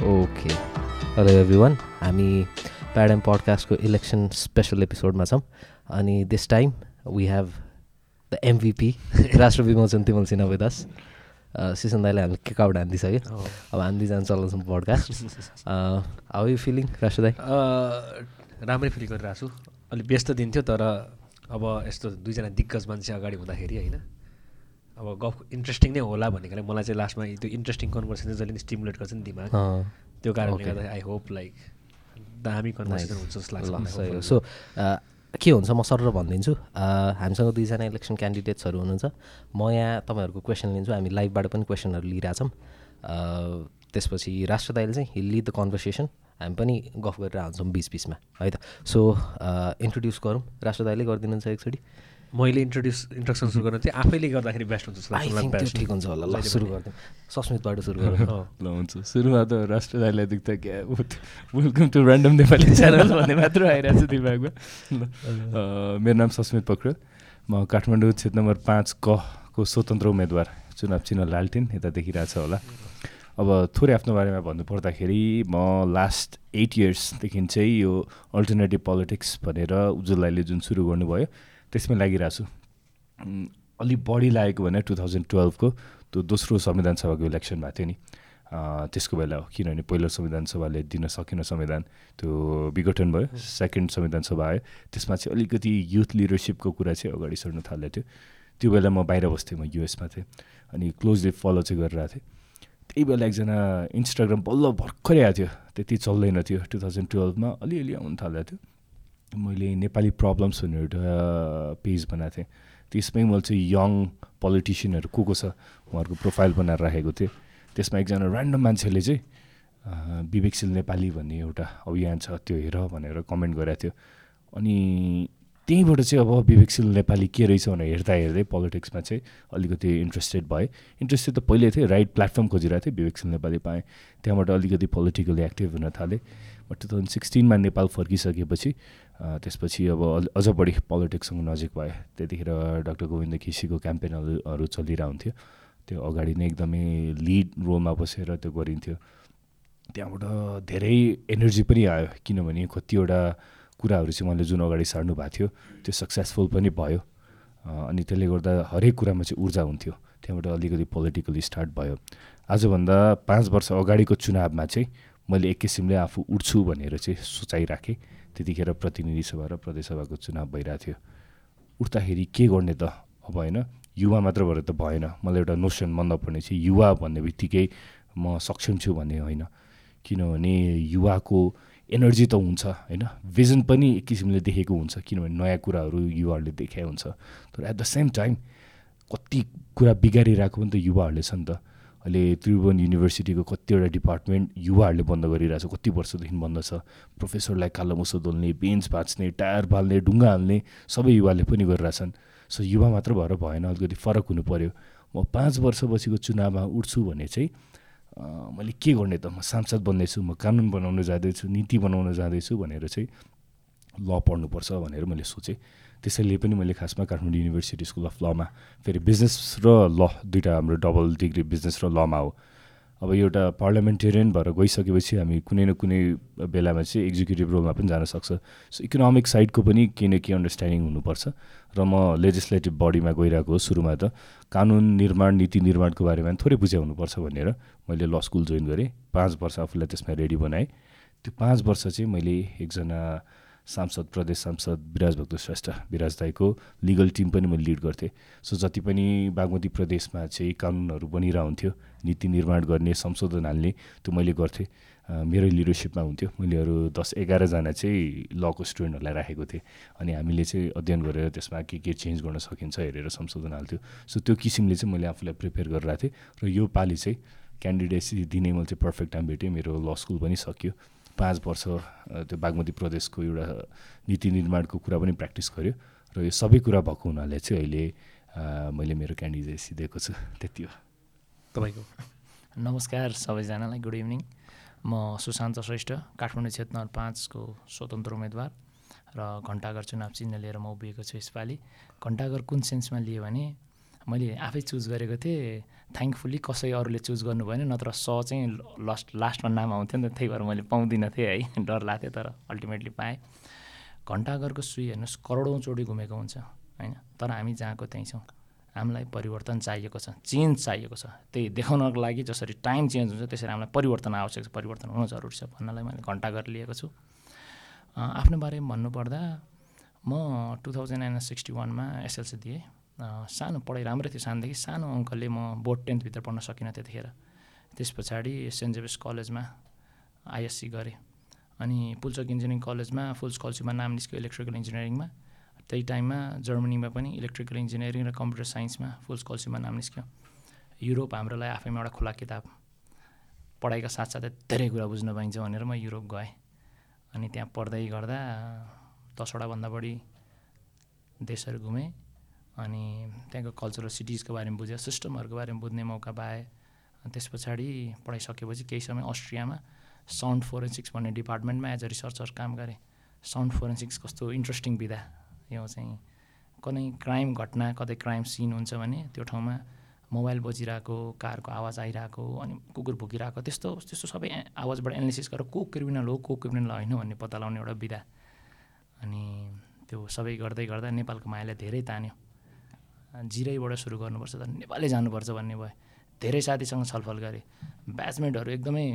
Okay hello every one हामी प्याडम पडकास्टको election special एपिसोडमा छौँ। अनि this time we have the MVP Rashtra Bimochan तिमल सिन्हा अस सिसन दाईले हामीले किक आउट हानिदिइसक्यो अब हान्दी जान चलाउँछौँ पडकास्ट हाउ यु फिलिङ राष्ट्र दाई राम्रै फिल गरिरहेको छु। अलिक व्यस्त दिन थियो तर अब यस्तो दुईजना दिग्गज मान्छे अगाडि हुँदाखेरि होइन अब गफ इन्ट्रेस्टिङ नै होला भनेकोले मलाई चाहिँ लास्टमा त्यो इन्ट्रेस्टिङ कन्भर्सेसन जहिले पनि स्टिमुलेट गर्छ नि दिमाग। त्यो कारणले. गर्दा आई होप लाइक दामी कन्भर्सेसन हुन्छ जस्तो लाग्छ सो के हुन्छ? म सर भनिदिन्छु। हामीसँग दुईजना इलेक्सन क्यान्डिडेट्सहरू हुनुहुन्छ। म यहाँ तपाईँहरूको क्वेसन लिन्छु। हामी लाइभबाट पनि क्वेसनहरू लिइरहेछौँ। त्यसपछि राष्ट्र दाइले चाहिँ हिल लिड द कन्भर्सेसन हामी पनि गफ गरेर बिच बिचमा है त? सो इन्ट्रोड्युस गरौँ। राष्ट्र दाइले गरिदिनुहुन्छ एकचोटि। मैले इन्ट्रोड्युस इन्ट्रोडक्सन सुरु गर्न चाहिँ आफैले गर्दाखेरि बेस्ट हुन्छ। ठिक हुन्छ होला ल सुरु। गरिदिउँ सस्मितबाट सुरु गरौँ। ल हुन्छ। सुरुमा त राष्ट्र दाईलाई देख्दा क्या? Welcome to random Nepali channel भन्ने मात्र आइरहेको छ दिमागमा मेरो नाम सस्मित पोखरेल। म काठमाडौँ क्षेत्र नम्बर पाँच कको स्वतन्त्र उम्मेदवार चुनाव चिन्ह लालटिन यता देखिरहेछ होला। अब थोरै आफ्नो बारेमा भन्नुपर्दाखेरि म लास्ट एट इयर्सदेखि चाहिँ यो अल्टरनेटिभ पोलिटिक्स भनेर उज्जवल दाईले जुन सुरु गर्नुभयो त्यसमै लागिरहेको छु। अलिक बढी लागेको भने टु थाउजन्ड टुवेल्भको त्यो दोस्रो संविधान सभाको इलेक्सन भएको थियो नि। त्यसको बेला हो किनभने पहिलो संविधान सभाले दिन सकेन संविधान त्यो विघटन भयो सेकेन्ड संविधान सभा आयो। त्यसमा चाहिँ अलिकति युथ लिडरसिपको कुरा चाहिँ अगाडि सर्न थालेको थियो। त्यो बेला म बाहिर बस्थेँ म युएसमा थिएँ अनि क्लोजली फलो चाहिँ गरिरहेको थिएँ। त्यही बेला एकजना इन्स्टाग्राम बल्ल भर्खरै आएको थियो त्यति चल्दैन थियो। टु थाउजन्ड टुवेल्भमा अलिअलि आउनु थालेको थियो। मैले नेपाली प्रब्लम्स भन्ने एउटा पेज बनाएको थिएँ। त्यसमै मैले चाहिँ यङ पोलिटिसियनहरू को को छ उहाँहरूको प्रोफाइल बनाएर राखेको थिएँ। त्यसमा एकजना ऱ्यान्डम मान्छेले चाहिँ विवेकशील नेपाली भन्ने एउटा अभियान छ त्यो हेर भनेर कमेन्ट गरेको थियो। अनि त्यहीँबाट चाहिँ अब विवेकशील नेपाली के रहेछ भनेर हेर्दा हेर्दै पोलिटिक्समा चाहिँ अलिकति इन्ट्रेस्टेड भएँ। इन्ट्रेस्टेड त पहिले थिएँ राइट प्लेटफर्म खोजिरहेको थिएँ विवेकशील नेपाली पाएँ। त्यहाँबाट अलिकति पोलिटिकली एक्टिभ हुन थालेँ। म टु थाउजन्ड सिक्सटिनमा नेपाल फर्किसकेपछि त्यसपछि अब अझ बढी पोलिटिक्ससँग नजिक भएँ त्यतिखेर डाक्टर गोविन्द केसीको क्याम्पेनहरू चलिरहेको हुन्थ्यो त्यो अगाडि नै एकदमै लिड रोलमा बसेर त्यो गरिन्थ्यो। त्यहाँबाट धेरै एनर्जी पनि आयो किनभने कतिवटा कुराहरू चाहिँ मैले जुन अगाडि सार्नु भएको थियो त्यो सक्सेसफुल पनि भयो। अनि त्यसले गर्दा हरेक कुरामा चाहिँ ऊर्जा हुन्थ्यो। त्यहाँबाट अलिकति पोलिटिकली स्टार्ट भयो। आजभन्दा पाँच वर्ष अगाडिको चुनावमा चाहिँ मैले एक किसिमले आफू उठ्छु भनेर चाहिँ सोचाइ राखेँ त्यतिखेर प्रतिनिधि सभा र प्रदेश सभाको चुनाव भइरहेको थियो उठ्दाखेरि के गर्ने त? अब होइन युवा मात्र भएर त भएन। मलाई एउटा नोसन मन नपर्ने चाहिँ युवा भन्ने बित्तिकै म सक्षम छु भन्ने होइन। किनभने युवाको एनर्जी त हुन्छ होइन? भिजन पनि एक किसिमले देखेको हुन्छ किनभने नयाँ कुराहरू युवाहरूले देखाइ हुन्छ। तर एट द सेम टाइम कति कुरा बिगारिरहेको पनि त युवाहरूले छ नि त। अहिले त्रिभुवन युनिभर्सिटीको कतिवटा डिपार्टमेन्ट युवाहरूले बन्द गरिरहेछ कति वर्षदेखि बन्द छ? प्रोफेसरलाई कालो मुसो दोल्ने बेन्च भाँच्ने टायर बाल्ने ढुङ्गा हाल्ने सबै युवाले पनि गरिरहेछन्। सो युवा मात्र भएर भएन अलिकति फरक हुनु पऱ्यो म पाँच वर्षपछिको चुनावमा उठ्छु भने चाहिँ मैले के गर्ने त? म सांसद बन्दैछु म कानुन बनाउन जाँदैछु नीति बनाउन जाँदैछु भनेर चाहिँ ल पढ्नुपर्छ भनेर मैले सोचेँ। त्यसैले पनि मैले खासमा काठमाडौँ युनिभर्सिटी स्कुल अफ लमा फेरि बिजनेस र ल दुइटा हाम्रो डबल डिग्री बिजनेस र लमा हो। अब एउटा पार्लियामेन्टेरियन भएर गइसकेपछि हामी कुनै न कुनै बेलामा चाहिँ एक्जिक्युटिभ रोलमा पनि जान सक्छ। सो इकोनोमिक साइडको पनि केही न केही अन्डरस्ट्यान्डिङ हुनुपर्छ र म लेजिस्लेटिभ बडीमा गइरहेको हो सुरुमा त। कानुन निर्माण नीति निर्माणको बारेमा थोरै बुझ्या हुनुपर्छ भनेर मैले ल स्कुल जोइन गरेँ। पाँच वर्ष आफूलाई त्यसमा रेडी बनाएँ। त्यो पाँच वर्ष चाहिँ मैले एकजना सांसद प्रदेश सांसद विराज भक्त श्रेष्ठ विराज दाईको लिगल टिम पनि मैले लिड गर्थेँ। सो जति पनि बागमती प्रदेशमा चाहिँ कानुनहरू बनिरहन्थ्यो नीति निर्माण गर्ने संशोधन हाल्ने त्यो मैले गर्थेँ। मेरै लिडरसिपमा हुन्थ्यो। मैले अरू दस एघारजना चाहिँ लको स्टुडेन्टहरूलाई राखेको थिएँ। अनि हामीले चाहिँ अध्ययन गरेर त्यसमा के के चेन्ज गर्न सकिन्छ हेरेर संशोधन हाल्थ्यो। सो त्यो किसिमले चाहिँ मैले आफूलाई प्रिपेयर गरिरहेको थिएँ। र यो पालि चाहिँ क्यान्डिडेट्स दिने मैले चाहिँ पर्फेक्ट टाइम भेटेँ। मेरो ल स्कुल पनि सकियो। पाँच वर्ष त्यो बागमती प्रदेशको एउटा नीति निर्माणको कुरा पनि प्र्याक्टिस गऱ्यो र यो सबै कुरा भएको हुनाले चाहिँ अहिले मैले मेरो क्यान्डिडेसी दिएको छु। त्यति हो। तपाईँको? नमस्कार सबैजनालाई गुड इभिनिङ। म सुशान्त श्रेष्ठ काठमाडौँ क्षेत्र नम्बर पाँचको स्वतन्त्र उम्मेदवार र घन्टाघर चुनाव चिन्ह लिएर म उभिएको छु यसपालि। घन्टाघर कुन सेन्समा लियो भने मैले आफै चुज गरेको थिएँ थ्याङ्कफुल्ली कसै अरूले चुज गर्नु भएन नत्र स चाहिँ लास्ट लास्टमा नाम आउँथ्यो नि त त्यही भएर मैले पाउँदिनँ थिएँ है डर लाग्थ्यो तर अल्टिमेटली पाएँ। घन्टाघरको सुई हेर्नुहोस् करोडौँचोटि घुमेको हुन्छ होइन? तर हामी जहाँको त्यहीँ छौँ। हामीलाई परिवर्तन चाहिएको छ चेन्ज चाहिएको छ। त्यही देखाउनको लागि जसरी टाइम चेन्ज हुन्छ त्यसरी हामीलाई परिवर्तन आवश्यक छ परिवर्तन हुन जरुरी छ भन्नलाई मैले घन्टाघर लिएको छु। आफ्नो बारेमा भन्नुपर्दा म टु थाउजन्ड एन्ड सिक्सटी वानमा एसएलसी दिएँ। सानो पढाइ राम्रै थियो सानोदेखि। सानो अङ्कलले म बोर्ड टेन्थभित्र पढ्न सकिनँ त्यतिखेर। त्यस पछाडि सेन्ट जेभिस कलेजमा आइएससी गरेँ। अनि पुल्चोक इन्जिनियरिङ कलेजमा फुल स्कलरसिपमा नाम निस्क्यो इलेक्ट्रिकल इन्जिनियरिङमा। त्यही टाइममा जर्मनीमा पनि इलेक्ट्रिकल इन्जिनियरिङ र कम्प्युटर साइन्समा फुल स्कलरसिपमा नाम निस्क्यो। युरोप हाम्रो लागि आफैमा एउटा खुला किताब। पढाइका साथसाथै धेरै कुरा बुझ्न पाइन्छ भनेर म युरोप गएँ। अनि त्यहाँ पढ्दै गर्दा दसवटाभन्दा बढी देशहरू घुमेँ। अनि त्यहाँको कल्चरल सिटिजको बारेमा बुझेँ सिस्टमहरूको बारेमा बुझ्ने मौका पाएँ। त्यस पछाडि पढाइसकेपछि केही समय अस्ट्रियामा साउन्ड फोरेन्सिक्स भन्ने डिपार्टमेन्टमा एज अ रिसर्चर काम गरेँ। साउन्ड फोरेन्सिक्स कस्तो इन्ट्रेस्टिङ विधा यो चाहिँ कुनै क्राइम घटना कतै क्राइम सिन हुन्छ भने त्यो ठाउँमा मोबाइल बजिरहेको कारको आवाज आइरहेको अनि कुकुर भुकिरहेको त्यस्तो त्यस्तो सबै आवाजबाट एनालिसिस गरेर को क्रिमिनल हो को क्रिमिनल होइन भन्ने पत्ता लगाउने एउटा विधा। अनि त्यो सबै गर्दै गर्दा नेपालको मायाले धेरै तान्यो। जिरैबाट सुरु गर्नुपर्छ त। नेपालै जानुपर्छ भन्ने भयो। धेरै साथीसँग छलफल गरेँ। ब्याचमेन्टहरू एकदमै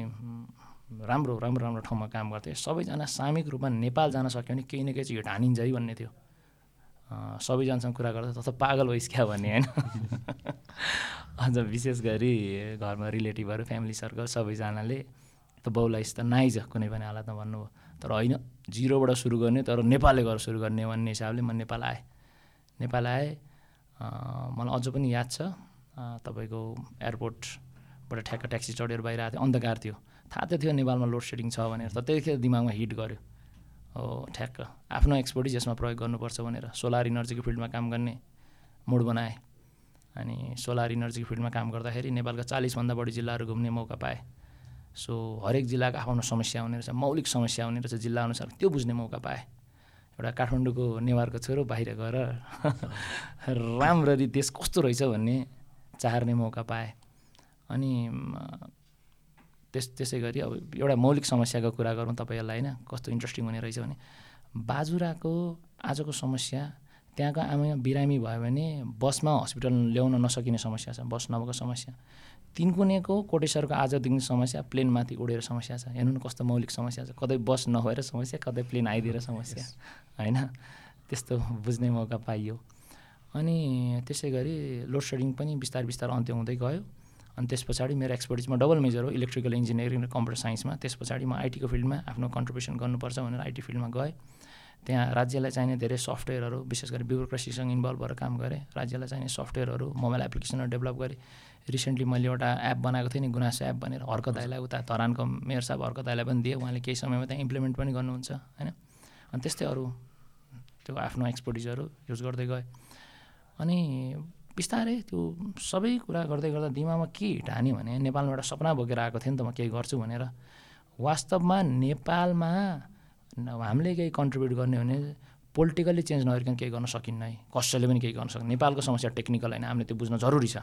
राम्रो राम्रो राम्रो ठाउँमा काम गर्थे। सबैजना सामूहिक रूपमा नेपाल जान सक्यो भने केही न केही चाहिँ हिट हानिन्छ है भन्ने थियो। सबैजनासँग कुरा गर्दा तथा पागल भइस क्या भन्ने होइन। अझ विशेष गरी घरमा रिलेटिभहरू फ्यामिली सर्कल सबैजनाले त बाउलाई त नाइज कुनै पनि हालतमा भन्नुभयो। तर होइन जिरोबाट सुरु गर्ने तर नेपालले गरेर सुरु गर्ने भन्ने हिसाबले म नेपाल आएँ। नेपाल आएँ। मलाई अझ पनि याद छ। तपाईँको एयरपोर्टबाट ठ्याक्क ट्याक्सी चढेर बाहिर आएको थियो। अन्धकार थियो। थाहा त थियो नेपालमा लोड सेडिङ छ भनेर। त त्यतिखेर दिमागमा हिट गर्यो। हो ठ्याक्क। आफ्नो एक्सपर्टिज यसमा प्रयोग गर्नुपर्छ भनेर। सोलर इनर्जीको फिल्डमा काम गर्ने मुड बनाएँ। अनि सोलर इनर्जीको फिल्डमा काम गर्दाखेरि नेपालका चालिसभन्दा बढी जिल्लाहरू घुम्ने मौका पाएँ। सो हरेक जिल्लाको आफ्नो समस्या हुने रहेछ मौलिक समस्या हुने रहेछ जिल्लाअनुसार त्यो बुझ्ने मौका पाएँ। एउटा काठमाडौँको नेवारको छोरो बाहिर गएर राम्ररी देश कस्तो रहेछ भन्ने चाहर्ने मौका पाएँ। अनि त्यस त्यसै गरी अब एउटा मौलिक समस्याको कुरा गरौँ तपाईँहरूलाई होइन कस्तो इन्ट्रेस्टिङ हुने रहेछ भने बाजुराको आजको समस्या त्यहाँको आमा बिरामी भयो भने बसमा हस्पिटल ल्याउन नसकिने समस्या छ बस नभएको समस्या। तिनकुनेको कोटेश्वरको आजदेखि समस्या प्लेनमाथि उडेर समस्या छ। हेर्नु न कस्तो मौलिक समस्या छ। कतै बस नभएर समस्या कतै प्लेन आइदिएर समस्या। होइन? त्यस्तो बुझ्ने मौका पाइयो। अनि त्यसै गरी लोड सेडिङ पनि बिस्तारै बिस्तारै अन्त्य हुँदै गयो। अनि त्यस पछाडि मेरो एक्सपर्टिजमा डबल मेजर हो इलेक्ट्रिकल इन्जिनियरिङ र कम्प्युटर साइन्समा। त्यस पछाडि म आइटीको फिल्डमा आफ्नो कन्ट्रिब्युसन गर्नुपर्छ भनेर आइटी फिल्डमा गएँ। त्यहाँ राज्यलाई चाहिने धेरै सफ्टवेयरहरू विशेष गरी ब्युरोक्रेसीसँग इन्भल्भ भएर काम गरेँ। राज्यलाई चाहिने सफ्टवेयरहरू मोबाइल एप्लिकेसनहरू डेभलप गरेँ। रिसेन्टली मैले एउटा एप बनाएको थिएँ नि गुनासो एप भनेर। हर्क दाईलाई उता धरानको मेयर साहब हर्क दाईलाई पनि दिएँ। उहाँले केही समयमा त्यहाँ इम्प्लिमेन्ट पनि गर्नुहुन्छ होइन? अनि त्यस्तै अरू त्यो आफ्नो एक्सपर्टिजहरू युज गर्दै गएँ। अनि बिस्तारै त्यो सबै कुरा गर्दै गर्दा दिमागमा के ढान्यो भने नेपालमा एउटा सपना बोकेर आएको थिएँ नि त म केही गर्छु भनेर। वास्तवमा नेपालमा हामीले केही कन्ट्रिब्युट गर्ने भने पोलिटिकल्ली चेन्ज नगरिकन केही गर्न सकिन्न है। कसैले पनि केही गर्न सक्छ नेपालको समस्या टेक्निकल होइन। हामीले त्यो बुझ्न जरुरी छ।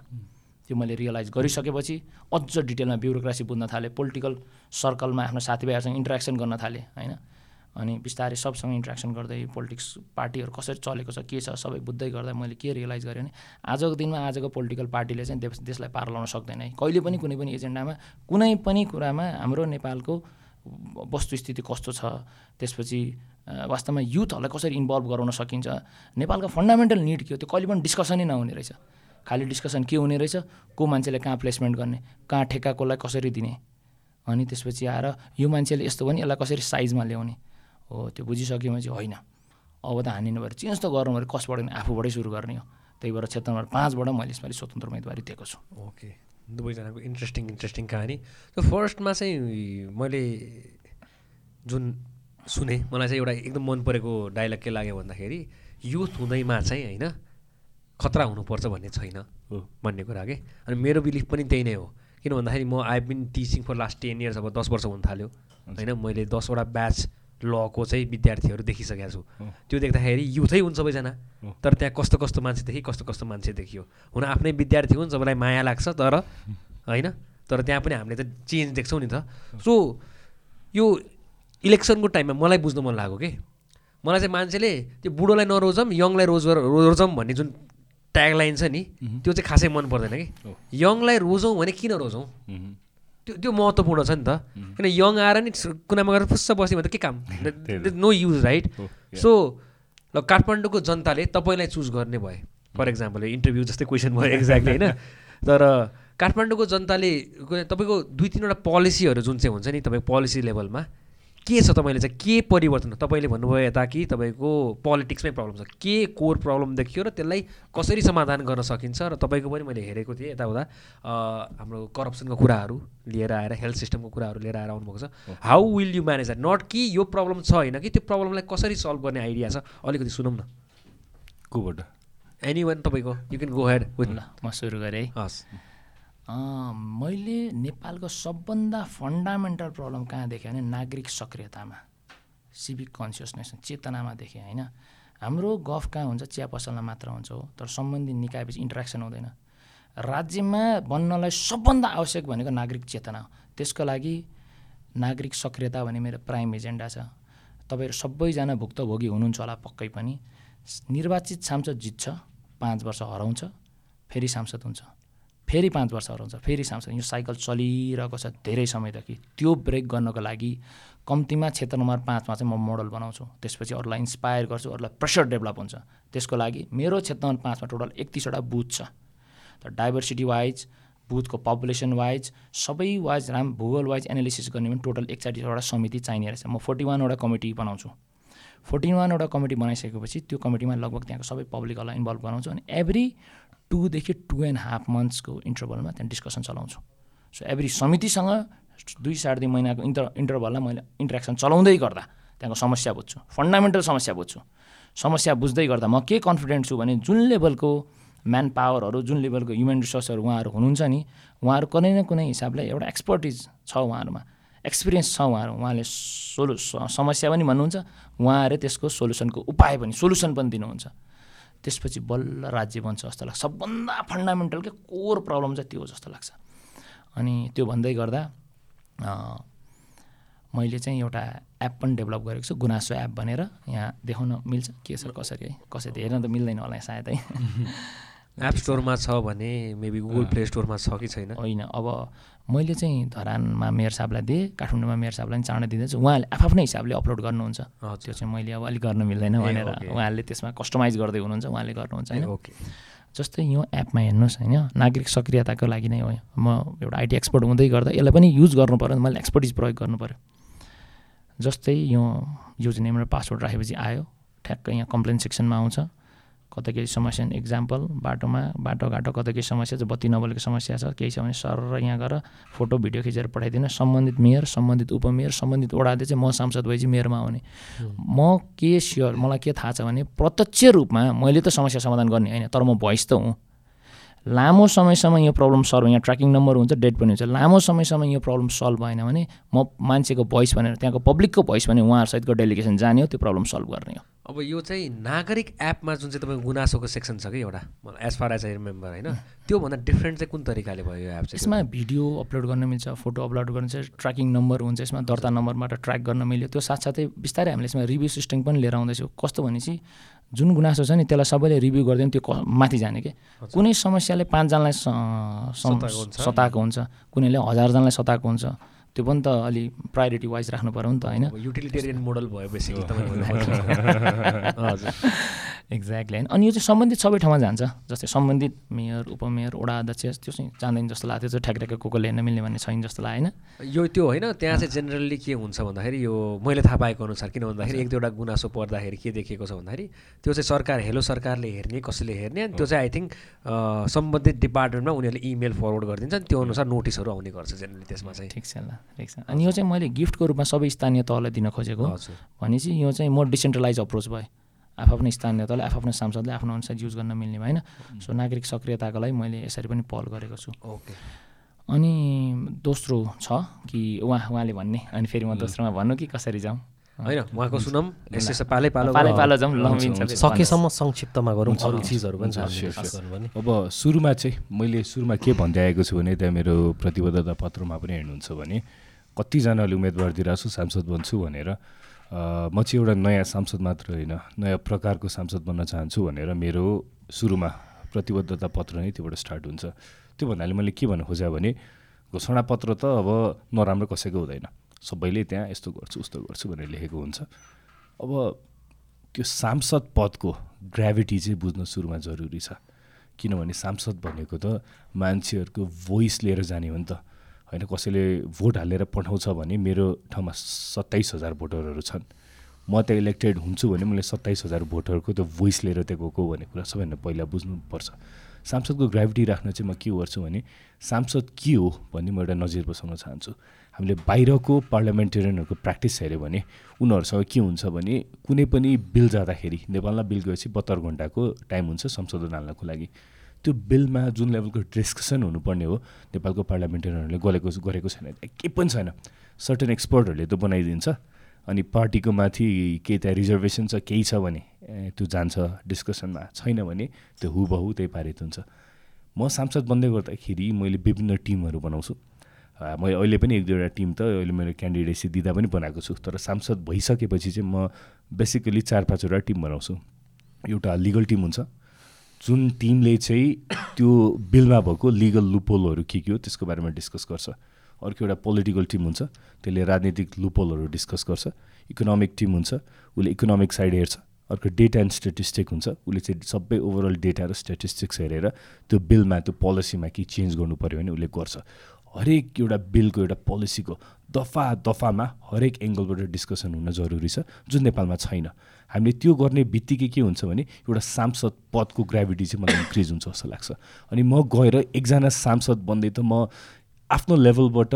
त्यो मैले रियलाइज गरिसकेपछि अझ डिटेलमा ब्युरोक्रासी बुझ्न थालेँ। पोलिटिकल सर्कलमा आफ्नो साथीभाइहरूसँग इन्ट्रेक्सन गर्न थालेँ होइन। अनि बिस्तारै सबसँग इन्ट्रेक्सन गर्दै पोलिटिक्स पार्टीहरू कसरी चलेको छ के छ सबै बुझ्दै गर्दा मैले के रियलाइज गरेँ भने आजको दिनमा आजको पोलिटिकल पार्टीले चाहिँ देश देशलाई पार लगाउन सक्दैन है। कहिले पनि कुनै पनि एजेन्डामा कुनै पनि कुरामा हाम्रो नेपालको वस्तुस्थिति कस्तो छ त्यसपछि वास्तवमा युथहरूलाई कसरी इन्भल्भ गराउन सकिन्छ नेपालको फन्डामेन्टल निड के हो त्यो कहिले पनि डिस्कसनै नहुने रहेछ। खालि डिस्कसन के हुने रहेछ को मान्छेले कहाँ प्लेसमेन्ट गर्ने कहाँ ठेक्का कसलाई कसरी दिने अनि त्यसपछि आएर यो मान्छेले यस्तो भने यसलाई कसरी साइजमा ल्याउने हो त्यो बुझिसकेपछि होइन। अब त हानिनु भएर चेन्ज त गर्नु पऱ्यो कसबाट आफूबाटै सुरु गर्ने हो। त्यही भएर क्षेत्र नम्बर पाँचबाट मैले यसपालि स्वतन्त्र उम्मेदवारी दिएको छु। ओके। दुवैजनाको इन्ट्रेस्टिङ इन्ट्रेस्टिङ कहानी। त्यो फर्स्टमा चाहिँ मैले जुन सुने मलाई चाहिँ एउटा एकदम मन परेको डाइलग के लाग्यो भन्दाखेरि युथ हुँदैमा चाहिँ होइन खतरा हुनुपर्छ भन्ने छैन भन्ने कुरा के। अनि मेरो बिलिफ पनि त्यही नै हो। किन भन्दाखेरि म I been teaching for last ten years अब दस वर्ष हुन थाल्यो। होइन मैले दसवटा ब्याच लको चाहिँ विद्यार्थीहरू देखिसकेको छु। त्यो देख्दाखेरि युथै हुन् सबैजना। तर त्यहाँ कस्तो कस्तो मान्छे देखि कस्तो कस्तो मान्छे देखियो। हुन आफ्नै विद्यार्थी हुन् सबैलाई माया लाग्छ तर होइन? तर त्यहाँ पनि हामीले त चेन्ज देख्छौँ नि त। सो यो इलेक्सनको टाइममा मलाई बुझ्नु मन लाग्यो कि? मलाई चाहिँ मान्छेले त्यो बुढोलाई नरोजम यङलाई रोज रोजम भन्ने जुन ट्यागलाइन छ नि त्यो चाहिँ खासै मन पर्दैन कि? यङलाई रोजौँ भने किन रोजौँ? त्यो त्यो महत्त्वपूर्ण छ नि त। किन यङ आएर नि कुनामा गएर फुस्स बस्यो भने त के काम? नो युज राइट सो ल काठमाडौँको जनताले तपाईँलाई चुज गर्ने भए फर इक्जाम्पल इन्टरभ्यू जस्तै क्वेसन भयो एक्ज्याक्टली होइन? तर काठमाडौँको जनताले तपाईँको दुई तिनवटा पोलिसीहरू जुन चाहिँ हुन्छ नि तपाईँको पोलिसी लेभलमा के छ तपाईँले चाहिँ? के परिवर्तन तपाईँले भन्नुभयो यता कि तपाईँको पोलिटिक्समै प्रब्लम छ। के कोर प्रब्लम देखियो र त्यसलाई कसरी समाधान गर्न सकिन्छ? र तपाईँको पनि मैले हेरेको थिएँ यताउता हाम्रो करप्सनको कुराहरू लिएर आएर हेल्थ सिस्टमको कुराहरू लिएर आएर आउनुभएको छ। How will you manage that not कि यो प्रब्लम छ होइन कि त्यो प्रब्लमलाई कसरी सल्भ गर्ने आइडिया छ? अलिकति सुनौँ न। कोबाट? एनी वान तपाईँको? You can go head with ल म सुरु गरेँ है। हस्। मैले नेपालको सबभन्दा फन्डामेन्टल प्रब्लम कहाँ देखेँ भने नागरिक सक्रियतामा सिभिक कन्सियसनेस चेतनामा देखेँ होइन। हाम्रो गफ कहाँ हुन्छ? चिया पसलमा मात्र हुन्छ हो तर सम्बन्धित निकायपछि इन्ट्रेक्सन हुँदैन। राज्यमा बन्नलाई सबभन्दा आवश्यक भनेको नागरिक चेतना हो। त्यसको लागि नागरिक सक्रियता भन्ने मेरो प्राइम एजेन्डा छ। तपाईँहरू सबैजना भुक्तभोगी हुनुहुन्छ होला पक्कै पनि। निर्वाचित सांसद जित्छ पाँच वर्ष हराउँछ फेरि सांसद हुन्छ। फेरि पाँच वर्ष हराउँछ फेरि सांसद यो साइकल चलिरहेको छ धेरै समयदेखि। त्यो ब्रेक गर्नको लागि कम्तीमा क्षेत्र नम्बर पाँचमा चाहिँ म मोडल बनाउँछु। त्यसपछि अरूलाई इन्सपायर गर्छु अरूलाई प्रेसर डेभलप हुन्छ। त्यसको लागि मेरो क्षेत्र नम्बर पाँचमा टोटल एकतिसवटा बुथ छ। त डाइभर्सिटी वाइज बुथको पपुलेसन वाइज सबै वाइज राम भूगोल वाइज एनालिसिस गर्ने भने टोटल एकचालिसवटा समिति चाहिने रहेछ। म फोर्टी वानवटा कमिटी बनाउँछु। फोर्टी वानवटा कमिटी बनाइसकेपछि त्यो कमिटीमा लगभग त्यहाँको सबै पब्लिकहरूलाई इन्भल्भ गराउँछु। अनि एभ्री टूदेखि टु एन्ड हाफ मन्थ्सको इन्टरभलमा त्यहाँ डिस्कसन चलाउँछु। सो एभ्री समितिसँग दुई साढे दुई महिनाको इन्टर इन्टरभलमा मैले इन्ट्रेक्सन चलाउँदै गर्दा त्यहाँको समस्या बुझ्छु। फन्डामेन्टल समस्या बुझ्छु। समस्या बुझ्दै गर्दा म के कन्फिडेन्ट छु भने जुन लेभलको म्यान पावरहरू जुन लेभलको ह्युमन रिसोर्सहरू उहाँहरू हुनुहुन्छ नि उहाँहरू कुनै न कुनै हिसाबले एउटा एक्सपर्टिज छ उहाँहरूमा। एक्सपिरियन्स छ उहाँहरू। उहाँले सोलु समस्या पनि भन्नुहुन्छ उहाँहरूले त्यसको सोल्युसनको उपाय पनि सोल्युसन पनि दिनुहुन्छ। त्यसपछि बल्ल राज्य बन्छ जस्तो लाग्छ। सबभन्दा फन्डामेन्टल के कोर प्रब्लम चाहिँ त्यो हो जस्तो लाग्छ। अनि त्यो भन्दै गर्दा मैले चाहिँ एउटा एप पनि डेभलप गरेको छु गुनासो एप भनेर। यहाँ देखाउन मिल्छ। के छ कसरी है कसरी? हेर्न त मिल्दैन होला सायद। है एप स्टोरमा छ भने मेबी गुगल प्ले स्टोरमा छ कि छैन? होइन अब मैले चाहिँ धरानमा मेयर साहबलाई दिएँ काठमाडौँमा मेयर साहबलाई पनि चाँडै दिँदैछु। उहाँले आफ्नै हिसाबले अपलोड गर्नुहुन्छ। त्यो चाहिँ मैले अब अलिक गर्न मिल्दैन भनेर उहाँले त्यसमा कस्टमाइज गर्दै हुनुहुन्छ उहाँले गर्नुहुन्छ होइन? ओके। जस्तै यो एपमा हेर्नुहोस् होइन नागरिक सक्रियताको लागि नै हो म एउटा आइटी एक्सपर्ट हुँदै गर्दा यसलाई पनि युज गर्नु पऱ्यो मैले एक्सपर्टिज प्रयोग गर्नु पऱ्यो जस्तै यो युज नेम र पासवर्ड राखेपछि आयो ठ्याक्कै यहाँ कम्प्लेन सेक्सनमा आउँछ। कता केही समस्या इक्जाम्पल बाटोमा बाटोघाटो कता केही समस्या छ बत्ती नबलेको समस्या छ केही छ। भने सर यहाँ गएर फोटो भिडियो खिचेर पठाइदिनु। सम्बन्धित मेयर सम्बन्धित उपमेयर सम्बन्धित ओडाले चाहिँ म सांसद भएपछि मेयरमा आउने। म के स्योर मलाई के थाहा छ भने प्रत्यक्ष रूपमा मैले त समस्या समाधान गर्ने होइन तर म भोइस त हुँ। लामो समयसम्म यो प्रब्लम सल्भ यहाँ ट्र्याकिङ नम्बर हुन्छ डेट पनि हुन्छ। लामो समयसम्म यो प्रब्लम सल्भ भएन भने म मान्छेको भोइस भनेर त्यहाँको पब्लिकको भोइस भने उहाँहरूसहितको डेलिगेसन जाने हो त्यो प्रब्लम सल्भ गर्ने हो। अब यो चाहिँ नागरिक एपमा जुन चाहिँ तपाईँको गुनासोको सेक्सन छ कि एउटा as far as I remember होइन? त्योभन्दा डिफ्रेन्ट चाहिँ कुन तरिकाले भयो यो एप चाहिँ? यसमा भिडियो अपलोड गर्न मिल्छ फोटो अपलोड गर्न चाहिँ ट्र्याकिङ नम्बर हुन्छ यसमा दर्ता नम्बरबाट ट्र्याक गर्न मिल्यो। त्यो साथसाथै बिस्तारै हामीले यसमा रिभ्यू सिस्टम पनि लिएर आउँदैछौँ। कस्तो भनेपछि जुन गुनासो छ नि त्यसलाई सबैले रिभ्यू गरिदियो त्यो माथि जाने कि? कुनै समस्याले पाँचजनालाई सताएको हुन्छ। कुनैले हजारजनालाई सताएको हुन्छ। त्यो पनि त अलि प्रायोरिटी वाइज राख्नु पऱ्यो नि त होइन? युटिलिटेरियन मोडल भयो बेसिकली एक्ज्याक्टली होइन? अनि यो चाहिँ सम्बन्धित सबै ठाउँमा जान्छ जस्तै सम्बन्धित मेयर उपमेयर वडा अध्यक्ष त्यो चाहिँ जाँदैन जस्तो लाग्यो त्यो चाहिँ ठ्याक्ठ्याक्कै को कोले हेर्न मिल्ने भन्ने छैन जस्तो लाग्यो होइन? यो त्यो होइन त्यहाँ चाहिँ जेनरली के हुन्छ भन्दाखेरि यो मैले थाहा पाएको अनुसार किन भन्दाखेरि एक दुईवटा गुनासो पर्दाखेरि के देखिएको छ भन्दाखेरि त्यो चाहिँ सरकार हेलो सरकारले हेर्ने कसैले हेर्ने अनि त्यो चाहिँ आई थिङ्क सम्बन्धित डिपार्टमेन्टमा उनीहरूले इमेल फरवर्ड गरिदिन्छ अनि त्यो अनुसार नोटिसहरू आउने गर्छ जेनरली त्यसमा चाहिँ। ठिक छ ल। ठिक छ। अनि यो चाहिँ मैले गिफ्टको रूपमा सबै स्थानीय तहलाई दिन खोजेको भनेपछि यो चाहिँ म डिसेन्ट्रलाइज अप्रोच भयो आफ्नो स्थानीय तहले आफ्नो सांसदले आफ्नो अनुसार युज गर्न मिल्ने भएन। सो नागरिक सक्रियताको लागि मैले यसरी पनि पहल गरेको छु। ओके। अनि दोस्रो छ कि उहाँ उहाँले भन्ने अनि फेरि म दोस्रोमा भन्नु कि कसरी जाउँ? होइन उहाँको सुनम यसो पालै पालो पालै। पालो जाउँ लम्बिन्छ सकेसम्म संक्षिप्तमा गरौँ अरू चिजहरू पनि अब सुरुमा चाहिँ मैले सुरुमा के भन्दै आएको छु भने त्यहाँ मेरो प्रतिबद्धता पत्रमा पनि हेर्नुहुन्छ भने कतिजनाले उम्मेदवार दिइरहेको छु सांसद बन्छु भनेर म चाहिँ एउटा नयाँ सांसद मात्र होइन नयाँ प्रकारको सांसद बन्न चाहन्छु भनेर मेरो सुरुमा प्रतिबद्धता पत्र नै त्योबाट स्टार्ट हुन्छ। त्यो भन्नाले मैले के भन्नु खोजेँ भने घोषणापत्र त अब नराम्रो कसैको हुँदैन। सबैले त्यहाँ यस्तो गर्छु उस्तो गर्छु भनेर लेखेको हुन्छ। अब त्यो सांसद पदको ग्राभिटी चाहिँ बुझ्न सुरुमा जरुरी छ। किनभने सांसद भनेको त मान्छेहरूको भोइस लिएर जाने हो नि त। होइन कसैले भोट हालेर पठाउँछ भने मेरो ठाउँमा सत्ताइस हजार भोटरहरू छन्। म त्यहाँ इलेक्टेड हुन्छु भने मैले सत्ताइस हजार भोटरको त्यो भोइस लिएर त्यहाँ गएको भनेको कुरा सबैभन्दा पहिला बुझ्नुपर्छ। सांसदको ग्राभिटी राख्न चाहिँ म के गर्छु भने सांसद के हो भन्ने म एउटा नजिर बसाउन चाहन्छु। हामीले बाहिरको पार्लियामेन्टेरियनहरूको प्र्याक्टिस हेऱ्यो भने उनीहरूसँग के हुन्छ भने कुनै पनि बिल जाँदाखेरि नेपालमा बिल गएपछि बत्तर घन्टाको टाइम हुन्छ संशोधन हाल्नको लागि। त्यो बिलमा जुन लेभलको डिस्कसन हुनुपर्ने हो नेपालको पार्लियामेन्टेरियनहरूले गरेको गरेको छैन। केही पनि छैन। सर्टेन एक्सपर्टहरूले त बनाइदिन्छ। अनि पार्टीको माथि केही त्यहाँ रिजर्भेसन छ केही छ भने त्यो जान्छ। डिस्कसनमा छैन भने त्यो हुबहु त्यही पारित हुन्छ। म सांसद बन्दै गर्दाखेरि मैले विभिन्न टिमहरू बनाउँछु। मैले अहिले पनि एक दुईवटा टिम त अहिले मेरो क्यान्डिडेसी दिँदा पनि बनाएको छु। तर सांसद भइसकेपछि चाहिँ म बेसिकली चार पाँचवटा टिम बनाउँछु। एउटा लिगल टिम हुन्छ। जुन टिमले चाहिँ त्यो बिलमा भएको लिगल लुपोलहरू के के हो त्यसको बारेमा डिस्कस गर्छ। अर्को एउटा पोलिटिकल टिम हुन्छ। त्यसले राजनीतिक लुपोलहरू डिस्कस गर्छ। इकोनोमिक टिम हुन्छ। उसले इकोनोमिक साइड हेर्छ। अर्को डेटा एन्ड स्ट्याटिस्टिक हुन्छ। उसले चाहिँ सबै ओभरअल डेटा र स्ट्याटिस्टिक्स हेरेर त्यो बिलमा त्यो पोलिसीमा केही चेन्ज गर्नु पऱ्यो भने उसले गर्छ। हरेक एउटा बिलको एउटा पोलिसीको दफा दफामा हरेक एङ्गलबाट डिस्कसन हुन जरुरी छ जुन नेपालमा छैन। हामीले त्यो गर्ने बित्तिकै के हुन्छ भने एउटा सांसद पदको ग्राभिटी चाहिँ मलाई इन्क्रिज हुन्छ जस्तो लाग्छ। अनि म गएर एकजना सांसद बन्दै त म आफ्नो लेभलबाट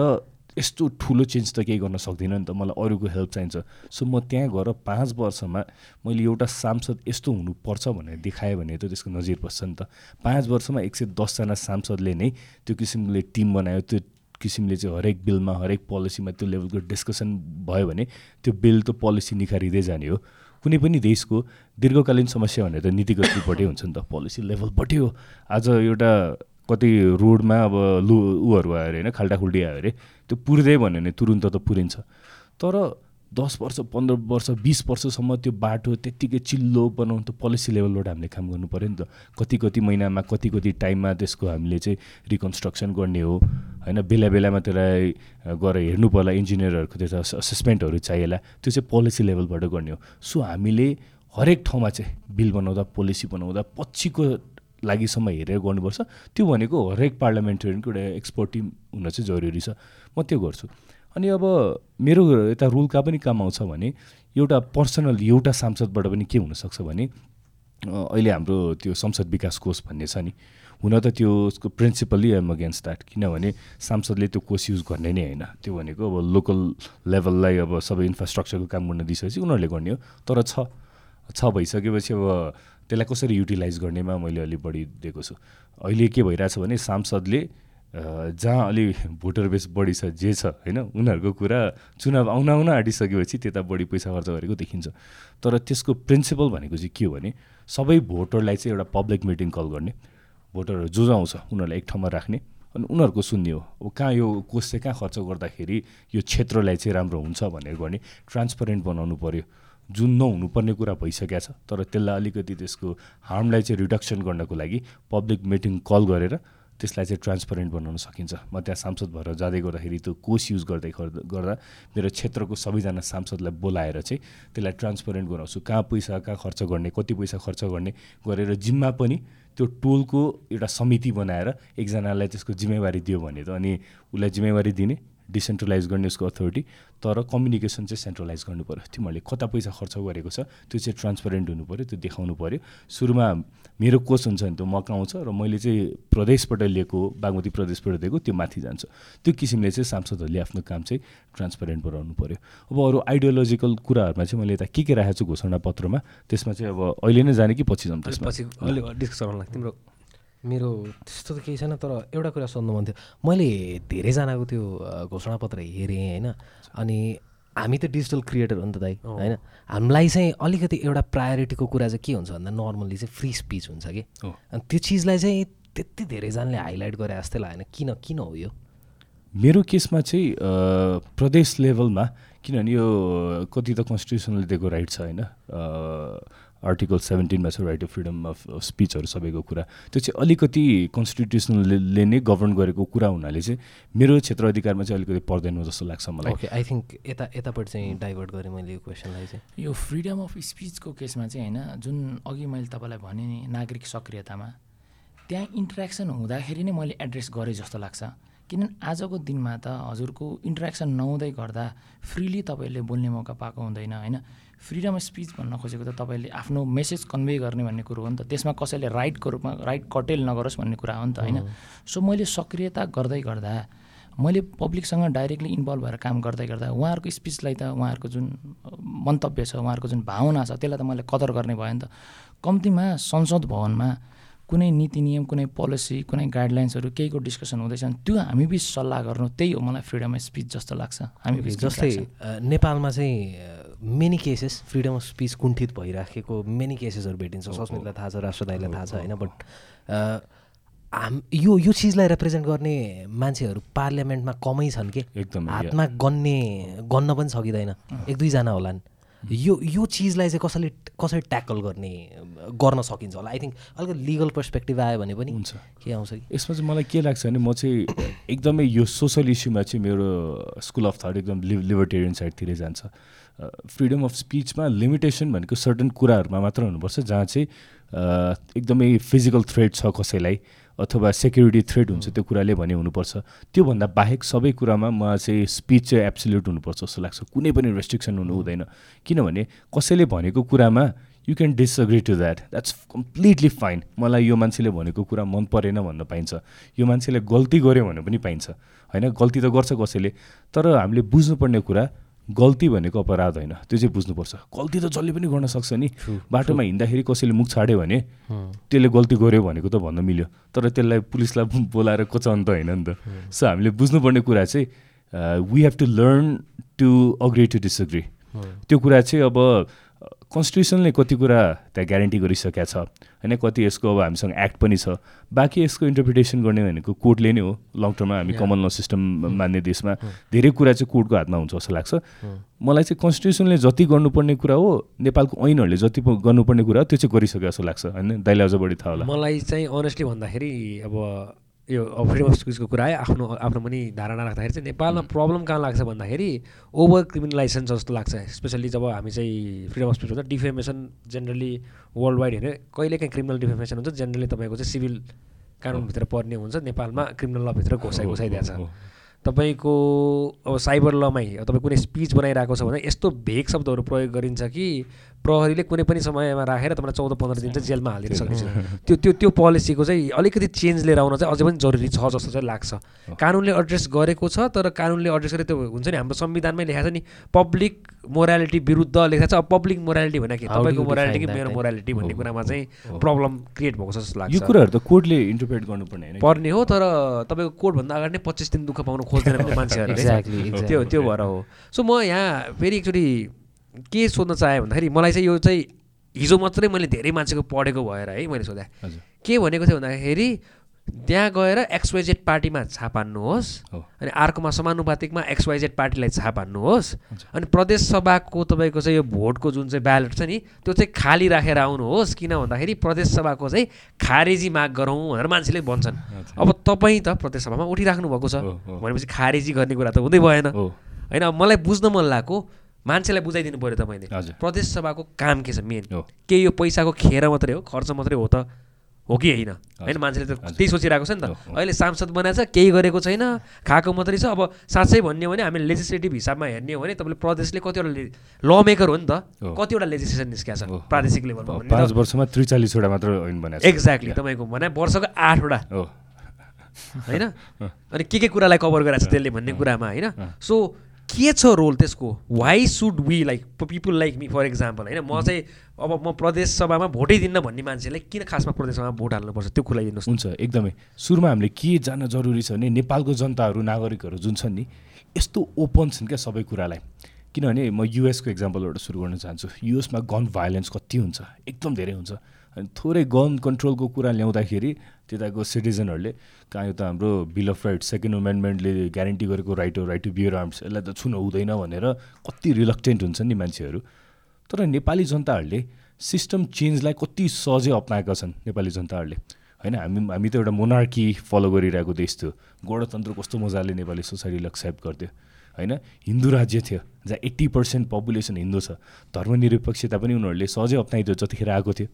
यस्तो ठुलो चेन्ज त केही गर्न सक्दिनँ नि त। मलाई अरूको हेल्प चाहिन्छ। सो म त्यहाँ गएर पाँच वर्षमा मैले एउटा सांसद यस्तो हुनुपर्छ भनेर देखाएँ भने त त्यसको नजिर बस्छ नि त। पाँच वर्षमा एक सय दसजना सांसदले नै त्यो किसिमले टिम बनायो। त्यो किसिमले चाहिँ हरेक बिलमा हरेक पोलिसीमा त्यो लेभलको डिस्कसन भयो भने त्यो बिल त पोलिसी निखारिँदै जाने हो। कुनै पनि देशको दीर्घकालीन समस्या भनेर त नीतिगत रूपबाटै हुन्छ नि त। पोलिसी लेभलबाटै हो आज एउटा कति रोडमा अब लु ऊहरू आयो अरे होइन खाल्टाखुल्टी आयो अरे त्यो पुर्दै भन्यो भने तुरुन्त त पुरिन्छ। तर दस वर्ष पन्ध्र वर्ष बिस वर्षसम्म त्यो बाटो त्यत्तिकै चिल्लो बनाउनु त पोलिसी लेभलबाट हामीले काम गर्नु पऱ्यो नि त। कति कति महिनामा कति कति टाइममा त्यसको हामीले चाहिँ रिकन्स्ट्रक्सन गर्ने हो होइन बेला बेलामा त्यसलाई गएर हेर्नु पर्ला इन्जिनियरहरूको त्यो असेसमेन्टहरू चाहिएला त्यो चाहिँ पोलिसी लेभलबाट गर्ने हो। सो हामीले हरेक ठाउँमा चाहिँ बिल बनाउँदा पोलिसी बनाउँदा पछिको लागिसम्म हेरेर गर्नुपर्छ। त्यो भनेको हरेक पार्लियामेन्टेरियनको एउटा एक्सपर्ट टिम हुन चाहिँ जरुरी छ। म त्यो गर्छु। अनि अब मेरो यता रुलका पनि काम आउँछ भने एउटा पर्सनल एउटा सांसदबाट पनि के हुनसक्छ भने अहिले हाम्रो त्यो संसद विकास कोष भन्ने छ नि। हुन त त्यो उसको प्रिन्सिपल्ली एम अगेन्स्ट द्याट किनभने सांसदले त्यो कोष युज गर्ने नै होइन। त्यो भनेको अब लोकल लेभललाई अब सबै इन्फ्रास्ट्रक्चरको काम गर्न दिइसकेपछि उनीहरूले गर्ने हो। तर छ भइसकेपछि अब त्यसलाई कसरी युटिलाइज गर्नेमा मैले अलिक बढी दिएको छु। अहिले के भइरहेछ भने सांसदले जहाँ अलि भोटर बेस बढी छ जे छ होइन उनीहरूको कुरा चुनाव आउन आउन आँटिसकेपछि त्यता बढी पैसा खर्च गरेको देखिन्छ। तर त्यसको प्रिन्सिपल भनेको चाहिँ के हो भने सबै भोटरलाई चाहिँ एउटा पब्लिक मिटिङ कल गर्ने। भोटरहरू जो जो आउँछ उनीहरूलाई एक ठाउँमा राख्ने अनि उनीहरूको सुन्ने हो। अब कहाँ यो कोष चाहिँ कहाँ खर्च गर्दाखेरि यो क्षेत्रलाई चाहिँ राम्रो हुन्छ भनेर गर्ने। ट्रान्सपरेन्ट बनाउनु पऱ्यो जुन नहुनुपर्ने कुरा भइसकेको छ तर त्यसलाई अलिकति त्यसको हार्मलाई चाहिँ रिडक्सन गर्नको लागि पब्लिक मिटिङ कल गरेर त्यसलाई चाहिँ ट्रान्सपरेन्ट बनाउन सकिन्छ। म त्यहाँ सांसद भएर जाँदै गर्दाखेरि त्यो कोष युज गर्दै गर्दा मेरो क्षेत्रको सबैजना सांसदलाई बोलाएर चाहिँ त्यसलाई ट्रान्सपरेन्ट गराउँछु। कहाँ पैसा कहाँ खर्च गर्ने कति पैसा खर्च गर्ने गरेर जिम्मा पनि त्यो टोलको एउटा समिति बनाएर एकजनालाई त्यसको जिम्मेवारी दियो भने त अनि उसलाई जिम्मेवारी दिने डिसेन्ट्रलाइज गर्ने उसको अथोरिटी तर कम्युनिकेसन चाहिँ सेन्ट्रलाइज गर्नु पऱ्यो तिमीहरूले कता पैसा खर्च गरेको छ त्यो चाहिँ ट्रान्सपरेन्ट हुनु पऱ्यो त्यो देखाउनु पऱ्यो सुरुमा मेरो कोष हुन्छ नि त्यो मका आउँछ र मैले चाहिँ प्रदेशबाट लिएको बागमती प्रदेशबाट दिएको त्यो माथि जान्छ। त्यो किसिमले चाहिँ सांसदहरूले आफ्नो काम चाहिँ ट्रान्सपरेन्ट बनाउनु पऱ्यो अब अरू आइडियोलोजिकल कुराहरूमा चाहिँ मैले यता के के राखेको छु घोषणा पत्रमा त्यसमा चाहिँ अब अहिले नै जाने कि पछि जाउँ त्यसमा? पछि अलिक डिस्कस गरौँला तिम्रो मेरो त्यस्तो त केही छैन तर एउटा कुरा सोध्नु मन थियो। मैले धेरैजनाको त्यो घोषणापत्र हेरेँ होइन? अनि हामी त डिजिटल क्रिएटर हो नि त दाइ होइन? हामीलाई चाहिँ अलिकति एउटा प्रायोरिटीको कुरा चाहिँ के हुन्छ भन्दा नर्मल्ली चाहिँ फ्री स्पिच हुन्छ कि। अनि त्यो चिजलाई चाहिँ त्यति धेरैजनाले हाइलाइट गरे जस्तै लागेन। किन किन हो यो? मेरो केसमा चाहिँ प्रदेश लेभलमा किनभने यो कति त कन्स्टिट्युसनले दिएको राइट छ होइन? आर्टिकल सेभेन्टिनमा छ राइट अफ फ्रिडम अफ स्पिचहरू सबैको कुरा। त्यो चाहिँ अलिकति कन्स्टिट्युसनले नै गभर्न गरेको कुरा हुनाले चाहिँ मेरो क्षेत्र अधिकारमा चाहिँ अलिकति पर्दैन जस्तो लाग्छ मलाई। ओके आई थिङ्क यता यतापट्टि चाहिँ डाइभर्ट गरेँ मैले यो क्वेसनलाई चाहिँ। यो फ्रिडम अफ स्पिचको केसमा चाहिँ होइन जुन अघि मैले तपाईँलाई भने नि नागरिक सक्रियतामा त्यहाँ इन्ट्रेक्सन हुँदाखेरि नै मैले एड्रेस गरेँ जस्तो लाग्छ। किनभने आजको दिनमा त हजुरको इन्ट्रेक्सन नहुँदै गर्दा फ्रिली तपाईँले बोल्ने मौका पाएको हुँदैन होइन? फ्रिडम अफ स्पिच भन्न खोजेको त तपाईँले आफ्नो मेसेज कन्भे गर्ने भन्ने कुरो हो नि त। त्यसमा कसैले राइटको रूपमा राइट कटेल नगरोस् भन्ने कुरा हो नि त होइन? सो मैले सक्रियता गर्दै गर्दा मैले पब्लिकसँग डाइरेक्टली इन्भल्भ भएर काम गर्दै गर्दा उहाँहरूको स्पिचलाई त उहाँहरूको जुन मन्तव्य छ उहाँहरूको जुन भावना छ त्यसलाई त मैले कदर गर्ने भयो नि त। कम्तीमा संसद भवनमा कुनै नीति नियम कुनै पोलिसी कुनै गाइडलाइन्सहरू केहीको डिस्कसन हुँदैछ भने त्यो हामी बिच सल्लाह गर्नु त्यही हो मलाई फ्रिडम अफ स्पिच जस्तो लाग्छ। हामी बिच जस्तै नेपालमा चाहिँ many cases freedom of speech कुण्ठित भइराखेको मेनी केसेसहरू भेटिन्छ। सस्मितलाई थाहा छ राष्ट्र दाईलाई थाहा छ होइन बट हाम यो यो चिजलाई रिप्रेजेन्ट गर्ने मान्छेहरू पार्लियामेन्टमा कमै छन् कि? एकदमै। हातमा गन्ने गन्न पनि सकिँदैन। एक दुईजना होलान्। यो यो चिजलाई चाहिँ कसैले कसरी ट्याकल गर्ने गर्न सकिन्छ होला? आई थिङ्क अलिकति लिगल पर्सपेक्टिभ आयो भने पनि हुन्छ। के आउँछ कि? यसमा चाहिँ मलाई के लाग्छ भने म चाहिँ एकदमै यो सोसल इस्युमा चाहिँ मेरो स्कुल अफ थट एकदम लिबर्टेरियन साइडतिरै जान्छ। फ्रिडम अफ स्पिचमा लिमिटेसन भनेको सर्टन कुराहरूमा मात्र हुनुपर्छ जहाँ चाहिँ एकदमै फिजिकल थ्रेट छ कसैलाई अथवा सेक्युरिटी थ्रेट हुन्छ त्यो कुराले भने हुनुपर्छ। त्योभन्दा बाहेक सबै कुरामा म चाहिँ स्पिच चाहिँ एब्सोल्युट हुनुपर्छ जस्तो लाग्छ। कुनै पनि रेस्ट्रिक्सन हुनु हुँदैन। किनभने कसैले भनेको कुरामा you can disagree to that that's completely fine मलाई यो मान्छेले भनेको कुरा मन परेन भन्न पाइन्छ। यो मान्छेले गल्ती गर्यो भने पनि पाइन्छ। होइन? गल्ती त गर्छ कसैले। तर हामीले बुझ्नुपर्ने कुरा गल्ती भनेको अपराध होइन। त्यो चाहिँ बुझ्नुपर्छ। गल्ती त जसले पनि गर्न सक्छ नि। बाटोमा हिँड्दाखेरि कसैले मुख छाड्यो भने त्यसले गल्ती गर्यो भनेको त भन्न मिल्यो। तर त्यसलाई पुलिसलाई बोलाएर कोचाउनु त होइन नि त। सो हामीले बुझ्नुपर्ने कुरा चाहिँ we have to learn to agree to disagree त्यो कुरा चाहिँ अब कन्स्टिट्युसनले कति कुरा त्यहाँ ग्यारेन्टी गरिसकेका छ होइन? कति यसको अब हामीसँग एक्ट पनि छ। बाँकी यसको इन्टरप्रिटेसन गर्ने भनेको कोर्टले नै हो। लङ टर्ममा हामी कमन ल सिस्टम मान्ने देशमा धेरै कुरा चाहिँ कोर्टको हातमा हुन्छ जस्तो लाग्छ। मलाई चाहिँ कन्स्टिट्युसनले जति गर्नुपर्ने कुरा हो नेपालको ऐनहरूले जति गर्नुपर्ने कुरा हो त्यो चाहिँ गरिसके जस्तो लाग्छ होइन? दाइले अझ बढी थाहा होला। मलाई चाहिँ अनेस्टली भन्दाखेरि अब यो फ्रिडम अफ स्पिचको कुरा आयो आफ्नो आफ्नो पनि धारणा राख्दाखेरि चाहिँ नेपालमा प्रब्लम कहाँ लाग्छ भन्दाखेरि ओभर क्रिमिनलाइजेसन जस्तो लाग्छ स्पेसल्ली जब हामी चाहिँ फ्रिडम अफ स्पिच हुन्छ डिफेमेसन जेनरली वर्ल्ड वाइड हेऱ्यो कहिले काहीँ क्रिमिनल डिफेमेसन हुन्छ जेनरली तपाईँको चाहिँ सिभिल कानुनभित्र पर्ने हुन्छ नेपालमा क्रिमिनल लभित्र घोसाइ घोसाइदिएको छ। तपाईँको अब साइबर लमै तपाईँ कुनै स्पिच बनाइरहेको छ भने यस्तो भेग शब्दहरू प्रयोग गरिन्छ कि प्रहरीले कुनै पनि समयमा राखेर तपाईँलाई चौध पन्ध्र दिन चाहिँ जेलमा हालिदिन सक्नेछ। त्यो त्यो त्यो पोलिसीको चाहिँ अलिकति चेन्ज लिएर आउन चाहिँ अझै पनि जरुरी छ जस्तो चाहिँ लाग्छ। कानुनले एड्रेस गरेको छ तर कानुनले एड्रेस गरे त्यो हुन्छ नि हाम्रो संविधानमै लेखाएको छ नि पब्लिक मोरालिटी विरुद्ध लेखाएको छ। अब पब्लिक मोरालिटी भने के How do तपाईँको मोरालिटी कि मेरो? मोरालिटी भन्ने कुरामा चाहिँ प्रब्लम क्रिएट भएको छ जस्तो लाग्छ। यो कुराहरू त कोर्टले इन्टरप्रेट गर्नुपर्ने होइन पर्ने हो तर तपाईँको कोर्टभन्दा अगाडि नै पच्चिस दिन दुःख पाउनु खोज्दैन मान्छेहरूले. त्यो त्यो भएर हो। सो म यहाँ फेरि एकचोटि के सोध्न चाहेँ भन्दाखेरि मलाई चाहिँ यो चाहिँ हिजो मात्रै मैले धेरै मान्छेको पढेको भएर है मैले सोधेँ। के भनेको थियो भन्दाखेरि त्यहाँ गएर एक्सवाइजेड पार्टीमा छाप हान्नुहोस्। अनि अर्कोमा समानुपातिकमा एक्सवाइजेड पार्टीलाई छाप हान्नुहोस् अनि प्रदेश सभाको तपाईँको चाहिँ यो भोटको जुन चाहिँ ब्यालेट छ नि त्यो चाहिँ खाली राखेर आउनुहोस्। किन भन्दाखेरि प्रदेश सभाको चाहिँ खारेजी माग गरौँ भनेर मान्छेले भन्छन्। अब तपाईँ त प्रदेश सभामा उठिराख्नु भएको छ। भनेपछि खारेजी गर्ने कुरा त हुँदै भएन। होइन अब मलाई बुझ्न मन लागेको मान्छेलाई बुझाइदिनु पऱ्यो तपाईँले। प्रदेश सभाको काम के छ मेन। के यो पैसाको खेर मात्रै हो खर्च मात्रै हो त। हो कि होइन? होइन मान्छेले त त्यही सोचिरहेको छ नि त। अहिले सांसद बनाएछ केही गरेको छैन खाएको मात्रै छ। अब साँच्चै भन्ने हो भने हामीले लेजिस्लेटिभ हिसाबमा हेर्ने हो भने तपाईँले प्रदेशले कतिवटा ल मेकर हो नि त। कतिवटा लेजिस्लेसन निस्किया छ प्रादेशिक लेभलमा पाँच वर्षमा त्रिचालिसवटा मात्र एक्ज्याक्टली तपाईँको भने वर्षको आठवटा। हो। होइन? अनि के के कुरालाई कभर गराएको छ त्यसले भन्ने कुरामा होइन? सो के छ रोल त्यसको? Why should we like people like me for example होइन? म चाहिँ अब म प्रदेश सभामा भोटै दिन्न भन्ने मान्छेलाई किन खासमा प्रदेश सभामा भोट हाल्नुपर्छ? त्यो खुलाइदिनुहोस् हुन्छ एकदमै। सुरुमा हामीले के जान्न जरुरी छ भने नेपालको जनताहरू नागरिकहरू जुन छन् नि यस्तो ओपन छन् क्या सबै कुरालाई। किनभने म युएसको एक्जाम्पलबाट सुरु गर्न चाहन्छु। युएसमा गन भाइलेन्स कति हुन्छ? एकदम धेरै हुन्छ। अनि थोरै गन कन्ट्रोलको कुरा ल्याउँदाखेरि त्यताको सिटिजनहरूले कहाँ यो त हाम्रो बिल अफ राइट सेकेन्ड अमेन्डमेन्टले ग्यारेन्टी गरेको राइट हो राइट टु बियर आर्म्स यसलाई त छुन हुँदैन भनेर कति रिलक्टेन्ट हुन्छन् नि मान्छेहरू। तर नेपाली जनताहरूले सिस्टम चेन्जलाई कति सहजै अप्नाएका छन् नेपाली जनताहरूले। होइन हामी हामी त एउटा मोनार्की फलो गरिरहेको देश थियो। गणतन्त्र कस्तो मजाले नेपाली सोसाइटीले एक्सेप्ट गर्थ्यो। होइन हिन्दू राज्य थियो जहाँ एट्टी पर्सेन्ट पपुलेसन हिन्दू छ। धर्मनिरपेक्षता पनि उनीहरूले सहजै अप्नाइदियो जतिखेर आएको थियो।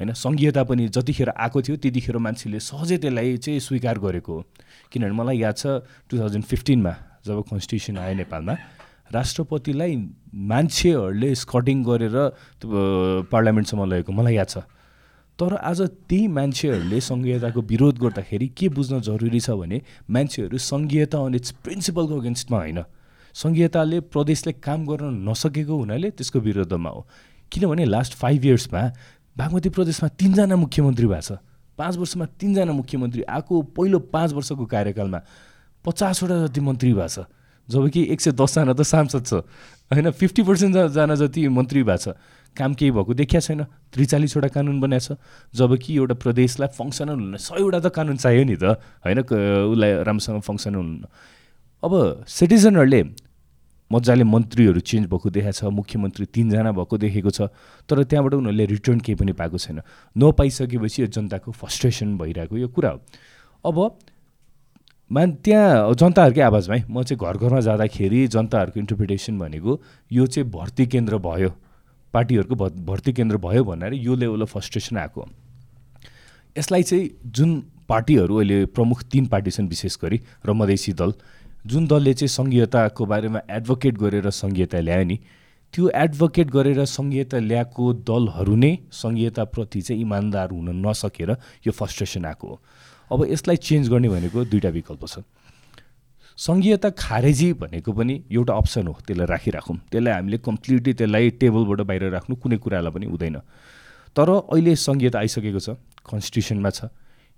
होइन? सङ्घीयता पनि जतिखेर आएको थियो त्यतिखेर मान्छेले सहजै त्यसलाई चाहिँ स्वीकार गरेको हो। किनभने मलाई याद छ टु थाउजन्ड फिफ्टिनमा जब कन्स्टिट्युसन आयो नेपालमा राष्ट्रपतिलाई मान्छेहरूले स्कटिङ गरेर पार्लियामेन्टसम्म लगेको मलाई याद छ। तर आज त्यही मान्छेहरूले सङ्घीयताको विरोध गर्दाखेरि के बुझ्न जरुरी छ भने मान्छेहरू सङ्घीयता अनि इट्स प्रिन्सिपलको अगेन्स्टमा होइन। सङ्घीयताले प्रदेशले काम गर्न नसकेको हुनाले त्यसको विरुद्धमा हो। किनभने लास्ट फाइभ इयर्समा बागमती प्रदेशमा तिनजना मुख्यमन्त्री भएको छ। पाँच वर्षमा तिनजना मुख्यमन्त्री। आएको पहिलो पाँच वर्षको कार्यकालमा पचासवटा जति मन्त्री भएको छ। जबकि एक सय दसजना त सांसद छ। होइन फिफ्टी पर्सेन्टजना जति मन्त्री भएको छ। काम केही भएको देखिया छैन। त्रिचालिसवटा कानुन बनाएको छ। जबकि एउटा प्रदेशलाई फङ्सनल हुन सयवटा त कानुन चाहियो नि त। होइन उसलाई राम्रोसँग फङ्सनल हुनु। अब सिटिजनहरूले मजाले मन्त्रीहरू चेन्ज भएको देखाएको छ मुख्यमन्त्री तिनजना भएको देखेको छ तर त्यहाँबाट उनीहरूले रिटर्न केही पनि पाएको छैन। नपाइसकेपछि यो जनताको फ्रस्ट्रेसन भइरहेको यो कुरा हो। अब मान त्यहाँ जनताहरूकै आवाजमा है म चाहिँ घर घरमा जाँदाखेरि जनताहरूको इन्टरप्रिटेसन भनेको यो चाहिँ भर्ती केन्द्र भयो पार्टीहरूको भर्ती केन्द्र भयो भनेर यो लेभल अफ फ्रस्ट्रेसन आएको। यसलाई चाहिँ जुन पार्टीहरू अहिले प्रमुख तिन पार्टी छन् विशेष गरी र मधेसी दल जुन दलले चाहिँ सङ्घीयताको बारेमा एडभोकेट गरेर सङ्घीयता ल्यायो नि त्यो एडभोकेट गरेर सङ्घीयता ल्याएको दलहरू नै सङ्घीयताप्रति चाहिँ इमान्दार हुन नसकेर यो फ्रस्ट्रेसन आएको हो। अब यसलाई चेन्ज गर्ने भनेको दुईवटा विकल्प छ। सङ्घीयता खारेजी भनेको पनि एउटा अप्सन हो त्यसलाई राखिराखौँ। त्यसलाई हामीले कम्प्लिटली त्यसलाई टेबलबाट बाहिर राख्नु कुनै कुरालाई पनि हुँदैन। तर अहिले सङ्घीयता आइसकेको छ कन्स्टिट्युसनमा छ।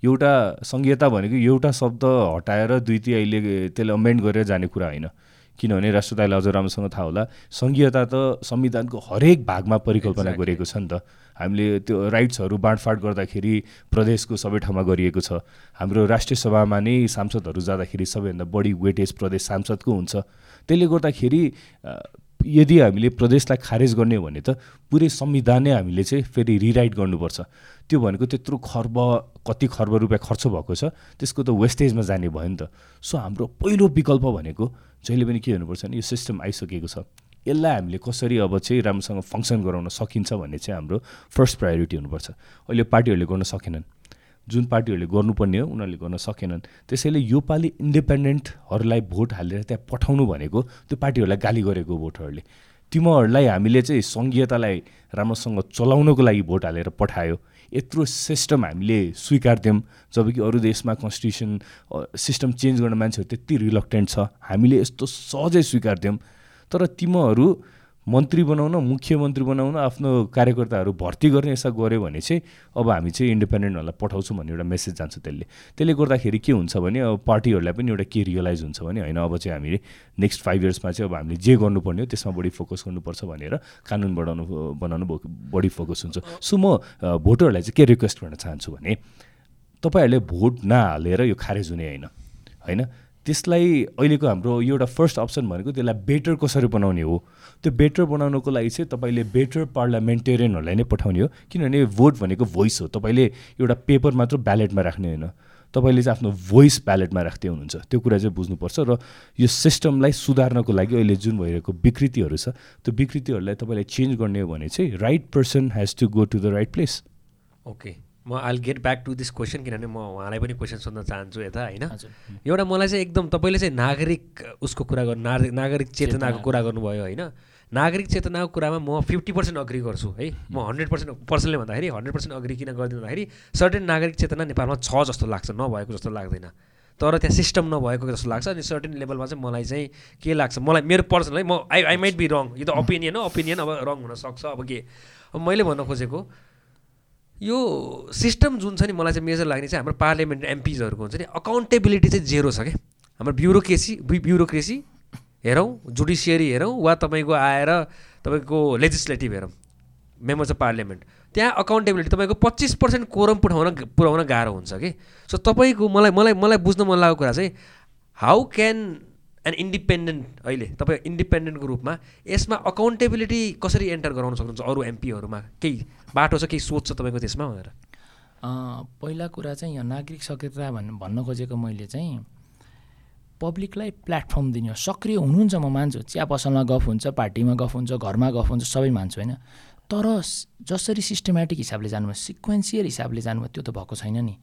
एउटा सङ्घीयता भनेको एउटा शब्द हटाएर दुई अहिले त्यसले अमेन्ड गरेर जाने कुरा होइन। किनभने राष्ट्रतालाई अझ राम्रोसँग थाहा होला सङ्घीयता त संविधानको हरेक भागमा परिकल्पना गरिएको छ नि त। हामीले त्यो राइट्सहरू बाँडफाँड गर्दाखेरि प्रदेशको सबै ठाउँमा गरिएको छ। हाम्रो राष्ट्रिय सभामा नै सांसदहरू जाँदाखेरि सबैभन्दा बढी वेटेज प्रदेश सांसदको हुन्छ। त्यसले गर्दाखेरि यदि हामीले प्रदेशलाई खारेज गर्ने हो भने त पुरै संविधान नै हामीले चाहिँ फेरि रिराइट गर्नुपर्छ। त्यो भनेको त्यत्रो खर्ब कति खर्ब रुपियाँ खर्च भएको छ त्यसको त वेस्टेजमा जाने भयो नि त। सो हाम्रो पहिलो विकल्प भनेको जहिले पनि के हुनुपर्छ भने यो सिस्टम आइसकेको छ। यसलाई हामीले कसरी अब चाहिँ राम्रोसँग फङ्सन गराउन सकिन्छ भन्ने चाहिँ हाम्रो फर्स्ट प्रायोरिटी हुनुपर्छ। अहिले पार्टीहरूले गर्न सकेनन्। जुन पार्टीहरूले गर्नुपर्ने हो उनीहरूले गर्न सकेनन्। त्यसैले योपालि इन्डिपेन्डेन्टहरूलाई भोट हालेर त्यहाँ पठाउनु भनेको त्यो पार्टीहरूलाई गाली गरेको भोटरहरूले तिमीहरूलाई हामीले चाहिँ सङ्घीयतालाई राम्रोसँग चलाउनको लागि भोट हालेर पठायो। यत्रो सिस्टम हामीले स्वीकार्थ्यौँ। जबकि अरू देशमा कन्स्टिट्युसन सिस्टम चेन्ज गर्न मान्छेहरू त्यति रिलक्टेन्ट छ। हामीले यस्तो सहजै स्वीकार्थ्यौँ। तर तिमीहरू मन्त्री बनाउन मुख्यमन्त्री बनाउन आफ्नो कार्यकर्ताहरू भर्ती गर्ने यसो गऱ्यो भने चाहिँ अब हामी चाहिँ इन्डिपेन्डेन्टहरूलाई पठाउँछौँ भन्ने एउटा मेसेज जान्छ त्यसले। त्यसले गर्दाखेरि के हुन्छ भने अब पार्टीहरूलाई पनि एउटा के रियलाइज हुन्छ भने होइन अब चाहिँ हामीले नेक्स्ट फाइभ इयर्समा चाहिँ अब हामीले जे गर्नुपर्ने हो त्यसमा बढी फोकस गर्नुपर्छ भनेर कानुन बढाउनु बनाउनु बढी फोकस हुन्छ। सो म भोटरहरूलाई चाहिँ के रिक्वेस्ट गर्न चाहन्छु भने तपाईँहरूले भोट नहालेर यो खारेज हुने होइन होइन? त्यसलाई अहिलेको हाम्रो एउटा फर्स्ट अप्सन भनेको त्यसलाई बेटर कसरी बनाउने हो? त्यो बेटर बनाउनको लागि चाहिँ तपाईँले बेटर पार्लियामेन्टेरियनहरूलाई नै पठाउने हो। किनभने भोट भनेको भोइस हो। तपाईँले एउटा पेपर मात्र ब्यालेटमा राख्ने होइन। तपाईँले चाहिँ आफ्नो भोइस ब्यालेटमा राख्दै हुनुहुन्छ। त्यो कुरा चाहिँ बुझ्नुपर्छ र यो सिस्टमलाई सुधार्नको लागि अहिले जुन भइरहेको विकृतिहरू छ त्यो विकृतिहरूलाई तपाईँले चेन्ज गर्ने हो भने चाहिँ right person has to go to the right place okay म I'll get back to this question किनभने म उहाँलाई पनि क्वेसन सोध्न चाहन्छु यता होइन? एउटा मलाई चाहिँ एकदम तपाईँले चाहिँ नागरिक उसको कुरा गर्नु नागरिक नागरिक चेतनाको कुरा गर्नुभयो होइन? नागरिक चेतनाको कुरामा म फिफ्टी पर्सेन्ट अग्री गर्छु है। म हन्ड्रेड पर्सेन्ट पर्सनले भन्दाखेरि हन्ड्रेड पर्सेन्ट अग्री किन गरिदिनु भन्दाखेरि सर्टेन नागरिक चेतना नेपालमा छ जस्तो लाग्छ नभएको जस्तो लाग्दैन। तर त्यहाँ सिस्टम नभएको जस्तो लाग्छ अनि सर्टेन लेभलमा चाहिँ मलाई चाहिँ के लाग्छ मलाई मेरो पर्सनल म I I might be wrong यो त ओपिनियन हो ओपिनियन अब रङ हुनसक्छ अब के? अब मैले भन्न खोजेको यो सिस्टम जुन छ नि मलाई चाहिँ मेजर लाग्ने चाहिँ हाम्रो पार्लियामेन्ट एमपिजहरूको हुन्छ नि अकाउन्टेबिलिटी चाहिँ जेरो छ क्या हाम्रो ब्युरोक्रेसी ब्युरोक्रेसी हेरौँ जुडिसियरी हेरौँ वा तपाईँको आएर तपाईँको लेजिस्लेटिभ हेरौँ मेम्बर्स अफ पार्लियामेन्ट। त्यहाँ अकाउन्टेबिलिटी तपाईँको पच्चिस पर्सेन्ट कोरम पुऱ्याउन पुऱ्याउन गाह्रो हुन्छ कि? सो तपाईँको मलाई मलाई मलाई बुझ्न मन लागेको कुरा चाहिँ हाउ क्यान एन इन्डिपेन्डेन्ट अहिले तपाईँ इन्डिपेन्डेन्टको रूपमा यसमा अकाउन्टेबिलिटी कसरी एन्टर गराउन सक्नुहुन्छ अरू एमपीहरूमा केही बाटो छ केही सोच छ तपाईँको त्यसमा भनेर? पहिला कुरा चाहिँ यहाँ नागरिक सक्रियता भन् भन्न खोजेको मैले चाहिँ पब्लिकलाई प्लेटफर्म दिने हो। सक्रिय हुनुहुन्छ म मान्छु चिया पसलमा गफ हुन्छ पार्टीमा गफ हुन्छ घरमा गफ हुन्छ सबै मान्छु होइन। तर जसरी सिस्टमेटिक हिसाबले जानुभयो सिक्वेन्सियल हिसाबले जानुभयो त्यो त भएको छैन नि।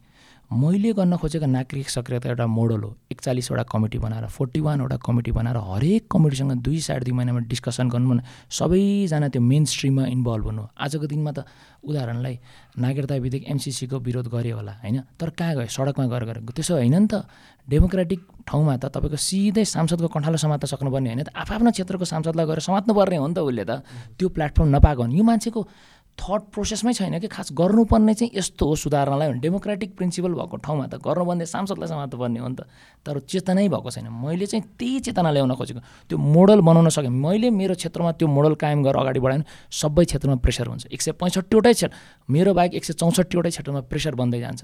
मैले गर्न खोजेको नागरिक सक्रियता एउटा मोडल हो। एकचालिसवटा कमिटी बनाएर फोर्टी वानवटा कमिटी बनाएर हरेक कमिटीसँग दुई साढे दुई महिनामा डिस्कसन गर्नु भने सबैजना त्यो मेन स्ट्रिममा इन्भल्भ हुनु आजको दिनमा त उदाहरणलाई नागरिकता विधेयक एमसिसीको विरोध गऱ्यो होला होइन? तर कहाँ गयो? सडकमा गएर गरेको त्यसो होइन नि त। डेमोक्रेटिक ठाउँमा त तपाईँको सिधै सांसदको कण्ठालो समात्न सक्नुपर्ने होइन त? आफ्नो क्षेत्रको सांसदलाई गएर समात्नुपर्ने हो नि त उसले त। त्यो प्लेटफर्म नपाएको भने यो मान्छेको थट प्रोसेसमै छैन कि खास गर्नुपर्ने चाहिँ यस्तो हो सुधार्नलाई डेमोक्रेटिक प्रिन्सिपल भएको ठाउँमा त गर्नुपर्ने सांसदलाई समात्नुपर्ने हो नि त। तर चेतनै भएको छैन। मैले चाहिँ त्यही चेतना ल्याउन खोजेको। त्यो मोडल बनाउन सकेँ। मैले मेरो क्षेत्रमा त्यो मोडल कायम गरेर अगाडि बढाएँ सबै क्षेत्रमा प्रेसर हुन्छ। एक सय पैँसठीवटै क्षेत्र मेरो बाहेक एक सय चौसठीवटै क्षेत्रमा प्रेसर बन्दै जान्छ।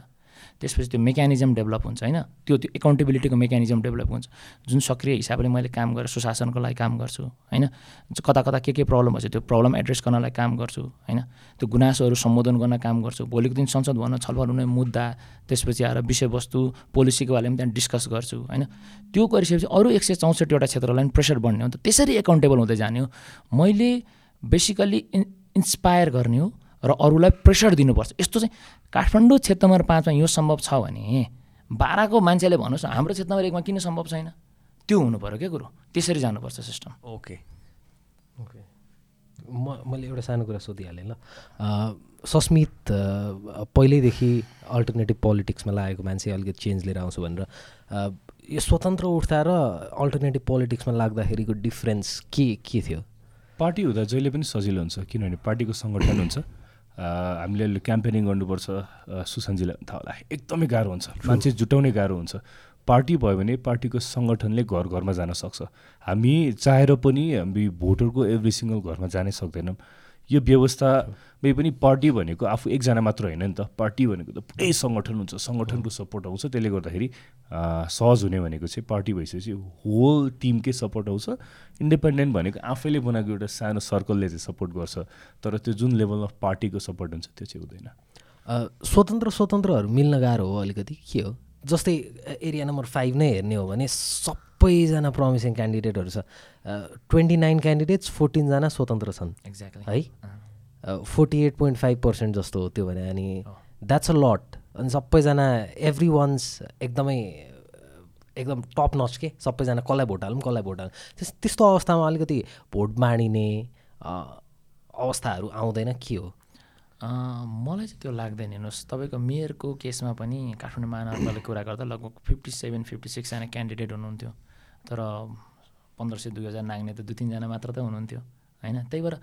त्यसपछि त्यो मेकानिजम डेभलप हुन्छ होइन? त्यो त्यो एकाउन्टेबिलिटीको मेकानिजम डेभलप हुन्छ। जुन सक्रिय हिसाबले मैले काम गरेर सुशासनको लागि काम गर्छु होइन? कता कता के के प्रब्लम भएछ त्यो प्रब्लम एड्रेस गर्नलाई काम गर्छु होइन? त्यो गुनासोहरू सम्बोधन गर्न काम गर्छु। भोलिको दिन संसद भवन छलफल हुने मुद्दा त्यसपछि आएर विषयवस्तु पोलिसीको बारेमा त्यहाँ डिस्कस गर्छु होइन? त्यो गरिसकेपछि अरू एक सय चौसठीवटा क्षेत्रलाई प्रेसर बढ्ने हो। त त्यसरी एकाउन्टेबल हुँदै जाने हो। मैले बेसिकल्ली इन इन्सपायर गर्ने हो र अरूलाई प्रेसर दिनुपर्छ। यस्तो चाहिँ काठमाडौँ क्षेत्र नम्बर पाँचमा यो सम्भव छ भने बाह्रको मान्छेले भन्नुहोस् हाम्रो क्षेत्र नम्बर एकमा किन सम्भव छैन? त्यो हुनु पऱ्यो क्या कुरो त्यसरी जानुपर्छ सिस्टम ओके। ओके। म मैले एउटा सानो कुरा सोधिहालेँ ल। सस्मित पहिल्यैदेखि अल्टरनेटिभ पोलिटिक्समा लागेको मान्छे अलिकति चेन्ज लिएर आउँछु भनेर। यो स्वतन्त्र उठ्दा र अल्टरनेटिभ पोलिटिक्समा लाग्दाखेरिको डिफ्रेन्स के के थियो? पार्टी हुँदा जहिले पनि सजिलो हुन्छ किनभने पार्टीको सङ्गठन हुन्छ। हामीले क्याम्पेनिङ गर्नुपर्छ सुशान्तजीलाई थाहा होला। एकदमै गाह्रो हुन्छ। मान्छे जुटाउने गाह्रो हुन्छ। पार्टी भयो भने पार्टीको सङ्गठनले घर घरमा जान सक्छ। हामी चाहेर पनि हामी भोटरको एभ्री सिङ्गल घरमा जानै सक्दैनौँ। यो व्यवस्थामै पनि पार्टी भनेको आफू एकजना मात्र होइन नि त। पार्टी भनेको त पुरै सङ्गठन हुन्छ सङ्गठनको सपोर्ट आउँछ। त्यसले गर्दाखेरि सहज हुने भनेको चाहिँ पार्टी भइसकेपछि होल टिमकै सपोर्ट आउँछ। इन्डिपेन्डेन्ट भनेको आफैले बनाएको एउटा सानो सर्कलले चाहिँ सपोर्ट गर्छ। तर त्यो जुन लेभल अफ पार्टीको सपोर्ट हुन्छ त्यो चाहिँ हुँदैन। स्वतन्त्र स्वतन्त्रहरू मिल्न गाह्रो हो अलिकति। के हो? जस्तै एरिया नम्बर फाइभ नै हेर्ने हो भने सबैजना प्रमिसिङ क्यान्डिडेटहरू छ। ट्वेन्टी नाइन क्यान्डिडेट्स फोर्टिनजना स्वतन्त्र छन्। एक्ज्याक्टली है? Forty eight point five percent जस्तो हो त्यो भने अनि द्याट्स अ लट अनि सबैजना एभ्री वान्स एकदमै एकदम टप नच के? सबैजना कसलाई भोट हालौँ कसलाई भोट हालौँ। त्यस त्यस्तो अवस्थामा अलिकति भोट बाँडिने अवस्थाहरू आउँदैन के हो? मलाई चाहिँ त्यो लाग्दैन। हेर्नुहोस् तपाईँको मेयरको केसमा पनि काठमाडौँ महानगरपालिकाले कुरा गर्दा लगभग फिफ्टी सेभेन फिफ्टी सिक्सजना क्यान्डिडेट हुनुहुन्थ्यो। तर पन्ध्र सय दुई हजार नाग्ने त दुई तिनजना मात्र त हुनुहुन्थ्यो होइन? त्यही भएर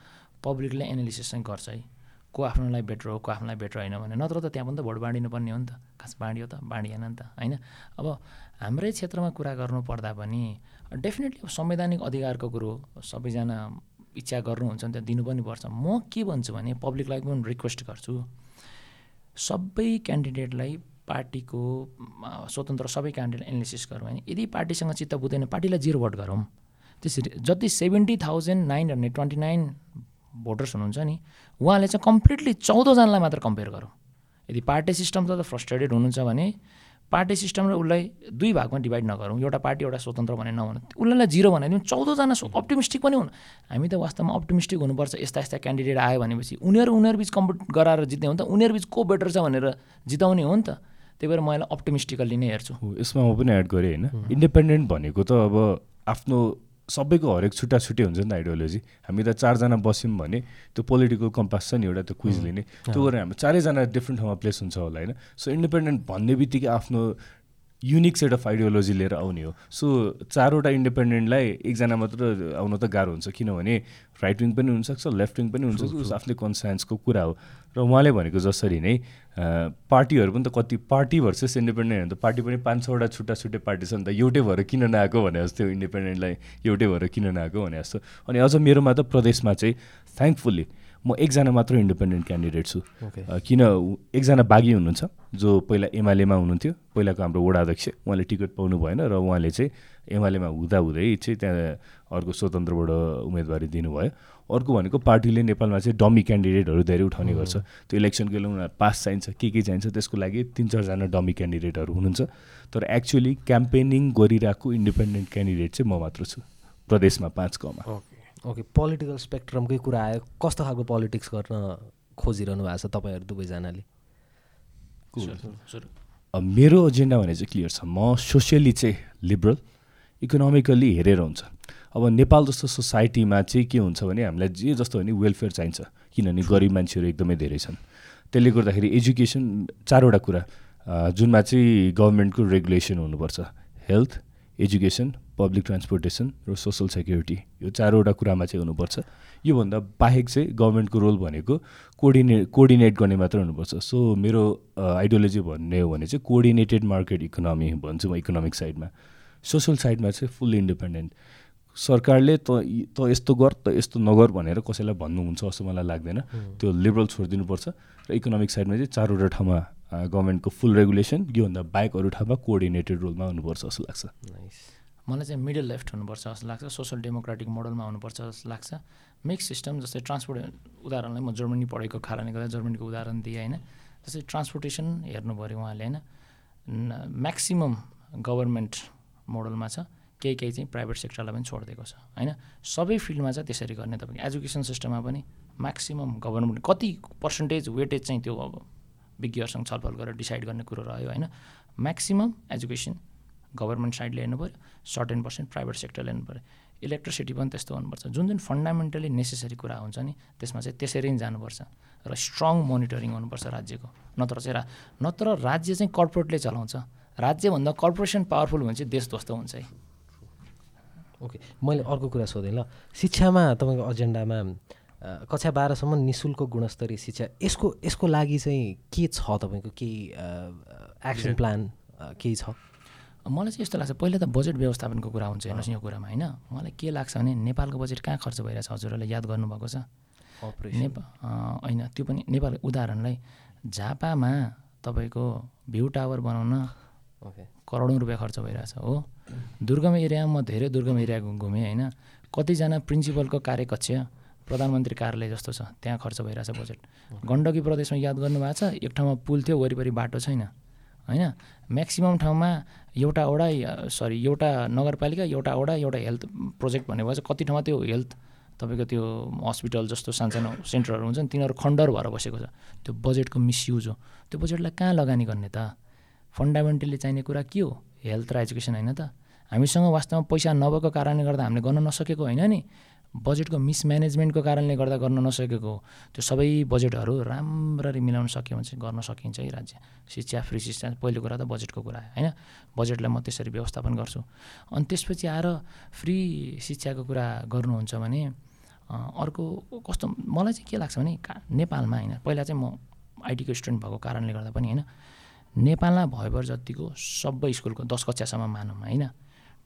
पब्लिकले एनालिसिस चाहिँ गर्छ है। को आफ्नोलाई बेटर हो को आफ्नोलाई बेटर होइन भने। नत्र त त्यहाँ पनि त भोट बाँडिनु पर्ने हो नि त। खास बाँडियो त बाँडिएन नि त होइन? अब हाम्रै क्षेत्रमा कुरा गर्नु पर्दा पनि डेफिनेटली अब संवैधानिक अधिकारको कुरो सबैजना इच्छा गर्नुहुन्छ भने त्यहाँ दिनु पनि पर्छ। म के भन्छु भने पब्लिकलाई पनि रिक्वेस्ट गर्छु सबै क्यान्डिडेटलाई पार्टीको स्वतन्त्र सबै क्यान्डिडेट एनालिसिस गरौँ होइन यदि पार्टीसँग चित्त बुझ्दैन पार्टीलाई जिरो भोट गरौँ। त्यसरी जति seventy thousand nine hundred twenty nine voters हुनुहुन्छ नि उहाँले चाहिँ कम्प्लिटली चौधजनालाई मात्र कम्पेयर गरौँ। यदि पार्टी सिस्टम त फ्रस्ट्रेटेड हुनुहुन्छ भने पार्टी सिस्टम र उसलाई दुई भागमा डिभाइड नगरौँ एउटा पार्टी एउटा स्वतन्त्र भने नहुनु उसलाई जिरो बनाइदिउँ चौधजना अप्टिमिस्टिक पनि हुनु। हामी त वास्तवमा अप्टिमिस्टिक हुनुपर्छ यस्ता यस्ता क्यान्डिडेट आयो भनेपछि उनीहरू उनीहरू बिच कम्पिट गराएर जित्ने हो नि त उनीहरू बिच को बेटर छ भनेर जिताउने हो नि त। त्यही भएर मैले अप्टिमिस्टिकल्ली नै हेर्छु। यसमा म पनि एड गरेँ होइन। इन्डिपेन्डेन्ट भनेको त अब आफ्नो सबैको हरेक छुट्टा छुट्टै हुन्छ नि त आइडियोलोजी हामी त चारजना बस्यौँ भने त्यो पोलिटिकल कम्पास छ नि एउटा त्यो क्विज लिने। त्यो गरेर हाम्रो चारैजना डिफ्रेन्ट ठाउँमा प्लेस हुन्छ होला होइन। सो इन्डिपेन्डेन्ट भन्ने बित्तिकै आफ्नो युनिक सेट अफ आइडियोलोजी लिएर आउने हो। सो चारवटा इन्डिपेन्डेन्टलाई एकजना मात्र आउन त गाह्रो हुन्छ। किनभने राइट विङ पनि हुनसक्छ लेफ्ट विङ पनि हुनसक्छ। उस आफ्नै कन्सायन्सको कुरा हो। र उहाँले भनेको जसरी नै पार्टीहरू पनि त कति पार्टी भर्सेस इन्डिपेन्डेन्ट त। पार्टी पनि पाँच छवटा छुट्टा छुट्टै पार्टी छ नि त। एउटै भएर किन नआएको भने जस्तो इन्डिपेन्डेन्टलाई एउटै भएर किन नआएको भने जस्तो। अनि अझ मेरोमा त प्रदेशमा चाहिँ थ्याङ्कफुल्ली म एकजना मात्र इन्डिपेन्डेन्ट क्यान्डिडेट छु। किन एकजना बाघी हुनुहुन्छ जो पहिला एमालेमा हुनुहुन्थ्यो। पहिलाको हाम्रो वडा अध्यक्ष। उहाँले टिकट पाउनु भएन र उहाँले चाहिँ एमालेमा हुँदाहुँदै चाहिँ त्यहाँ अर्को स्वतन्त्रबाट उम्मेदवारी दिनुभयो। अर्को भनेको पार्टीले नेपालमा चाहिँ डमी क्यान्डिडेटहरू धेरै उठाउने गर्छ। त्यो इलेक्सनको लागि उनीहरू पास चाहिन्छ के के चाहिन्छ त्यसको लागि तिन चारजना डमी क्यान्डिडेटहरू हुनुहुन्छ। तर एक्चुअली क्याम्पेनिङ गरिरहेको इन्डिपेन्डेन्ट क्यान्डिडेट चाहिँ म मात्र छु। प्रदेशमा पाँच कमा। ओके। पोलिटिकल स्पेक्ट्रमकै कुरा आयो। कस्तो खालको पोलिटिक्स गर्न खोजिरहनु भएको छ तपाईँहरू दुवैजनाले? मेरो एजेन्डा भने चाहिँ क्लियर छ। म सोसियली चाहिँ लिबरल इकोनोमिकल्ली हेरेर हुन्छ। अब नेपाल जस्तो सोसाइटीमा चाहिँ के हुन्छ भने हामीलाई जे जस्तो भने वेलफेयर चाहिन्छ। किनभने गरिब मान्छेहरू एकदमै धेरै छन्। त्यसले गर्दाखेरि एजुकेसन चारवटा कुरा जुनमा चाहिँ गभर्मेन्टको रेगुलेसन हुनुपर्छ। हेल्थ एजुकेसन पब्लिक ट्रान्सपोर्टेसन र सोसल सेक्युरिटी यो चारवटा कुरामा चाहिँ हुनुपर्छ। योभन्दा बाहेक चाहिँ गभर्मेन्टको रोल भनेको कोर्डिनेट कोर्डिनेट गर्ने मात्र हुनुपर्छ। सो मेरो आइडियोलोजी भन्ने हो भने चाहिँ कोअर्डिनेटेड मार्केट इकोनोमी भन्छु म इकोनोमिक साइडमा सोसल साइडमा चाहिँ फुल्ली इन्डिपेन्डेन्ट सरकारले त त यस्तो गर त यस्तो नगर भनेर कसैलाई भन्नुहुन्छ जस्तो मलाई लाग्दैन। त्यो लिबरल छोडिदिनुपर्छ र इकोनोमिक साइडमा चाहिँ चारवटा ठाउँमा गभर्मेन्टको फुल रेगुलेसन योभन्दा बाहेक अरू ठाउँमा कोअर्डिनेटेड रोलमा हुनुपर्छ जस्तो लाग्छ। मलाई चाहिँ मिडल लेफ्ट हुनुपर्छ जस्तो लाग्छ सोसल डेमोक्रेटिक मोडलमा हुनुपर्छ जस्तो लाग्छ। मिक्स सिस्टम जस्तै ट्रान्सपोर्ट उदाहरणलाई म जर्मनी पढेको कारणले गर्दा जर्मनीको उदाहरण दिएँ होइन। जस्तै ट्रान्सपोर्टेसन हेर्नु पऱ्यो उहाँले होइन। म्याक्सिमम् गभर्मेन्ट मोडलमा छ। केही केही चाहिँ प्राइभेट सेक्टरलाई पनि छोडिदिएको छ होइन? सबै फिल्डमा चाहिँ त्यसरी गर्ने तपाईँको एजुकेसन सिस्टममा पनि म्याक्सिमम् गभर्मेन्ट कति पर्सेन्टेज वेटेज चाहिँ त्यो अब विज्ञहरूसँग छलफल गरेर डिसाइड गर्ने कुरो रह्यो होइन? म्याक्सिमम् एजुकेसन गभर्मेन्ट साइडले हेर्नु पऱ्यो सर्टेन पर्सेन्ट प्राइभेट सेक्टरले हेर्नु पऱ्यो। इलेक्ट्रिसिटी पनि त्यस्तो हुनुपर्छ। जुन जुन फन्डामेन्टली नेसेसरी कुरा हुन्छ नि त्यसमा चाहिँ त्यसरी नै जानुपर्छ र स्ट्रङ मोनिटरिङ हुनुपर्छ राज्यको। नत्र चाहिँ रा नत्र राज्य चाहिँ कर्पोरेटले चलाउँछ। राज्यभन्दा कर्पोरेसन पावरफुल भने चाहिँ देश ध्वस्त हुन्छ है। ओके मैले अर्को कुरा सोधेँ ल। शिक्षामा तपाईँको एजेन्डामा कक्षा बाह्रसम्म नि शुल्क गुणस्तरीय शिक्षा यसको यसको लागि चाहिँ के छ तपाईँको? केही एक्सन प्लान केही छ? मलाई चाहिँ यस्तो लाग्छ पहिला त बजेट व्यवस्थापनको कुरा हुन्छ हेर्नुहोस् यो कुरामा होइन? मलाई के लाग्छ भने नेपालको बजेट कहाँ खर्च भइरहेछ हजुरहरूले याद गर्नुभएको छ? नेपाल होइन त्यो पनि नेपाल उदाहरणलाई झापामा तपाईँको भ्यू टावर बनाउन करोडौँ रुपियाँ खर्च भइरहेछ हो। दुर्गम एरियामा म धेरै दुर्गम एरिया घुमेँ होइन। कतिजना प्रिन्सिपलको कार्यकक्ष प्रधानमन्त्री कार्यालय जस्तो छ त्यहाँ खर्च भइरहेछ बजेट। गण्डकी प्रदेशमा याद गर्नुभएको छ एक ठाउँमा पुल थियो वरिपरि बाटो छैन होइन? म्याक्सिमम् ठाउँमा एउटा वडा सरी एउटा नगरपालिका एउटा वडा एउटा हेल्थ प्रोजेक्ट भनेको चाहिँ कति ठाउँमा त्यो हेल्थ तपाईँको त्यो हस्पिटल जस्तो सानसानो सेन्टरहरू हुन्छ नि तिनीहरू खण्डर भएर बसेको छ। त्यो बजेटको मिसयुज हो। त्यो बजेटलाई कहाँ लगानी गर्ने त? फन्डामेन्टली चाहिने कुरा के हो? हेल्थ र एजुकेसन होइन त? हामीसँग वास्तवमा पैसा नभएको कारणले गर्दा हामीले गर्न नसकेको होइन नि? बजेटको मिसम्यानेजमेन्टको कारणले गर्दा गर्न नसकेको हो। त्यो सबै बजेटहरू राम्ररी मिलाउन सक्यो भने चाहिँ गर्न सकिन्छ है राज्य। शिक्षा फ्री शिक्षा पहिलो कुरा त बजेटको कुरा होइन? बजेटलाई म त्यसरी व्यवस्थापन गर्छु। अनि त्यसपछि आएर फ्री शिक्षाको कुरा गर्नुहुन्छ भने अर्को कस्तो मलाई चाहिँ के लाग्छ भने नेपालमा होइन? पहिला चाहिँ म आइटीको स्टुडेन्ट भएको कारणले गर्दा पनि होइन? नेपालमा भएभर जतिको सबै स्कुलको दस कक्षासम्म मानौँ होइन?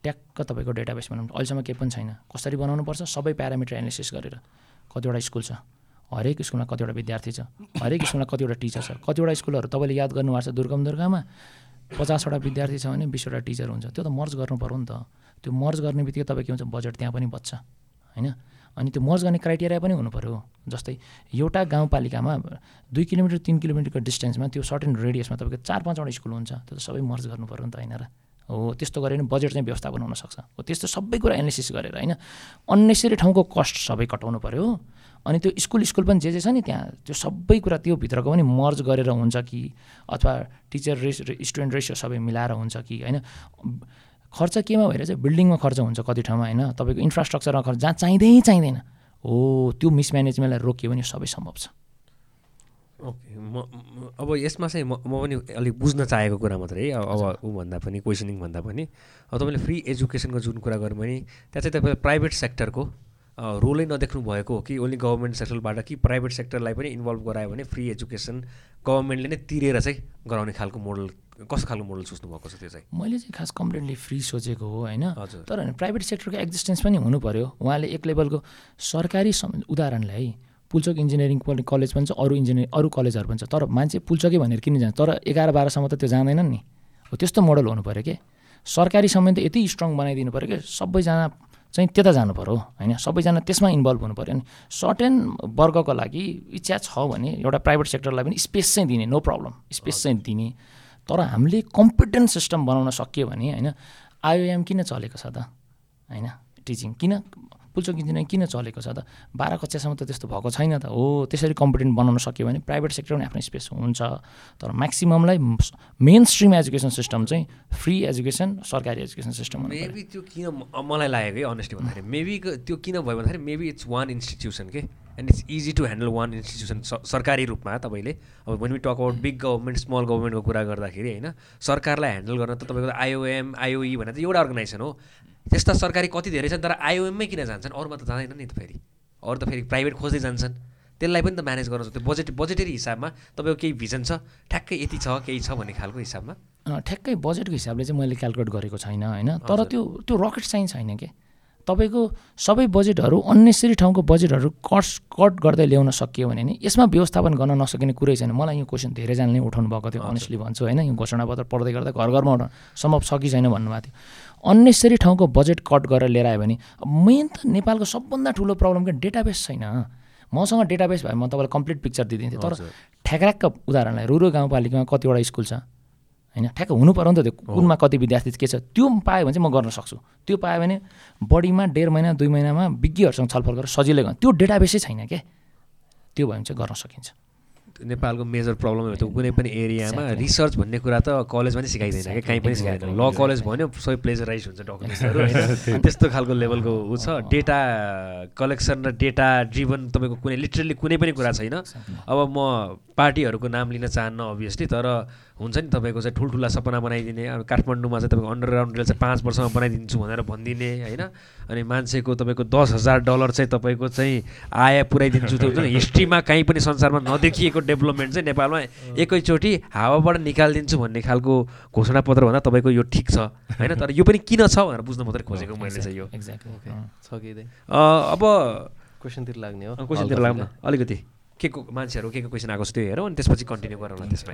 ट्याक्क तपाईँको डेटाबेस बनाउनु अहिलेसम्म केही पनि छैन। कसरी बनाउनुपर्छ? सबै प्यारामिटर एनालिसिस गरेर कतिवटा स्कुल छ? हरेक स्कुलमा कतिवटा विद्यार्थी छ? हरेक स्कुलमा कतिवटा टिचर छ? कतिवटा स्कुलहरू तपाईँले याद गर्नुभएको छ दुर्गम दुर्गामा? पचासवटा विद्यार्थी छ भने बिसवटा टिचर हुन्छ। त्यो त मर्ज गर्नु पऱ्यो नि त। त्यो मर्ज गर्ने बित्तिकै तपाईँ के हुन्छ? बजेट त्यहाँ पनि बच्छ होइन? अनि त्यो मर्ज गर्ने क्राइटेरिया पनि पऱ्यो जस्तै एउटा गाउँपालिकामा दुई किलोमिटर तिन किलोमिटरको डिस्टेन्समा त्यो सर्टेन रेडियसमा तपाईँको चार पाँचवटा स्कुल हुन्छ त्यो त सबै मर्ज पऱ्यो नि त होइन र। हो त्यस्तो पनि बजेट चाहिँ व्यवस्थापन हुनसक्छ हो त्यस्तो सबै कुरा एनालिसिस गरेर होइन अन्नेसरी ठाउँको कस्ट सबै कटाउनु पऱ्यो अनि त्यो स्कुल स्कुल पनि जे जे छ नि त्यहाँ त्यो सबै कुरा त्यो भित्रको पनि मर्ज गरेर हुन्छ कि अथवा टिचर रेस स्टुडेन्ट रेसियो सबै मिलाएर हुन्छ कि होइन। खर्च केमा भएर चाहिँ बिल्डिङमा खर्च हुन्छ कति ठाउँमा होइन? तपाईँको इन्फ्रास्ट्रक्चरमा खर्च जहाँ चाहिँदै चाहिँदैन। हो त्यो मिसम्यानेजमेन्टलाई रोकियो भने सबै सम्भव छ। ओके म अब यसमा चाहिँ म म पनि अलिक बुझ्न चाहेको कुरा मात्रै है। अब ऊ भन्दा पनि क्वेसनिङ भन्दा पनि। अब तपाईँले फ्री एजुकेसनको जुन कुरा गर्नु भने त्यहाँ चाहिँ तपाईँले प्राइभेट सेक्टरको रोलै नदेख्नु भएको हो कि ओन्ली गभर्मेन्ट सेक्टरबाट कि प्राइभेट सेक्टरलाई पनि इन्भल्भ गरायो भने फ्री एजुकेसन गभर्मेन्टले नै तिरेर चाहिँ गराउने खालको मोडल कस्तो खालको मोडल सोच्नु भएको छ त्यो चाहिँ? मैले चाहिँ खास कम्प्लिटली फ्री सोचेको हो होइन। तर होइन प्राइभेट सेक्टरको एक्जिस्टेन्स पनि हुनु पऱ्यो उहाँले एक लेभलको सरकारी उदाहरणलाई है पुल्चोक इन्जिनियरिङ कलेज पनि छ अरू इन्जिनियरिङ अरू कलेजहरू पनि छ तर मान्छे पुल्चोकै भनेर किन जान्छ। तर एघार बाह्रसम्म त त्यो जाँदैनन् नि। हो त्यस्तो मोडल हुनु पऱ्यो कि? सरकारीसम्म त यति स्ट्रङ बनाइदिनु पऱ्यो कि? सबैजना चाहिँ त्यता जानु पऱ्यो होइन? सबैजना त्यसमा इन्भल्भ हुनु पऱ्यो अनि सर्टेन वर्गको लागि इच्छा छ भने एउटा प्राइभेट सेक्टरलाई पनि स्पेस चाहिँ दिने नो प्रब्लम स्पेस चाहिँ दिने। तर हामीले कम्पिटेन्ट सिस्टम बनाउन सकियो भने होइन आइओएम किन चलेको छ त? होइन टिचिङ किन पुल्चोक इन्जिनियरिङ किन चलेको छ त? बाह्र कक्षासम्म त त्यस्तो भएको छैन त। हो त्यसरी कम्पिटेन्ट बनाउन सक्यो भने प्राइभेट सेक्टर पनि आफ्नो स्पेस हुन्छ। तर म्याक्सिममलाई मेन स्ट्रिम एजुकेसन सिस्टम चाहिँ फ्री एजुकेसन सरकारी एजुकेसन सिस्टम मेबी त्यो किन मलाई लागेको है अनेस्टली भन्दाखेरि मेबी त्यो किन भयो भन्दाखेरि मेबी इट्स वान इन्स्टिट्युसन के? And it's easy to handle one institution सरकारी रूपमा तपाईँले अब when we talk about big government small गभर्मेन्टको कुरा गर्दाखेरि होइन सरकारलाई ह्यान्डल गर्न त तपाईँको आइओएम आइओई भनेर त एउटा अर्गनाइजेसन हो त्यस्ता सरकारी कति धेरै छन् तर आइओएममै किन जान्छन् अरूमा त जाँदैन नि त फेरि अरू त फेरि प्राइभेट खोज्दै जान्छन् त्यसलाई पनि त म्यानेज गर्न सक्छ बजेट बजेटरी हिसाबमा तपाईँको केही भिजन छ ठ्याक्कै यति छ केही छ भन्ने खालको हिसाबमा ठ्याक्कै बजेटको हिसाबले चाहिँ मैले क्यालकुलेट गरेको छैन होइन तर त्यो त्यो रकेट साइन्स छैन कि? तपाईँको सबै बजेटहरू अन्नेसरी ठाउँको बजेटहरू कट कट गर्दै ल्याउन सकियो भने नि यसमा व्यवस्थापन गर्न नसकिने कुरै छैन। मलाई यो क्वेसन धेरैजनाले उठाउनु भएको थियो अनेस्टली भन्छु होइन। यो घोषणापत्र पढ्दै गर्दा घर घरमा उठाउनु सम्भव छ कि छैन भन्नुभएको थियो। अन्नेसरी ठाउँको बजेट कट गरेर लिएर आयो भने अब मेन त नेपालको सबभन्दा ठुलो प्रब्लम के डेटाबेस छैन। मसँग डेटाबेस भए म तपाईँलाई कम्प्लिट पिक्चर दिइदिन्थेँ तर ठ्याक्राक्क उदाहरणलाई रुरु गाउँपालिकामा कतिवटा स्कुल छ? होइन? ठ्याक्क हुनु पऱ्यो नि त त्यो कुनमा कति विद्यार्थी के छ त्यो पायो भने चाहिँ म गर्न सक्छु। त्यो पायो भने बढीमा डेढ महिना दुई महिनामा विज्ञहरूसँग छलफल गरेर सजिलै गर्न। त्यो डेटाबेसै छैन क्या त्यो भयो भने चाहिँ गर्न सकिन्छ। नेपालको मेजर प्रब्लम त्यो कुनै पनि एरियामा. रिसर्च भन्ने कुरा त कलेजमा नि सिकाइँदैन क्या कहीँ पनि सिकाइँदैन। ल कलेज भन्यो सबै प्लेजराइज हुन्छ डकुमेन्ट्सहरू होइन? त्यस्तो खालको लेभलको ऊ छ। डेटा कलेक्सन र डेटा ड्रिभन तपाईँको कुनै लिटरली कुनै पनि कुरा छैन। अब म पार्टीहरूको नाम लिन चाहन्न अभियसली तर हुन्छ नि तपाईँको चाहिँ ठुल्ठुला सपना बनाइदिने अब काठमाडौँमा चाहिँ तपाईँको अन्डरग्राउन्ड रेल चाहिँ पाँच वर्षमा बनाइदिन्छु भनेर भनिदिने होइन? अनि मान्छेको तपाईँको दस हजार डलर चाहिँ तपाईँको चाहिँ आय पुऱ्याइदिन्छु त्यो हुन्छ नि। हिस्ट्रीमा कहीँ पनि संसारमा नदेखिएको डेभलपमेन्ट चाहिँ नेपालमा एकैचोटि हावाबाट निकालिदिन्छु भन्ने खालको घोषणापत्र भन्दा तपाईँको यो ठिक छ होइन? तर यो पनि किन छ भनेर बुझ्न मात्रै खोजेको मैले चाहिँ यो। एक्ज्याक्टली अब क्वेसनतिर लाग्ने हो। क्वेसनतिर लाग्नु अलिकति। के को मान्छेहरू के को क्वेसन आएको छ त्यो हेरौँ अनि त्यसपछि कन्टिन्यू गरौँ न त्यसमा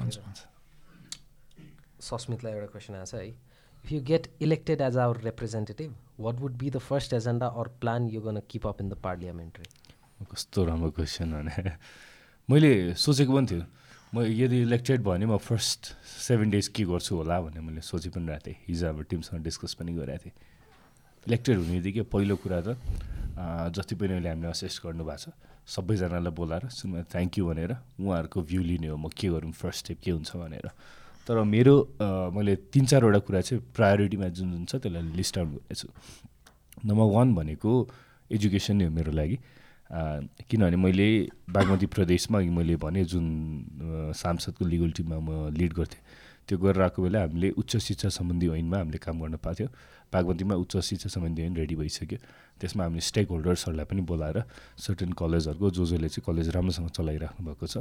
सस्मितलाई एउटा क्वेसन आएको छ है। If you get elected as our representative what would be the first agenda or plan you gonna keep up in the parliamentary कस्तो राम्रो क्वेसन भने मैले सोचेको पनि थियो। म यदि इलेक्टेड भयो भने म फर्स्ट सेभेन डेज के गर्छु होला भनेर मैले सोचि पनि रहेको थिएँ। हिजो हाम्रो टिमसँग डिस्कस पनि गरेको थिएँ। इलेक्टेड हुने बित्तिकै पहिलो कुरा त जति पनि अहिले हामीले असेस गर्नुभएको छ सबैजनालाई बोलाएर सुनमा थ्याङ्क यू भनेर उहाँहरूको भ्यू लिने हो। म के गरौँ फर्स्ट स्टेप के हुन्छ भनेर। तर मेरो मैले तिन चारवटा कुरा चाहिँ प्रायोरिटीमा जुन जुन छ त्यसलाई लिस्ट आउट गरेको छु नम्बर वान भनेको एजुकेसन नै हो मेरो लागि। किनभने मैले बागमती प्रदेशमा मैले भने जुन सांसदको लिगल टिममा म लिड गर्थेँ त्यो गरेर आएको बेला हामीले उच्च शिक्षा सम्बन्धी ऐनमा हामीले काम गर्न पाएको थियो। बागमतीमा उच्च शिक्षा सम्बन्धी ऐन रेडी भइसक्यो। त्यसमा हामीले स्टेक होल्डर्सहरूलाई पनि बोलाएर सर्टेन कलेजहरूको जो जसले चाहिँ कलेज राम्रोसँग चलाइराख्नु भएको छ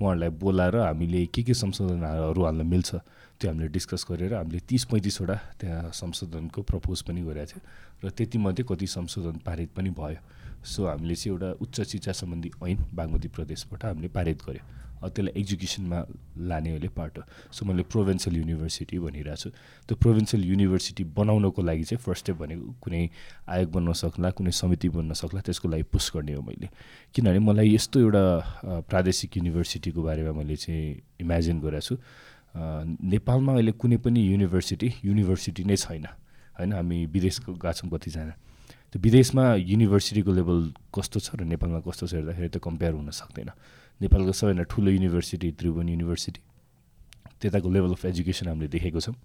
उहाँहरूलाई बोलाएर हामीले के के संशोधनहरू हाल्न मिल्छ त्यो हामीले डिस्कस गरेर हामीले तिस पैँतिसवटा त्यहाँ संशोधनको प्रपोज पनि गरेको थियो र त्यतिमध्ये कति संशोधन पारित पनि भयो। सो हामीले चाहिँ एउटा उच्च शिक्षा सम्बन्धी ऐन बागमती प्रदेशबाट हामीले पारित गऱ्यो। त्यसलाई एजुकेसनमा लाने अहिले पार्ट हो सो मैले प्रोभिन्सियल युनिभर्सिटी भनिरहेको छु। त्यो प्रोभिन्सियल युनिभर्सिटी बनाउनको लागि चाहिँ फर्स्ट स्टेप भनेको कुनै आयोग बन्न सक्ला कुनै समिति बन्न सक्ला त्यसको लागि पुस गर्ने हो मैले। किनभने मलाई यस्तो एउटा प्रादेशिक युनिभर्सिटीको बारेमा मैले चाहिँ इमेजिन गरेको छु। नेपालमा अहिले कुनै पनि युनिभर्सिटी युनिभर्सिटी नै छैन। होइन हामी विदेश गएको छौँ कतिजना। त्यो विदेशमा युनिभर्सिटीको लेभल कस्तो छ र नेपालमा कस्तो छ हेर्दाखेरि त कम्पेयर हुन सक्दैन। नेपालको सबैभन्दा ठुलो युनिभर्सिटी त्रिभुवन युनिभर्सिटी त्यताको लेभल अफ एजुकेसन हामीले देखेको छौँ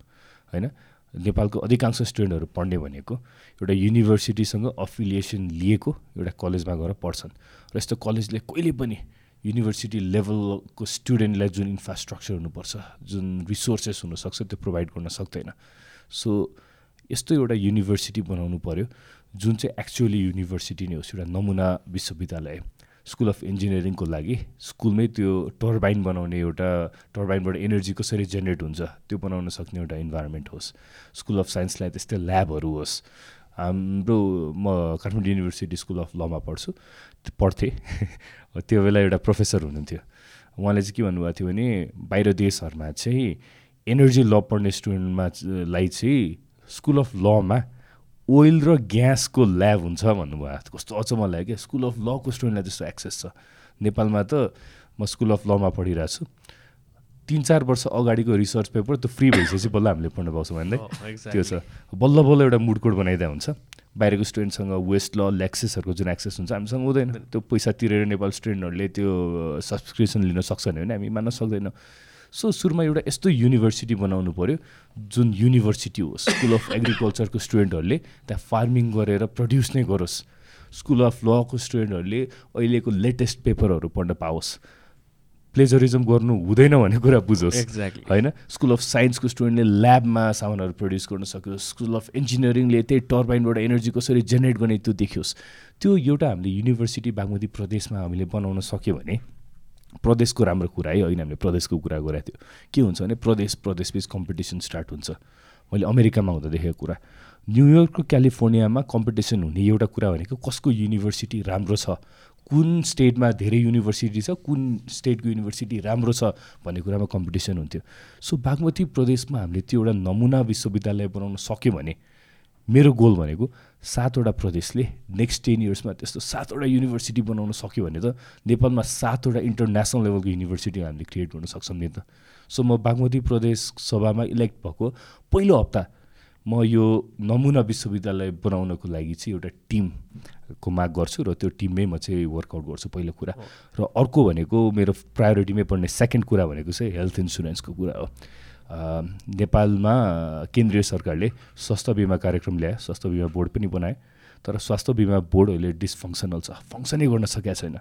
होइन? नेपालको अधिकांश स्टुडेन्टहरू पढ्ने भनेको एउटा युनिभर्सिटीसँग अफिलिएसन लिएको एउटा कलेजमा गएर पढ्छन्। र यस्तो कलेजले कहिले पनि युनिभर्सिटी लेभलको स्टुडेन्टलाई जुन इन्फ्रास्ट्रक्चर हुनुपर्छ जुन रिसोर्सेस हुनसक्छ त्यो प्रोभाइड गर्न सक्दैन। सो यस्तो एउटा युनिभर्सिटी बनाउनु पऱ्यो जुन चाहिँ एक्चुअली युनिभर्सिटी नै होस् एउटा नमुना विश्वविद्यालय स्कुल अफ इन्जिनियरिङको लागि स्कुलमै त्यो टर्बाइन बनाउने एउटा टर्बाइनबाट एनर्जी कसरी जेनेरेट हुन्छ त्यो बनाउन सक्ने एउटा इन्भाइरोमेन्ट होस्। स्कुल अफ साइन्सलाई त्यस्तै ल्याबहरू होस्। हाम्रो म काठमाडौँ युनिभर्सिटी स्कुल अफ लमा पढ्छु पढ्थेँ। त्यो बेला एउटा प्रोफेसर हुनुहुन्थ्यो। उहाँले चाहिँ के भन्नुभएको थियो भने बाहिर देशहरूमा चाहिँ एनर्जी ल पढ्ने स्टुडेन्टमा लाई चाहिँ स्कुल अफ लमा ओइल र ग्यासको ल्याब हुन्छ भन्नुभयो। कस्तो अचम्म लाग्यो क्या। स्कुल अफ लको स्टुडेन्टलाई त्यस्तो एक्सेस छ। नेपालमा त म स्कुल अफ लमा पढिरहेको छु। तिन चार वर्ष अगाडिको रिसर्च पेपर त्यो फ्री भइसकेपछि बल्ल हामीले पढ्न पाउँछौँ भन्दै। त्यो छ। बल्ल बल्ल एउटा मुडकोड बनाइदिया हुन्छ। बाहिरको स्टुडेन्टसँग वेस्ट ल ल्याक्सेसहरूको जुन एक्सेस हुन्छ हामीसँग हुँदैन। त्यो पैसा तिरेर नेपाल स्टुडेन्टहरूले त्यो सब्सक्रिप्सन लिन सक्छ भने हामी मान्न सक्दैनौँ। सो सुरुमा एउटा यस्तो युनिभर्सिटी बनाउनु पऱ्यो जुन युनिभर्सिटी हो स्कुल अफ एग्रिकल्चरको स्टुडेन्टहरूले त्यहाँ फार्मिङ गरेर प्रड्युस नै गरोस्। स्कुल अफ लको स्टुडेन्टहरूले अहिलेको लेटेस्ट पेपरहरू पढ्न पाओस्। प्लेजरिजम गर्नु हुँदैन भन्ने कुरा बुझोस्। एक्ज्याक्टली होइन? स्कुल अफ साइन्सको स्टुडेन्टले ल्याबमा सामानहरू प्रड्युस गर्न सकोस् स्कुल अफ इन्जिनियरिङले त्यही टर्बाइनबाट एनर्जी कसरी जेनेरेट गर्ने त्यो देखियोस्। त्यो एउटा हामीले युनिभर्सिटी बागमती प्रदेशमा हामीले बनाउन सक्यो भने प्रदेशको राम्रो कुरा है होइन हामीले प्रदेशको कुरा गरेको थियो। के हुन्छ भने प्रदेश प्रदेशबिच कम्पिटिसन स्टार्ट हुन्छ। मैले अमेरिकामा हुँदा देखेको कुरा। न्युयोर्क र क्यालिफोर्नियामा कम्पिटिसन हुने एउटा कुरा भनेको कसको युनिभर्सिटी राम्रो छ? कुन स्टेटमा धेरै युनिभर्सिटी छ कुन स्टेटको युनिभर्सिटी राम्रो छ भन्ने कुरामा कम्पिटिसन हुन्थ्यो। सो बागमती प्रदेशमा हामीले त्यो एउटा नमुना विश्वविद्यालय बनाउन सक्यो भने मेरो गोल भनेको सातवटा प्रदेशले नेक्स्ट टेन इयर्समा त्यस्तो सातवटा युनिभर्सिटी बनाउन सक्यो भने त नेपालमा सातवटा इन्टरनेसनल लेभलको युनिभर्सिटी हामीले क्रिएट गर्न सक्छौँ नि त। सो म बागमती प्रदेश सभामा इलेक्ट भएको पहिलो हप्ता म यो नमुना विश्वविद्यालय बनाउनको लागि चाहिँ एउटा टिमको माग गर्छु र त्यो टिममै म चाहिँ वर्कआउट गर्छु पहिलो कुरा। र अर्को भनेको मेरो प्रायोरिटीमै पर्ने सेकेन्ड कुरा भनेको चाहिँ हेल्थ इन्सुरेन्सको कुरा हो। नेपालमा केन्द्रीय सरकारले स्वास्थ्य बिमा कार्यक्रम ल्यायो स्वास्थ्य बिमा बोर्ड पनि बनायो तर स्वास्थ्य बिमा बोर्ड अहिले डिसफङ्सनल छ फङ्सनै गर्न सकेका छैन।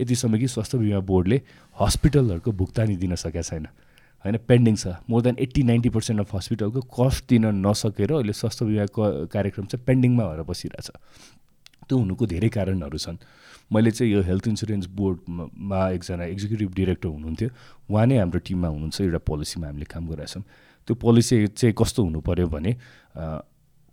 यतिसम्म कि स्वास्थ्य बिमा बोर्डले हस्पिटलहरूको भुक्तानी दिन सकेका छैन। होइन पेन्डिङ छ। More than eighty ninety percent of हस्पिटलको कस्ट दिन नसकेर अहिले स्वास्थ्य बिमा कार्यक्रम चाहिँ पेन्डिङमा भएर बसिरहेछ। त्यो हुनुको धेरै कारणहरू छन्। मैले चाहिँ यो हेल्थ इन्सुरेन्स बोर्डमा एकजना एक्जिक्युटिभ डिरेक्टर हुनुहुन्थ्यो। उहाँ नै हाम्रो टिममा हुनुहुन्छ एउटा पोलिसीमा हामीले काम गरिरहेछौँ त्यो पोलिसी चाहिँ कस्तो हुनु पऱ्यो भने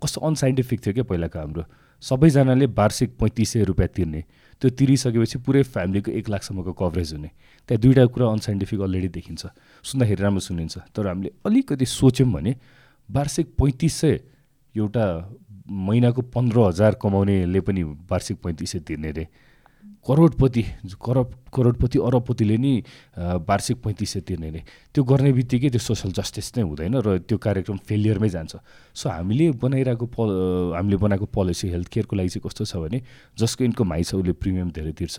कस्तो अनसाइन्टिफिक थियो क्या पहिलाको हाम्रो। सबैजनाले वार्षिक पैँतिस सय रुपियाँ तिर्ने। त्यो तिरिसकेपछि पुरै फ्यामिलीको एक लाखसम्मको कभरेज हुने। त्यहाँ दुइटा कुरा अनसाइन्टिफिक अलरेडी देखिन्छ। सुन्दाखेरि राम्रो सुनिन्छ। तर हामीले अलिकति सोच्यौँ भने वार्षिक पैँतिस सय एउटा महिनाको पन्ध्र हजार कमाउनेले पनि वार्षिक पैँतिस सय तिर्ने रे। करोडपति करप करोडपति अरबपतिले नि वार्षिक पैँतिस सय तिर्ने नै। त्यो गर्ने बित्तिकै त्यो सोसल जस्टिस नै हुँदैन र त्यो कार्यक्रम फेलियरमै जान्छ। सो हामीले बनाइरहेको प हामीले बनाएको पोलिसी हेल्थ केयरको लागि चाहिँ कस्तो छ भने जसको इन्कम हाई छ उसले प्रिमियम धेरै तिर्छ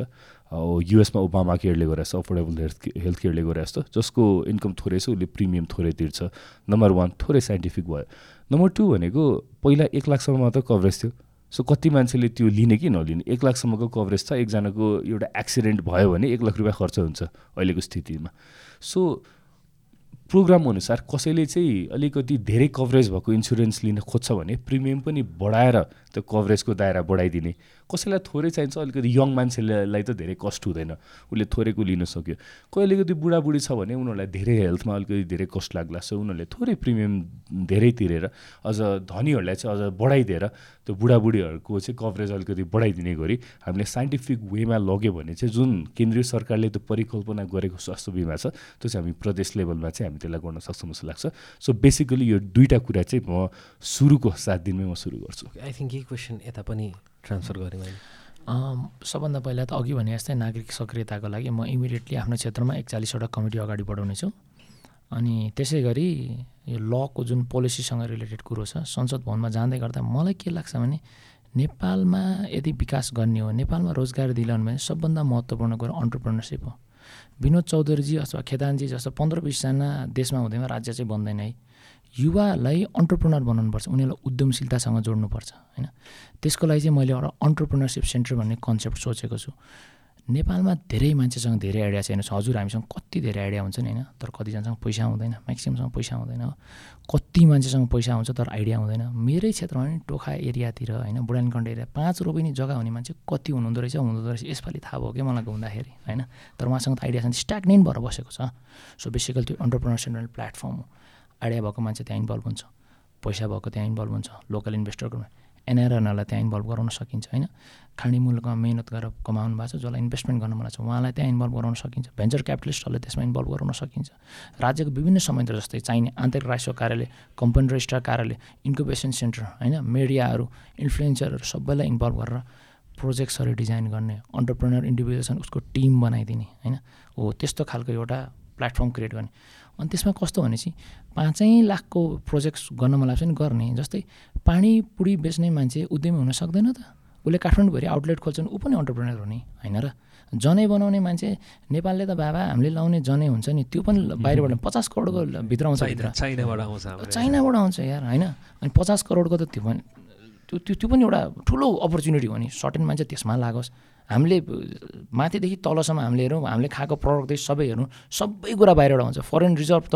युएसमा ओबामा केयरले गरे जस्तो अफोर्डेबल हेल्थ हेल्थ केयरले गरे जस्तो जसको इन्कम थोरै छ उसले प्रिमियम थोरै तिर्छ। नम्बर वान थोरै साइन्टिफिक भयो। नम्बर टू भनेको पहिला एक लाखसम्म मात्र कभरेज थियो। सो कति मान्छेले त्यो लिने कि नलिने? एक लाखसम्मको कभरेज छ एकजनाको एउटा एक्सिडेन्ट भयो भने एक लाख रुपियाँ खर्च हुन्छ अहिलेको स्थितिमा। सो प्रोग्राम अनुसार कसैले चाहिँ अलिकति धेरै कभरेज भएको इन्सुरेन्स लिन खोज्छ भने प्रिमियम पनि बढाएर त्यो कभरेजको दायरा बढाइदिने। कसैलाई थोरै चाहिन्छ अलिकति यङ मान्छेलाई त धेरै कस्ट हुँदैन। उसले थोरैको लिन सक्यो। कोही अलिकति बुढाबुढी छ भने उनीहरूलाई धेरै हेल्थमा अलिकति धेरै कस्ट लाग्ला सो उनीहरूले थोरै प्रिमियम धेरै तिरेर अझ धनीहरूलाई चाहिँ अझ बढाइदिएर त्यो बुढाबुढीहरूको चाहिँ कभरेज अलिकति बढाइदिने गरी हामीले साइन्टिफिक वेमा लग्यो भने चाहिँ जुन केन्द्रीय सरकारले त्यो परिकल्पना गरेको स्वास्थ्य बिमा छ त्यो चाहिँ हामी प्रदेश लेभलमा चाहिँ हामी त्यसलाई गर्न सक्छौँ जस्तो लाग्छ। सो बेसिकली यो दुईवटा कुरा चाहिँ म सुरुको सात दिनमै म सुरु गर्छु। आई थिङ्क यही क्वेसन यता पनि ट्रान्सफर गरेँ मैले। सबभन्दा पहिला त अघि भने जस्तै नागरिक सक्रियताको लागि म इमिडिएटली आफ्नो क्षेत्रमा एकचालिसवटा कमिटी अगाडि बढाउनेछु अनि त्यसै गरी यो लको जुन पोलिसीसँग रिलेटेड कुरो छ संसद भवनमा जाँदै गर्दा मलाई के लाग्छ भने नेपालमा यदि विकास गर्ने हो नेपालमा रोजगार दिलाउनु भने सबभन्दा महत्त्वपूर्ण कुरो अन्टरप्रेनरसिप हो। विनोद चौधरीजी अथवा खेतानजी जस्तो पन्ध्र बिसजना देशमा हुँदैमा राज्य चाहिँ बन्दैन है। युवालाई अन्टरप्रेनर बनाउनुपर्छ उनीहरूलाई उद्यमशीलतासँग जोड्नुपर्छ होइन? त्यसको लागि चाहिँ मैले एउटा अन्टरप्रेनरसिप सेन्टर भन्ने कन्सेप्ट सोचेको छु। नेपालमा धेरै मान्छेसँग धेरै आइडिया छैन। हजुर हामीसँग कति धेरै आइडिया हुन्छ नि होइन? तर कतिजनासँग पैसा हुँदैन म्याक्सिममसँग पैसा हुँदैन। कति मान्छेसँग पैसा हुन्छ तर आइडिया हुँदैन। मेरै क्षेत्रमा नि टोखा एरियातिर होइन बुढानीकण्ड एरिया पाँच रोपिनी जग्गा हुने मान्छे कति हुनुहुँदो रहेछ हुँदो रहेछ। यसपालि थाहा भयो क्या मलाई घुम्दाखेरि होइन? तर उहाँसँग त आइडिया छैन। स्ट्याग्नेन्ट भएर बसेको छ। सो बेसिकली त्यो अन्टरप्रिनरसिपल प्लेटफर्म हो। आइडिया भएको मान्छे त्यहाँ इन्भल्भ हुन्छ पैसा भएको त्यहाँ इन्भल्भ हुन्छ लोकल इन्भेस्टरको एनआरएनहरूलाई त्यहाँ इन्भल्भ गराउन सकिन्छ होइन? खाने मुलुकमा मिहिनेत गरेर कमाउनु भएको छ जसलाई इन्भेस्टमेन्ट गर्न मन छ उहाँलाई त्यहाँ इन्भल्भ गराउन सकिन्छ भेन्चर क्यापिटलिस्टहरूलाई त्यसमा इन्भल्भ गराउन सकिन्छ। राज्यको विभिन्न संयन्त्र जस्तै चाहिने आन्तरिक राष्ट्रिय कार्यालय कम्पनी रजिस्ट्रार कार्यालय इन्कुबेसन सेन्टर होइन? मिडियाहरू इन्फ्लुएन्सरहरू सबैलाई इन्भल्भ गरेर प्रोजेक्ट्सहरू डिजाइन गर्ने अन्टरप्रेनर इन्डिभिजुअल्स उसको टिम बनाइदिने होइन? हो त्यस्तो खालको एउटा प्लेटफर्म क्रिएट गर्ने। अनि त्यसमा कस्तो भनेपछि पाँचै लाखको प्रोजेक्ट गर्न मलाई पनि गर्ने जस्तै पानी पुडी बेच्ने मान्छे उद्यमी हुन सक्दैन त। उसले काठमाडौँभरि आउटलेट खोल्छन् ऊ पनि अन्टरप्रेनर हो नि होइन र? जनै बनाउने मान्छे नेपालले त बाबा हामीले लाउने जनै हुन्छ नि त्यो पनि बाहिरबाट पचास करोडको भित्र आउँछ भित्र। चाइनाबाट आउँछ चाइनाबाट आउँछ यार होइन? अनि पचास करोडको त त्यो पनि त्यो त्यो त्यो पनि एउटा ठुलो अपर्च्युनिटी हो नि। सर्टेन मान्छे त्यसमा लागोस्। हामीले माथिदेखि तलसम्म हामीले हेरौँ हामीले खाएको प्रडक्टदेखि सबै हेरौँ सबै कुरा बाहिरबाट आउँछ। फरेन रिजर्भ त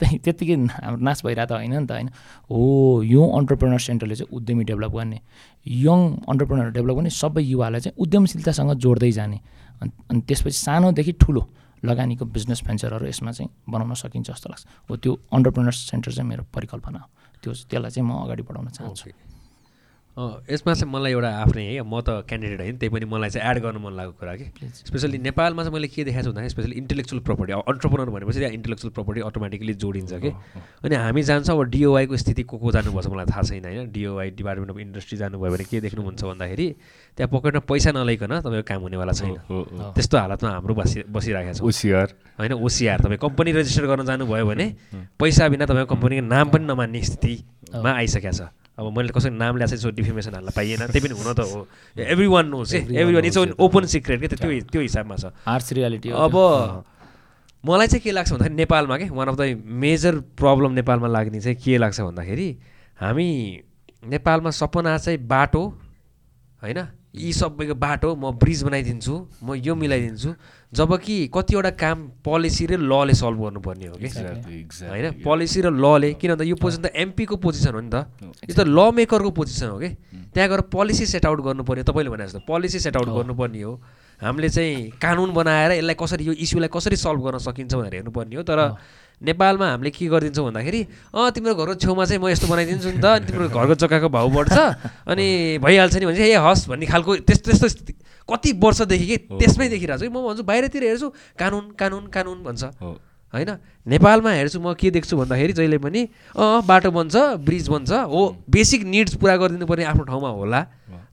त्यत्तिकै हाम्रो नाश भइरहेको त होइन नि त होइन। हो यो अन्टरप्रेनर सेन्टरले चाहिँ उद्यमी डेभलप गर्ने यङ अन्टरप्रेनर डेभलप गर्ने सबै युवालाई चाहिँ उद्यमशीलतासँग जोड्दै जाने। अनि अनि त्यसपछि सानोदेखि ठुलो लगानीको बिजनेस भेन्चरहरू यसमा चाहिँ बनाउन सकिन्छ जस्तो लाग्छ। हो त्यो अन्टरप्रेनर सेन्टर चाहिँ मेरो परिकल्पना हो। त्यो त्यसलाई चाहिँ म अगाडि बढाउन चाहन्छु। यसमा चाहिँ मलाई एउटा आफ्नै है म त क्यान्डिडेट होइन त्यही पनि मलाई चाहिँ एड गर्नु मन लागेको कुरा कि। स्पेसली नेपालमा चाहिँ मैले के देखाएको छु भन्दाखेरि स्पेसली इन्टेलेक्चुअल प्रपर्टी अन्टरप्रोनर भनेपछि त्यहाँ इन्टेलेक्चुअल प्रपर्टी अटोमेटिकली जोडिन्छ कि। अनि हामी जान्छौँ अब डिओवाईको स्थिति को को जानुपर्छ मलाई थाहा छैन होइन। डिओवाई डिपार्टमेन्ट अफ इन्डस्ट्री जानुभयो भने के देख्नुहुन्छ भन्दाखेरि त्यहाँ पकेटमा पैसा नलैकन तपाईँको काम हुनेवाला छैन। त्यस्तो हालतमा हाम्रो बसि बसिरहेको छ। ओसिआर। होइन ओसिआर। तपाईँ कम्पनी रेजिस्टर गर्न जानुभयो भने पैसा बिना तपाईँको कम्पनीको नाम पनि नमान्ने स्थितिमा आइसकेको छ। अब मैले कसैको नाम ल्याएको चाहिँ डिफेमेसन हाल्न पाइएन त्यही पनि हुन त हो। एभ्री वान नोस् है everyone it's open secret क्या त्यो त्यो हिसाबमा छ। आर्ट्स रियालिटी अब मलाई चाहिँ के लाग्छ भन्दाखेरि नेपालमा के one of the major problem नेपालमा लाग्ने चाहिँ के लाग्छ भन्दाखेरि हामी नेपालमा सपना चाहिँ बाटो होइन? यी सबैको बाटो म ब्रिज बनाइदिन्छु म यो मिलाइदिन्छु जबकि कतिवटा काम पोलिसी र लले सल्भ गर्नुपर्ने हो कि? होइन? पोलिसी र लले किन भन्दा यो पोजिसन त एमपीको पोजिसन हो नि त। यो त ल मेकरको पोजिसन हो कि? त्यहाँ गएर पोलिसी सेट आउट गर्नुपर्ने तपाईँले भने जस्तो पोलिसी सेट आउट गर्नुपर्ने हो। हामीले चाहिँ कानुन बनाएर यसलाई कसरी यो इस्युलाई कसरी सल्भ गर्न सकिन्छ भनेर हेर्नुपर्ने हो। तर नेपालमा हामीले के गरिदिन्छौँ भन्दाखेरि अँ तिम्रो घरको छेउमा चाहिँ म यस्तो बनाइदिन्छु नि त। अनि तिम्रो घरको जग्गाको भाउ बढ्छ। अनि भइहाल्छ नि भने चाहिँ ए हस् भन्ने खालको त्यस्तो त्यस्तो कति वर्षदेखि कि त्यसमै देखिरहेको छु। कि म भन्छु बाहिरतिर हेर्छु कानुन कानुन कानुन भन्छ। होइन? नेपालमा हेर्छु म के देख्छु भन्दाखेरि जहिले पनि अँ बाटो बन्छ ब्रिज बन्छ। हो बेसिक निड्स पुरा गरिदिनु पर्ने आफ्नो ठाउँमा होला।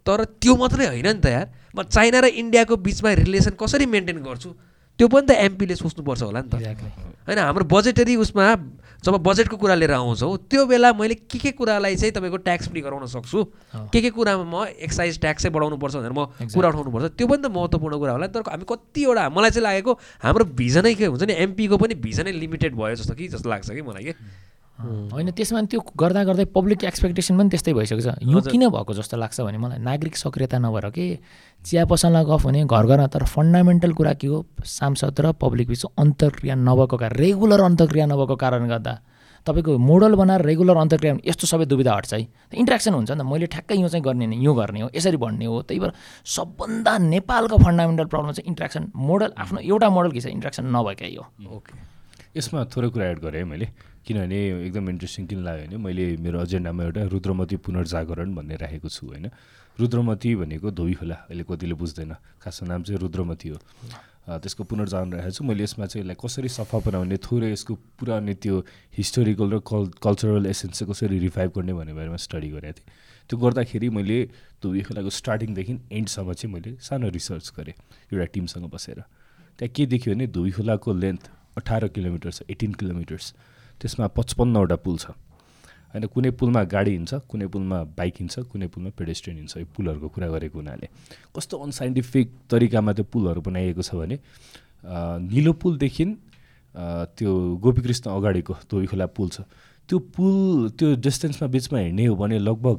तर त्यो मात्रै होइन नि त यार। म चाइना र इन्डियाको बिचमा रिलेसन कसरी मेन्टेन गर्छु त्यो पनि त एमपीले सोच्नुपर्छ होला नि त। होइन हाम्रो बजेटरी उसमा जब बजेटको कुरा लिएर आउँछौँ त्यो बेला मैले के के कुरालाई चाहिँ तपाईँको ट्याक्स फ्री गराउन सक्छु? के के कुरामा म एक्साइज ट्याक्सै बढाउनु पर्छ भनेर म कुरा उठाउनुपर्छ? त्यो पनि त महत्त्वपूर्ण कुरा होला। तर हामी कतिवटा मलाई चाहिँ लागेको हाम्रो भिजनै के हुन्छ नि एमपीको पनि भिजनै लिमिटेड भयो जस्तो कि जस्तो लाग्छ कि मलाई कि? होइन त्यसमा त्यो गर्दा गर्दै पब्लिक एक्सपेक्टेसन पनि त्यस्तै भइसकेको छ। यो किन भएको जस्तो लाग्छ भने मलाई नागरिक सक्रियता नभएर के चिया पसलमा गफ हुने घर घरमा तर फन्डामेन्टल कुरा के हो? सांसद र पब्लिक बिच अन्तर्क्रिया नभएको कारण रेगुलर अन्तर्क्रिया नभएको कारणले गर्दा तपाईँको मोडल बनाएर रेगुलर अन्तर्क्रिया यस्तो सबै दुविधा हट्छ है। इन्ट्रेक्सन हुन्छ नि त। मैले ठ्याक्कै यो चाहिँ गर्ने यो गर्ने हो यसरी भन्ने हो। त्यही भएर सबभन्दा नेपालको फन्डामेन्टल प्रब्लम चाहिँ इन्ट्रेक्सन मोडल आफ्नो एउटा मोडल के छ? इन्ट्रेक्सन नभएकै हो। ओके। यसमा थोरै कुरा एड गरेँ है मैले। किनभने एकदम इन्ट्रेस्टिङ किन लाग्यो भने मैले मेरो एजेन्डामा एउटा रुद्रमती पुनर्जागरण भन्ने राखेको छु होइन? रुद्रमती भनेको धोबी खोला अहिले कतिले बुझ्दैन। खासमा नाम चाहिँ रुद्रमती हो। त्यसको पुनर्जागरण राखेको छु। मैले यसमा चाहिँ यसलाई कसरी सफा बनाउने थोरै यसको पुरानो त्यो हिस्टोरिकल र कल कल्चरल एसेन्स चाहिँ कसरी रिभाइभ गर्ने भन्ने बारेमा स्टडी गरेको थिएँ। त्यो गर्दाखेरि मैले धोबी खोलाको स्टार्टिङदेखि एन्डसम्म चाहिँ मैले सानो रिसर्च गरेँ एउटा टिमसँग बसेर। त्यहाँ के देख्यो भने धोबी खोलाको लेन्थ अठार किलोमिटर छ एटिन किलोमिटर्स त्यसमा पचपन्नवटा पुल छ। होइन कुनै पुलमा गाडी हिँड्छ कुनै पुलमा बाइक हिँड्छ कुनै पुलमा पेडेस्ट्रियन हिँड्छ। यो पुलहरूको कुरा गरेको हुनाले। कस्तो अनसाइन्टिफिक तरिकामा त्यो पुलहरू बनाइएको छ भने निलो पुलदेखि त्यो गोपीकृष्ण अगाडिको धोबी खोला पुल छ। त्यो पुल त्यो डिस्टेन्समा बिचमा हिँड्ने हो भने लगभग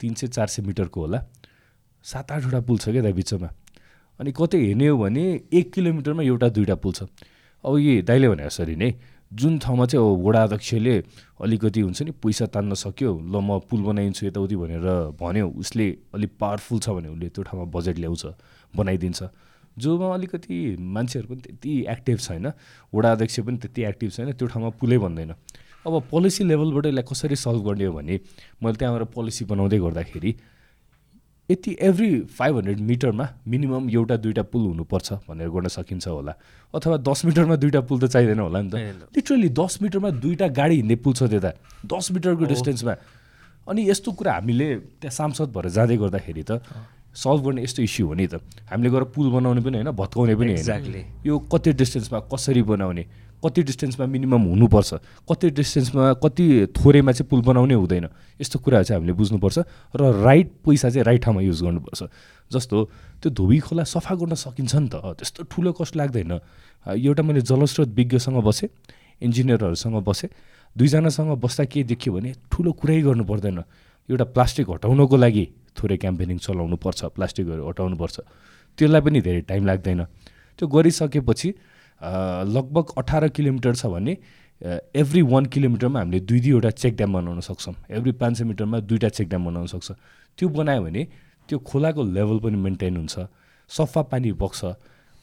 तिन सय चार सय मिटरको होला। सात आठवटा पुल छ क्या त्यहाँ बिचमा। अनि कतै हेर्ने हो भने एक किलोमिटरमा एउटा दुइटा पुल छ। अब यी दाइले भने यसरी नै जुन ठाउँमा चाहिँ अब वडा अध्यक्षले अलिकति हुन्छ नि पैसा तान्न सक्यो ल म पुल बनाइदिन्छु यताउति भनेर भन्यो उसले अलिक पावरफुल छ भने उसले त्यो ठाउँमा बजेट ल्याउँछ बनाइदिन्छ। जोमा अलिकति मान्छेहरू पनि त्यति एक्टिभ छैन वडा अध्यक्ष पनि त्यति एक्टिभ छैन त्यो ठाउँमा पुलै भन्दैन। अब पोलिसी लेभलबाट यसलाई कसरी सल्भ गर्ने हो भने मैले त्यहाँबाट पोलिसी बनाउँदै गर्दाखेरि यति एभ्री फाइभ हन्ड्रेड मिटरमा मिनिमम एउटा दुइटा पुल हुनुपर्छ भनेर गर्न सकिन्छ होला। अथवा दस मिटरमा दुइटा पुल त चाहिँदैन होला नि त। लिटरली दस मिटरमा दुइटा गाडी हिँड्ने पुल छ त्यता दस मिटरको डिस्टेन्समा अनि यस्तो कुरा हामीले त्यहाँ सांसद भएर जाँदै गर्दाखेरि त सल्भ गर्ने यस्तो इस्यु हो नि त। हामीले गएर पुल बनाउने पनि होइन भत्काउने पनि. होइन। यो कति डिस्टेन्समा कसरी बनाउने कति डिस्टेन्समा मिनिमम हुनुपर्छ कति डिस्टेन्समा कति थोरैमा चाहिँ पुल बनाउने हुँदैन यस्तो कुराहरू चाहिँ हामीले बुझ्नुपर्छ र राइट पैसा चाहिँ राइट ठाउँमा युज गर्नुपर्छ। जस्तो त्यो धोबी खोला सफा गर्न सकिन्छ नि त। त्यस्तो ठुलो कस्ट लाग्दैन। एउटा मैले जलस्रोत विज्ञसँग बसेँ इन्जिनियरहरूसँग बसेँ दुईजनासँग बस्दा के देखियो भने ठुलो कुरै गर्नु पर्दैन। एउटा प्लास्टिक हटाउनको लागि थोरै क्याम्पेनिङ चलाउनु पर्छ प्लास्टिकहरू हटाउनुपर्छ त्यसलाई पनि धेरै टाइम लाग्दैन। त्यो गरिसकेपछि लगभग अठार किलोमिटर छ भने एभ्री वान किलोमिटरमा हामीले दुई दुईवटा चेक ड्याम बनाउन सक्छौँ। एभ्री पाँच सय मिटरमा दुईवटा चेक ड्याम बनाउन सक्छ। त्यो बनायो भने त्यो खोलाको लेभल पनि मेन्टेन हुन्छ। सफा पानी बग्छ।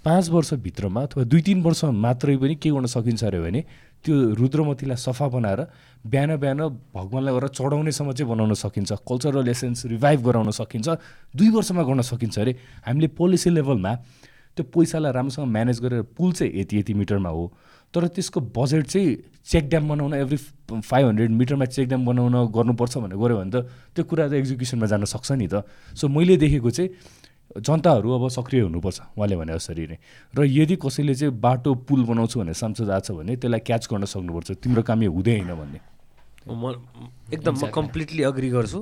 पाँच वर्षभित्रमा अथवा दुई तिन वर्ष मात्रै पनि के गर्न सकिन्छ अरे भने त्यो रुद्रमतीलाई सफा बनाएर बिहान बिहान भगवान्लाई गएर चढाउनेसम्म चाहिँ बनाउन सकिन्छ कल्चरल एसेन्स रिभाइभ गराउन सकिन्छ दुई वर्षमा गर्न सकिन्छ। अरे हामीले पोलिसी लेभलमा त्यो पैसालाई राम्रोसँग म्यानेज गरेर पुल चाहिँ यति यति मिटरमा हो। तर त्यसको बजेट चाहिँ चेक ड्याम बनाउन एभ्री फाइभ हन्ड्रेड मिटरमा चेक ड्याम बनाउन गर्नुपर्छ भनेर गऱ्यो भने त त्यो कुरा त एक्जिक्युसनमा जान सक्छ नि त। सो मैले देखेको चाहिँ जनताहरू अब सक्रिय हुनुपर्छ उहाँले भने जसरी नै। र यदि कसैले चाहिँ बाटो पुल बनाउँछु भनेर सांसद आएको छ भने त्यसलाई क्याच गर्न सक्नुपर्छ। तिम्रो काम यो हुँदै होइन भन्ने। म एकदम म कम्प्लिटली अग्री गर्छु।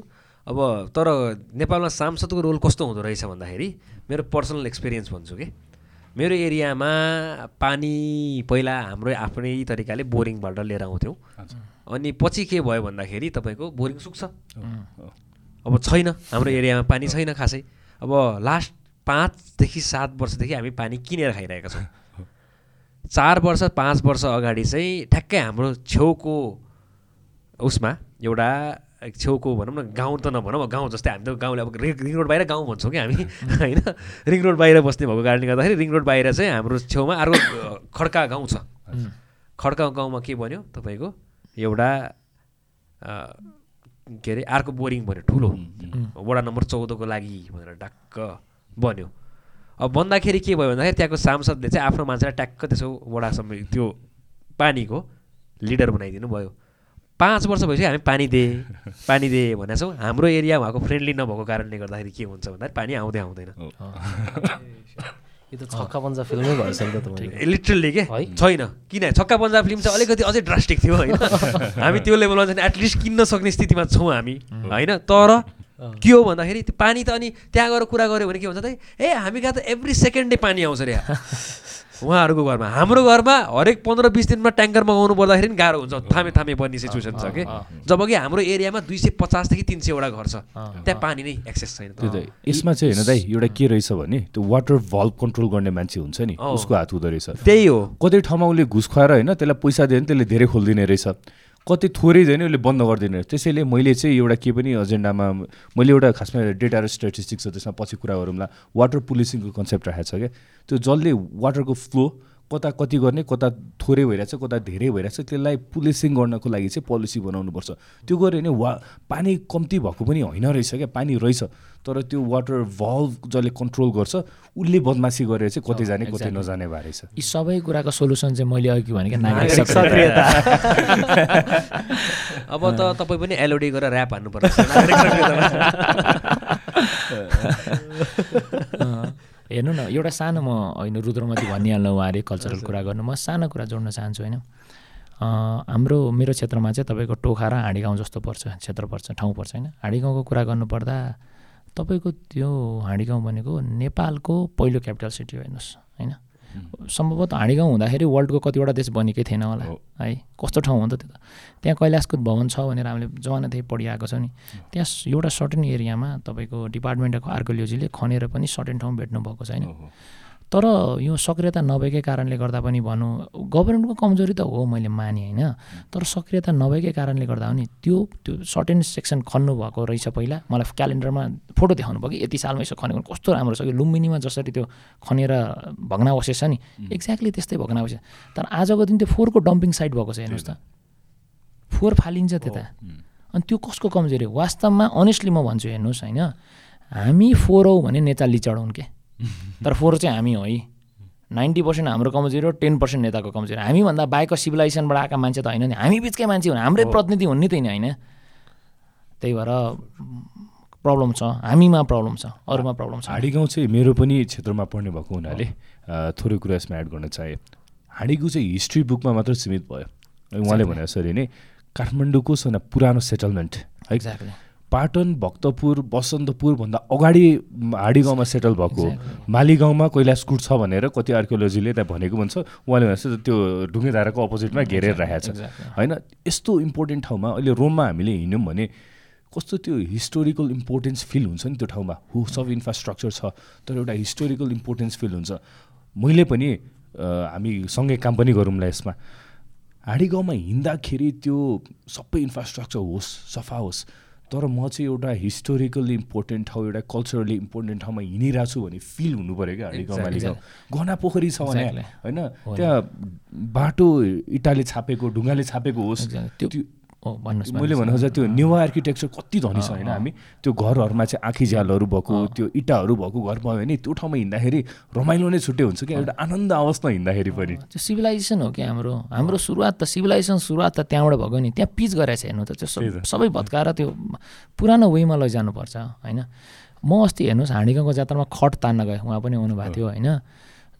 अब तर नेपालमा सांसदको रोल कस्तो हुँदो रहेछ भन्दाखेरि मेरो पर्सनल एक्सपिरियन्स भन्छु कि। मेरो एरियामा पानी पहिला हाम्रो आफ्नै तरिकाले बोरिङबाट लिएर आउँथ्यौँ। अनि पछि के भयो भन्दाखेरि तपाईँको बोरिङ सुक्छ। अब छैन हाम्रो एरियामा पानी छैन खासै। अब लास्ट पाँचदेखि सात वर्षदेखि हामी पानी किनेर खाइरहेका छौँ। चार वर्ष पाँच वर्ष अगाडि चाहिँ ठ्याक्कै हाम्रो छेउको उसमा एउटा छेउको भनौँ न गाउँ त नभनौँ गाउँ जस्तै हामी त गाउँले अब रिङ रोड बाहिर गाउँ भन्छौँ कि हामी होइन? रिङ रोड बाहिर बस्ने भएको कारणले गर्दाखेरि रिङ रोड बाहिर चाहिँ हाम्रो छेउमा अर्को खड्का गाउँ छ। खड्का गाउँमा के भन्यो तपाईँको? एउटा के अरे अर्को बोरिङ भन्यो ठुलो। वडा नम्बर चौधको लागि भनेर टक्क बन्यो अब भन्दाखेरि के भयो भन्दाखेरि त्यहाँको सांसदले चाहिँ आफ्नो मान्छेलाई ट्याक्क त्यसो वडासम्म त्यो पानीको लिडर बनाइदिनु भयो। पाँच वर्ष भइसक्यो हामी पानी दे पानी दे भनेको छौँ। हाम्रो एरिया उहाँको फ्रेन्डली नभएको कारणले गर्दाखेरि के हुन्छ भन्दाखेरि पानी आउँदै आउँदैन। यो त छक्का पन्जा फिल्मै नि त लिटरली के? छैन। किन? छक्का पन्जाब फिल्म चाहिँ अलिकति अझै ड्रास्टिक थियो होइन? हामी त्यो लेभलमा चाहिँ एटलिस्ट किन्न सक्ने स्थितिमा छौँ हामी होइन? तर के हो भन्दाखेरि त्यो पानी त अनि त्यहाँ गएर कुरा गऱ्यो भने के भन्छ त ए हामी कहाँ त एभ्री सेकेन्डै पानी आउँछ अरे उहाँहरूको घरमा हाम्रो घरमा हरेक पन्ध्र बिस दिनमा ट्याङ्कर मगाउनु पर्दाखेरि पनि गाह्रो हुन्छ। थामे थामे पर्ने सिचुएसन छ कि? जबकि हाम्रो एरियामा दुई सय पचासदेखि तिन सयवटा घर छ। त्यहाँ पानी नै एक्सेस छैन। त्यो त यसमा चाहिँ होइन दाइ एउटा के रहेछ भने त्यो वाटर भल्भ कन्ट्रोल गर्ने मान्छे हुन्छ नि। उसको हात हुँदो रहेछ। त्यही हो। कतै ठाउँमा उसले घुस खुवाएर होइन त्यसलाई पैसा दियो भने त्यसले धेरै खोलिदिने रहेछ। कतै थोरै भने उसले बन्द गरिदिने रहेछ। त्यसैले मैले चाहिँ एउटा के पनि एजेन्डामा मैले एउटा खासमा डेटा र स्ट्याटिस्टिक्स छ त्यसमा पछि कुरा गरौँला वाटर पुलिसिङको कन्सेप्ट राखेको छ क्या। त्यो जसले वाटरको फ्लो कता कति गर्ने कता थोरै भइरहेछ कता धेरै भइरहेछ त्यसलाई पुलिसिङ गर्नको लागि चाहिँ पोलिसी बनाउनुपर्छ। त्यो गऱ्यो भने वा पानी कम्ती भएको पनि होइन रहेछ क्या पानी रहेछ। तर त्यो वाटर भल्भ जसले कन्ट्रोल गर्छ उसले बदमासी गरेर चाहिँ कतै जाने कतै. नजाने भए रहेछ। यी सबै कुराको सोल्युसन चाहिँ मैले अघि नागरिक सक्रियता। अब त तपाईँ पनि एलओडी गरेर ऱ्याप हान्नु हेर्नु न एउटा सानो म होइन रुद्रमती भनिहाल्नु उहाँले कल्चरल कुरा गर्नु म सानो कुरा जोड्न चाहन्छु होइन। अँ, हाम्रो मेरो क्षेत्रमा चाहिँ तपाईँको टोखा र हाँडी गाउँ जस्तो पर्छ क्षेत्र पर्छ ठाउँ पर्छ होइन। हाँडी गाउँको कुरा गर्नुपर्दा तपाईँको त्यो हाँडी गाउँ भनेको नेपालको पहिलो क्यापिटल सिटी हो हेर्नुहोस् होइन। सम्भवतः हाँडीगाउँ हुँदाखेरि वर्ल्डको कतिवटा देश बनेकै थिएन होला हो। कस्तो ठाउँ हो नि त त्यो त त्यहाँ कैलाशकुट भवन छ भनेर हामीले जमानादेखि पढिआएको छ नि त्यहाँ एउटा सर्टेन एरियामा तपाईँको डिपार्टमेन्ट अफ आर्कोलोजीले खनेर पनि सर्टेन ठाउँ भेट्नु भएको छैन ओहो। तर यो सक्रियता नभएकै कारणले गर्दा पनि भनौँ गभर्मेन्टको कमजोरी त हो मैले माने होइन। तर सक्रियता नभएकै कारणले गर्दा हो नि त्यो त्यो सर्टेन सेक्सन खन्नु भएको रहेछ पहिला। मलाई क्यालेन्डरमा फोटो देखाउनु भयो कि यति सालमा यसो खनेको कस्तो राम्रो छ कि? लुम्बिनीमा जसरी त्यो खनेर भग्नावशेष छ नि। एक्ज्याक्टली त्यस्तै भग्नावशेष तर आजको दिन त्यो फोहोरको डम्पिङ साइट भएको छ हेर्नुहोस् त। फोहोर फालिन्छ त्यता अनि त्यो कसको कमजोरी वास्तवमा अनेस्टली म भन्छु हेर्नुहोस् होइन। हामी फोहोर हौ भने नेता लिचढाउन् के? तर फोहोर चाहिँ हामी हो है। नाइन्टी पर्सेन्ट हाम्रो कमजोरी हो टेन पर्सेन्ट नेताको कमजोरी हामीभन्दा बाहिरको सिभिलाइजेसनबाट आएका मान्छे त होइन नि। हामी बिचकै मान्छे हुन्। हाम्रै प्रतिनिधि हुन् नि त होइन। त्यही भएर प्रब्लम छ। हामीमा प्रब्लम छ। अरूमा प्रब्लम छ। हाँडी गाउँ चाहिँ मेरो पनि क्षेत्रमा पढ्ने भएको हुनाले थोरै कुरा यसमा एड गर्न चाहे। हाँडीगाउँ चाहिँ हिस्ट्री बुकमा मात्र सीमित भयो। उहाँले भने जसरी नै काठमाडौँको सन पुरानो सेटलमेन्ट है। एक्ज्याक्टली पाटन भक्तपुर बसन्तपुरभन्दा अगाडि हाडी गाउँमा सेटल भएको हो माली गाउँमा कैलाशकुट छ भनेर कति आर्कियोलोजीले त्यहाँ भनेको भन्छ। उहाँले भने जस्तो त्यो ढुङ्गेधाराको अपोजिटमा घेरेर राखेको छ. होइन? यस्तो इम्पोर्टेन्ट ठाउँमा अहिले रोममा हामीले हिँड्यौँ भने कस्तो त्यो हिस्टोरिकल इम्पोर्टेन्स फिल हुन्छ नि त्यो ठाउँमा? हु सब इन्फ्रास्ट्रक्चर छ तर एउटा हिस्टोरिकल इम्पोर्टेन्स फिल हुन्छ। मैले पनि हामी सँगै काम पनि गरौँला यसमा। हाडी गाउँमा हिँड्दाखेरि त्यो सबै इन्फ्रास्ट्रक्चर होस् सफा होस् तर म चाहिँ एउटा हिस्टोरिकली इम्पोर्टेन्ट ठाउँ एउटा कल्चरली इम्पोर्टेन्ट ठाउँमा हिँडिरहेको छु भने फिल हुनु पऱ्यो क्या हाडी गाउँ माली गाउँ गहना पोखरी छ भने. होइन त्यहाँ बाटो इँटाले छापेको ढुङ्गाले छापेको होस्. त्यो- भन्नुहोस् मैले भने खोजेँ त्यो नेवा आर्किटेक्चर कति धनी छ होइन हामी त्यो घरहरूमा चाहिँ आँखी झ्यालहरू भएको त्यो इँटाहरू भएको घर पायो भने त्यो ठाउँमा हिँड्दाखेरि रमाइलो नै छुट्टै हुन्छ क्या एउटा आनन्द अवस्था हिँड्दाखेरि पनि। त्यो सिभिलाइजेसन हो कि हाम्रो। हाम्रो सुरुवात त सिभिलाइजेसन सुरुवात त त्यहाँबाट भएको नि त्यहाँ पिच गरेको छ हेर्नु त त्यो सबै भत्काएर त्यो पुरानो वेमा लैजानुपर्छ होइन। म अस्ति हेर्नुहोस् हाँडीगाउँको जात्रामा खट तान्न गएँ उहाँ पनि आउनुभएको थियो होइन।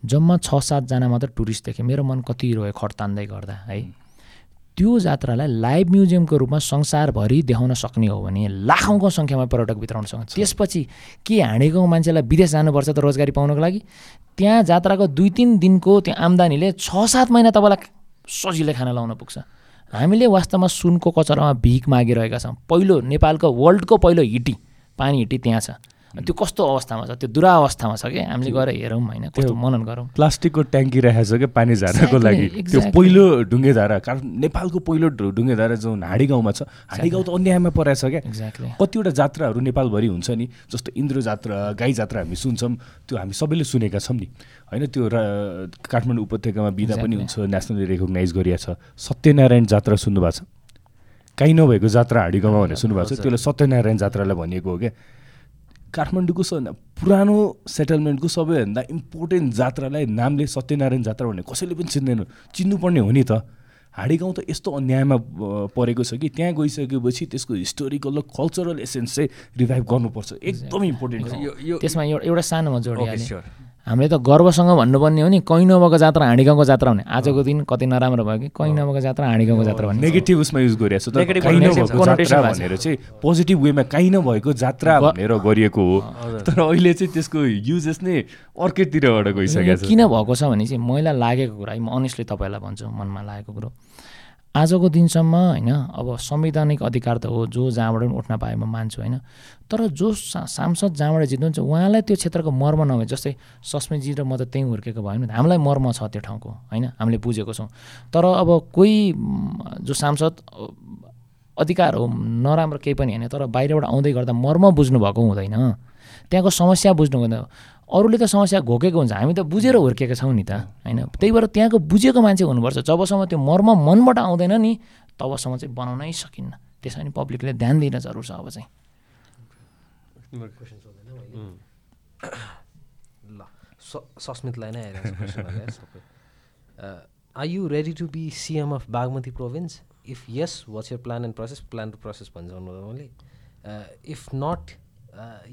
जम्मा छ सातजना मात्र टुरिस्ट देखेँ मेरो मन कति रोयो खट तान्दै गर्दा है। त्यो जात्रालाई लाइभ म्युजियमको रूपमा संसारभरि देखाउन सक्ने हो भने लाखौँको सङ्ख्यामा पर्यटक भित्राउन सक्छ। त्यसपछि के हाँडेको मान्छेलाई विदेश जानुपर्छ त रोजगारी पाउनको लागि? त्यहाँ जात्राको दुई तिन दिनको त्यो आम्दानीले छ सात महिना तपाईँलाई सजिलै खाना लाउन पुग्छ। हामीले वास्तवमा सुनको कचरामा भिख मागिरहेका छौँ। पहिलो नेपालको वर्ल्डको पहिलो हिटी पानी हिटी त्यहाँ छ। त्यो कस्तो अवस्थामा छ? त्यो दुरावस्थामा छ कि हामीले गएर हेरौँ होइन कस्तो मनन गरौँ। प्लास्टिकको ट्याङ्की राखेको छ क्या पानी Exactly, लागि। त्यो. पहिलो ढुङ्गे धारा कारण नेपालको पहिलो ढुङ्गे धारा जुन हाडी गाउँमा छ हाडी गाउँ त अन्यायमा परेको छ क्या। एक्ज्याक्टली कतिवटा जात्राहरू नेपालभरि हुन्छ नि जस्तो इन्द्र जात्रा गाई जात्रा हामी सुन्छौँ त्यो हामी सबैले सुनेका छौँ नि। होइन त्यो काठमाडौँ उपत्यकामा बिदा पनि हुन्छ नेसनली रेकगनाइज गरिएको छ। सत्यनारायण जात्रा सुन्नुभएको छ? काहीँ नभएको जात्रा हाडी गाउँमा भनेर सुन्नुभएको छ। त्यसलाई सत्यनारायण जात्रालाई भनिएको हो क्या। काठमाडौँको सबभन्दा पुरानो सेटलमेन्टको सबैभन्दा इम्पोर्टेन्ट जात्रालाई नामले सत्यनारायण जात्रा भन्ने कसैले पनि चिन्दैन। चिन्नुपर्ने हो नि त। हाडी गाउँ त यस्तो अन्यायमा परेको छ कि त्यहाँ गइसकेपछि त्यसको हिस्टोरिकल र कल्चरल एसेन्स चाहिँ रिभाइभ गर्नुपर्छ। एकदमै इम्पोर्टेन्ट छ। त्यसमा एउटा एउटा सानोमा स्योर हामीले त गर्वसँग भन्नुपर्ने हो नि कहीँ नभएको जात्रा हाँडी गाउँको जात्रा भने आजको दिन कति नराम्रो भयो कि कहीँ नभएको जात्रा हाँडी गाउँको जात्रा भन्ने। नेगेटिभ उसमा युज गरिएको छ पोजिटिभ वेमा काहीँ नभएको जात्रा भनेर गरिएको हो। तर अहिले चाहिँ त्यसको युजेस नै अर्कैतिरबाट गइसकेको छ। किन भएको छ भने चाहिँ मैलाई लागेको कुरा है म अनेस्टली तपाईँलाई भन्छु मनमा लागेको कुरो। आजको दिनसम्म होइन अब संवैधानिक अधिकार त हो जो जहाँबाट पनि उठ्न पाए म मान्छु होइन। तर जो सांसद जहाँबाट जित्नुहुन्छ उहाँलाई त्यो क्षेत्रको मर्म नभए जस्तै सस्मितजी र म त त्यहीँ हुर्केको भयौँ नि त हामीलाई मर्म छ त्यो ठाउँको होइन? हामीले बुझेको छौँ। तर अब कोही जो सांसद अधिकार हो नराम्रो केही पनि होइन तर बाहिरबाट आउँदै गर्दा मर्म बुझ्नु भएको हुँदैन। त्यहाँको समस्या बुझ्नु हुँदैन अरूले त समस्या घोकेको हुन्छ। हामी त बुझेर हुर्केका छौँ नि त होइन? त्यही भएर त्यहाँको बुझेको मान्छे हुनुपर्छ। जबसम्म त्यो मर्म मनबाट आउँदैन नि तबसम्म चाहिँ बनाउनै सकिन्न। त्यसमा पनि पब्लिकले ध्यान दिन जरुर छ अब चाहिँ। ल। स- सस्मितलाई नै are you ready to be CM of Bagmati province if yes what's your plan and process plan to process भन्छ मैले। If not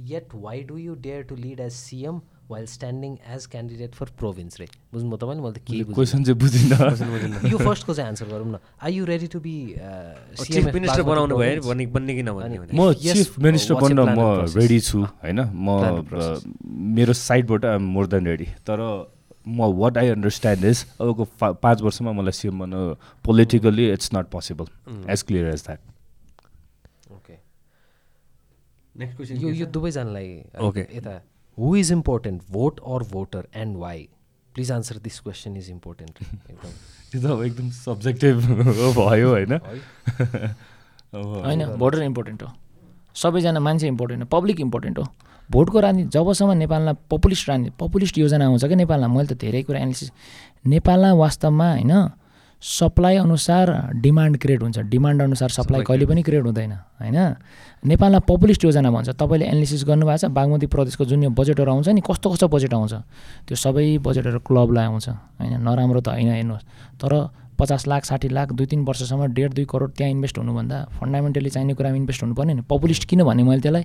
yet why do you dare to lead as CM while standing as candidate for province रे बुझ्नु भयो तपाईँले? मैले त केही बुझेँ क्वेसन चाहिँ बुझिनँ। यो फर्स्टको चाहिँ आन्सर गरौँ न। Are you ready to be minister बनाउनु भयो बन्ने बन्ने कि नबन्ने भने? म चिफ मिनिस्टर your बन्न म? रेडी छु होइन? म. मेरो साइडबाट आइम मोर देन रेडी तर म वाट आई अन्डरस्ट्यान्ड इज अबको पाँच वर्षमा मलाई सिएम बन्नु politically it's not possible as clear as that okay next question यो यो दुवैजनालाई Okay. यता who is important vote or voter and why please answer this question is important एकदम। त्यो त अब एकदम सब्जेक्टिभ भयो होइन। होइन भोटर इम्पोर्टेन्ट हो। सबैजना मान्छे इम्पोर्टेन्ट हो पब्लिक इम्पोर्टेन्ट हो। भोटको राजनीति जबसम्म नेपालमा पपुलिस्ट राजनीति पपुलिस्ट योजना आउँछ क्या नेपालमा? मैले त धेरै कुरा एनालिसिस नेपालमा वास्तवमा होइन सप्लाई अनुसार डिमान्ड क्रिएट हुन्छ। डिमान्ड अनुसार सप्लाई कहिले पनि क्रिएट हुँदैन होइन? नेपालमा पपुलिस्ट योजना भन्छ तपाईँले एनालिसिस गर्नुभएको छ बागमती प्रदेशको जुन यो बजेटहरू आउँछ नि कस्तो कस्तो बजेट आउँछ? त्यो सबै बजेटहरू क्लबलाई आउँछ होइन? नराम्रो त होइन हेर्नुहोस्। तर पचास लाख साठी लाख दुई तिन वर्षसम्म डेढ दुई करोड त्यहाँ इन्भेस्ट हुनुभन्दा फन्डामेन्टली चाहिने कुरामा इन्भेस्ट हुनु पर्ने नि। पपुलिस्ट किन भने मैले त्यसलाई?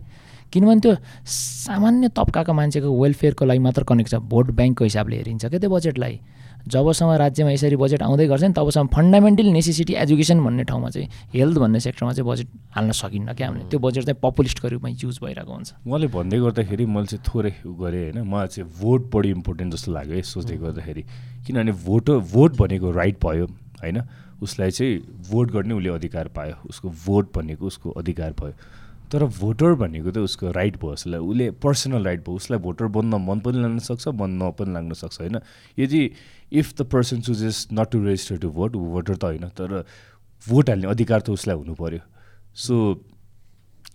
किनभने त्यो सामान्य तबकाको मान्छेको वेलफेयरको लागि मात्र कनेक्ट छ। भोट ब्याङ्कको हिसाबले हेरिन्छ क्या त्यो बजेटलाई जबसम्म राज्यमा यसरी बजेट आउँदै गर्छ नि तबसम्म फन्डामेन्टल नेसेसिटी एजुकेसन भन्ने ठाउँमा चाहिँ हेल्थ भन्ने सेक्टरमा चाहिँ बजेट हाल्न सकिन्न क्या हामीले। त्यो बजेट चाहिँ पपुलिस्टको रूपमा युज भइरहेको हुन्छ। उहाँले भन्दै गर्दाखेरि मैले चाहिँ थोरै गरेँ होइन मलाई चाहिँ भोट बढी इम्पोर्टेन्ट जस्तो लाग्यो है सोच्दै गर्दाखेरि। किनभने भोट भोट भनेको राइट भयो होइन? उसलाई चाहिँ भोट गर्ने उसले अधिकार पायो उसको भोट भनेको उसको अधिकार भयो। तर भोटर भनेको त उसको राइट भयो उसलाई उसले पर्सनल राइट भयो उसलाई भोटर बन्न मन पनि लाग्न सक्छ बन्न न पनि लाग्न सक्छ होइन? यदि if the person chooses not to register to vote ऊ भोटर त होइन तर भोट हाल्ने अधिकार त उसलाई हुनु पऱ्यो सो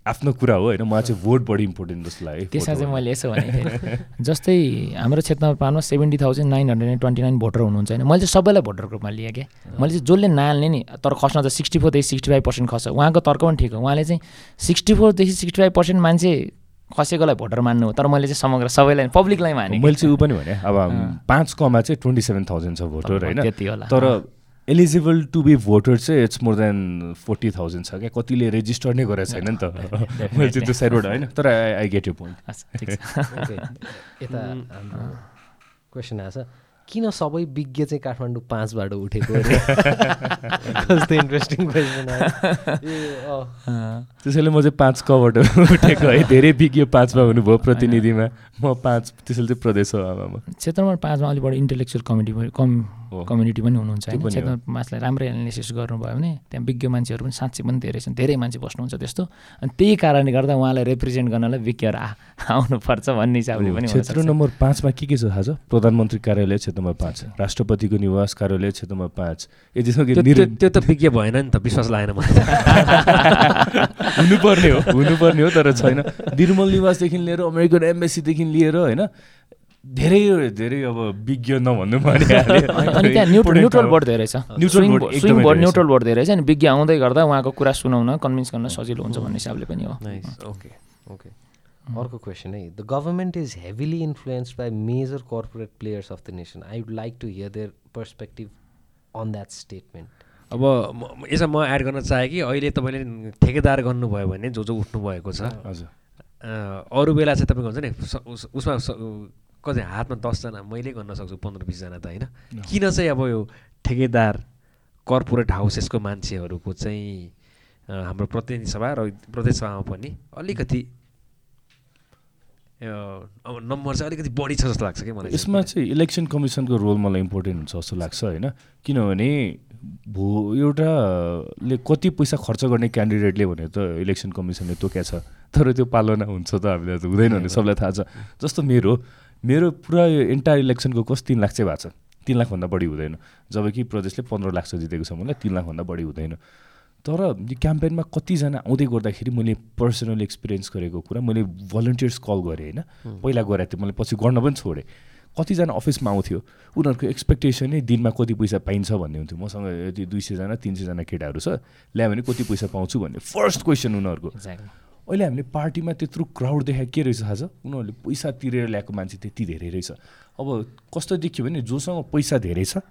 आफ्नो कुरा हो होइन मलाई चाहिँ भोट बढी इम्पोर्टेन्ट जस्तो लाग्यो त्यसमा चाहिँ मैले यसो भनेको थिएँ जस्तै हाम्रो क्षेत्रमा seventy thousand nine hundred and twenty nine voter हुनुहुन्छ होइन। मैले चाहिँ सबैलाई भोटर ग्रुपमा लिएँ क्या। मैले चाहिँ जसले नहाल्ने नि तर खस्न त सिक्सटी फोरदेखि सिक्सटी फाइभ पर्सेन्ट खस्छ। उहाँको तर्क पनि ठिक हो। उहाँले चाहिँ सिक्सटी फोरदेखि सिक्सटी फाइभ पर्सेन्ट मान्छे खसेकोलाई भोटर मान्नु हो तर मैले चाहिँ समग्र सबैलाई पब्लिकलाई माने मैले चाहिँ ऊ पनि भने अब पाँच कमा चाहिँ ट्वेन्टी सेभेन थाउजन्ड छ भोटर होइन। त्यति होला। तर एलिजिबल टु बी भोटर चाहिँ it's more than forty thousand छ क्या। कतिले रेजिस्टर नै गरेको छैन नि त। मैले चाहिँ त्यो साइडबाट होइन तर I I get you point यता क्वेसन आएको छ। किन सबै विज्ञ चाहिँ काठमाडौँ पाँचबाट उठेको? कस्तो इन्ट्रेस्टिङ क्वेसन त्यसैले म चाहिँ पाँच कबाट उठेको है धेरै विज्ञ पाँचमा हुनुभयो प्रतिनिधिमा म पाँच त्यसैले चाहिँ प्रदेश हो आमामा क्षेत्रमा पाँचमा अलिक बढी इन्टेलेक्चुअल कमिटी कम। कम्युनिटी पनि हुनुहुन्छ होइन। पाँचलाई राम्रै एनालिसिस गर्नुभयो भने त्यहाँ विज्ञ मान्छेहरू पनि साँच्चै पनि धेरै छन्। धेरै मान्छे बस्नुहुन्छ त्यस्तो। अनि त्यही कारणले गर्दा उहाँलाई रिप्रेजेन्ट गर्नलाई विज्ञहरू आ आउनुपर्छ भन्ने हिसाबले पनि क्षेत्र। नम्बर पाँचमा के के छ थाहा छ प्रधानमन्त्री कार्यालय क्षेत्र नम्बर पाँच राष्ट्रपतिको निवास कार्यालय क्षेत्र नम्बर पाँच। त्यो त विज्ञ भएन नि त विश्वास लागेन मलाई। हुनुपर्ने हो। हुनुपर्ने हो तर छैन। निर्मल निवासदेखि लिएर अमेरिकन एम्बेसीदेखि लिएर होइन धेरै धेरै अब विज्ञ नभन्नु अनि त्यहाँ न्युट्रल न्युट्रल बोर्ड धेरै छ। Swing board. न्युट्रल बोर्ड धेरै छ। अनि विज्ञ आउँदै गर्दा उहाँको कुरा सुनाउन कन्भिन्स गर्न सजिलो हुन्छ भन्ने हिसाबले पनि हो। नाइस ओके ओके अर्को क्वेसन है। The government is heavily influenced by major corporate players of the nation I would like to hear their perspective on that statement अब यसमा म एड गर्न चाहेँ कि अहिले तपाईँले ठेकेदार गर्नुभयो भने जो जो उठ्नु भएको छ। हजुर। अरू बेला चाहिँ तपाईँको हुन्छ नि उसमा स- कति हातमा दसजना मैले गर्न सक्छु पन्ध्र बिसजना त होइन। किन चाहिँ अब यो ठेकेदार कर्पोरेट हाउसेसको मान्छेहरूको चाहिँ हाम्रो प्रतिनिधि सभा र प्रदेश सभामा पनि अलिकति अब नम्बर चाहिँ अलिकति बढी छ जस्तो लाग्छ कि मलाई। यसमा चाहिँ इलेक्सन कमिसनको रोल मलाई इम्पोर्टेन्ट हुन्छ जस्तो लाग्छ होइन। किनभने भो एउटाले कति पैसा खर्च गर्ने क्यान्डिडेटले भने त इलेक्सन कमिसनले तोक्या छ तर त्यो पालना हुन्छ त हामीलाई त हुँदैन भने सबलाई थाहा छ। जस्तो मेरो मेरो पुरा यो एन्टायर इलेक्सनको कस तिन लाख चाहिँ भएको छ। तिन लाखभन्दा बढी हुँदैन। जब कि प्रदेशले पन्ध्र लाख चाहिँ जितेको छ मलाई तिन लाखभन्दा बढी हुँदैन। तर यो क्याम्पेनमा कतिजना आउँदै गर्दाखेरि मैले पर्सनल एक्सपिरियन्स गरेको कुरा मैले भलन्टियर्स कल गरेँ होइन? पहिला गरेको थिएँ मैले पछि गर्न पनि छोडेँ। कतिजना अफिसमा आउँथ्यो। उनीहरूको एक्सपेक्टेसन नै दिनमा कति पैसा पाइन्छ भन्ने हुन्थ्यो। मसँग यदि दुई सयजना तिन सयजना केटाहरू छ ल्यायो भने कति पैसा पाउँछु भन्ने। फर्स्ट क्वेसन उनीहरूको। अहिले हामीले पार्टीमा त्यत्रो क्राउड देखाए के रहेछ छ उनीहरूले पैसा तिरेर ल्याएको मान्छे त्यति धेरै रहेछ। अब कस्तो देखियो भने जोसँग पैसा धेरै छ